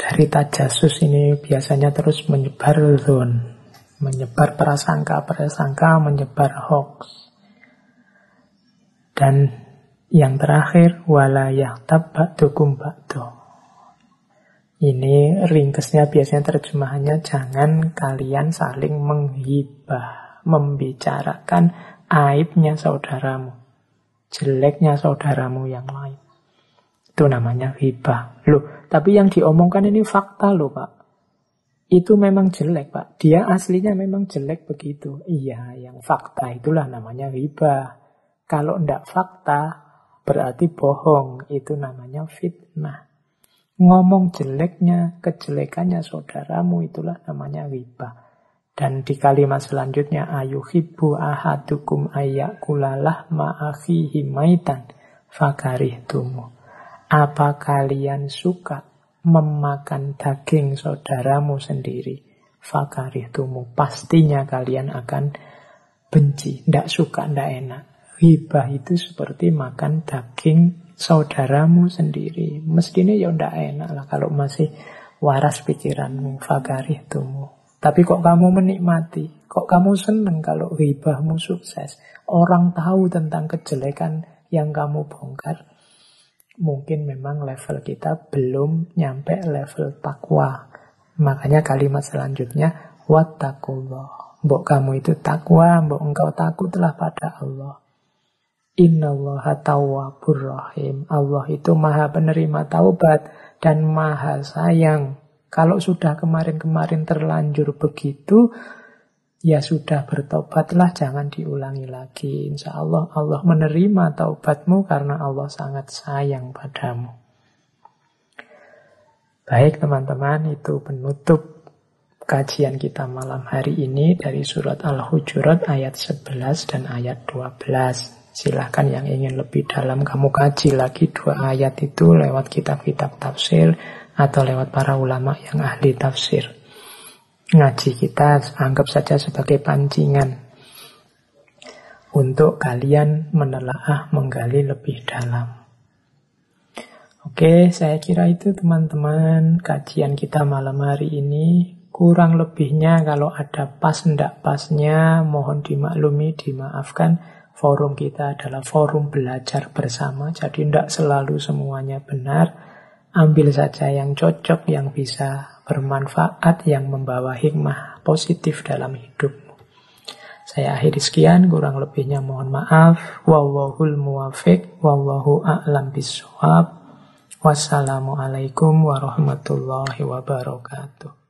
Dari tajasus ini biasanya terus menyebar zon, menyebar prasangka-prasangka, menyebar hoax. Dan yang terakhir, walayah tabak dukum bakdo. Ini ringkesnya biasanya terjemahannya jangan kalian saling menghibah, membicarakan aibnya saudaramu, jeleknya saudaramu yang lain. Itu namanya hibah. Loh, tapi yang diomongkan ini fakta loh Pak. Itu memang jelek Pak. Dia aslinya memang jelek begitu. Iya, yang fakta itulah namanya hibah. Kalau ndak fakta, berarti bohong. Itu namanya fitnah. Ngomong jeleknya, kejelekannya saudaramu, itulah namanya hibah. Dan di kalimat selanjutnya, ayuhibu ahadukum ayakulalah ma'akhihi maitan fakarih tumu. Apa kalian suka memakan daging saudaramu sendiri? Fakarih tumu. Pastinya kalian akan benci. Tidak suka, tidak enak. Hibah itu seperti makan daging saudaramu sendiri. Mestinya ya tidak enak lah kalau masih waras pikiranmu. Fakarih tumu. Tapi kok kamu menikmati? Kok kamu senang kalau hibahmu sukses? Orang tahu tentang kejelekan yang kamu bongkar mungkin memang level kita belum nyampe level takwa. Makanya kalimat selanjutnya wattaqullah. Mbok kamu itu takwa, mbok engkau takutlah pada Allah. Innallaha tawwabur rahim. Allah itu maha penerima taubat dan maha sayang. Kalau sudah kemarin-kemarin terlanjur begitu, ya sudah bertobatlah, jangan diulangi lagi. Insya Allah Allah menerima taubatmu karena Allah sangat sayang padamu. Baik teman-teman, itu penutup kajian kita malam hari ini dari surat Al-Hujurat ayat 11 dan ayat 12. Silahkan yang ingin lebih dalam kamu kaji lagi dua ayat itu lewat kitab-kitab tafsir atau lewat para ulama yang ahli tafsir. Ngaji kita anggap saja sebagai pancingan untuk kalian menelaah menggali lebih dalam. Oke, saya kira itu teman-teman kajian kita malam hari ini. Kurang lebihnya kalau ada pas ndak pasnya mohon dimaklumi, dimaafkan. Forum kita adalah forum belajar bersama, jadi tidak selalu semuanya benar. Ambil saja yang cocok, yang bisa bermanfaat, yang membawa hikmah positif dalam hidupmu. Saya akhiri sekian, kurang lebihnya mohon maaf. Wallahul muwafiq, wallahu a'lam biswab. Wassalamualaikum warahmatullahi wabarakatuh.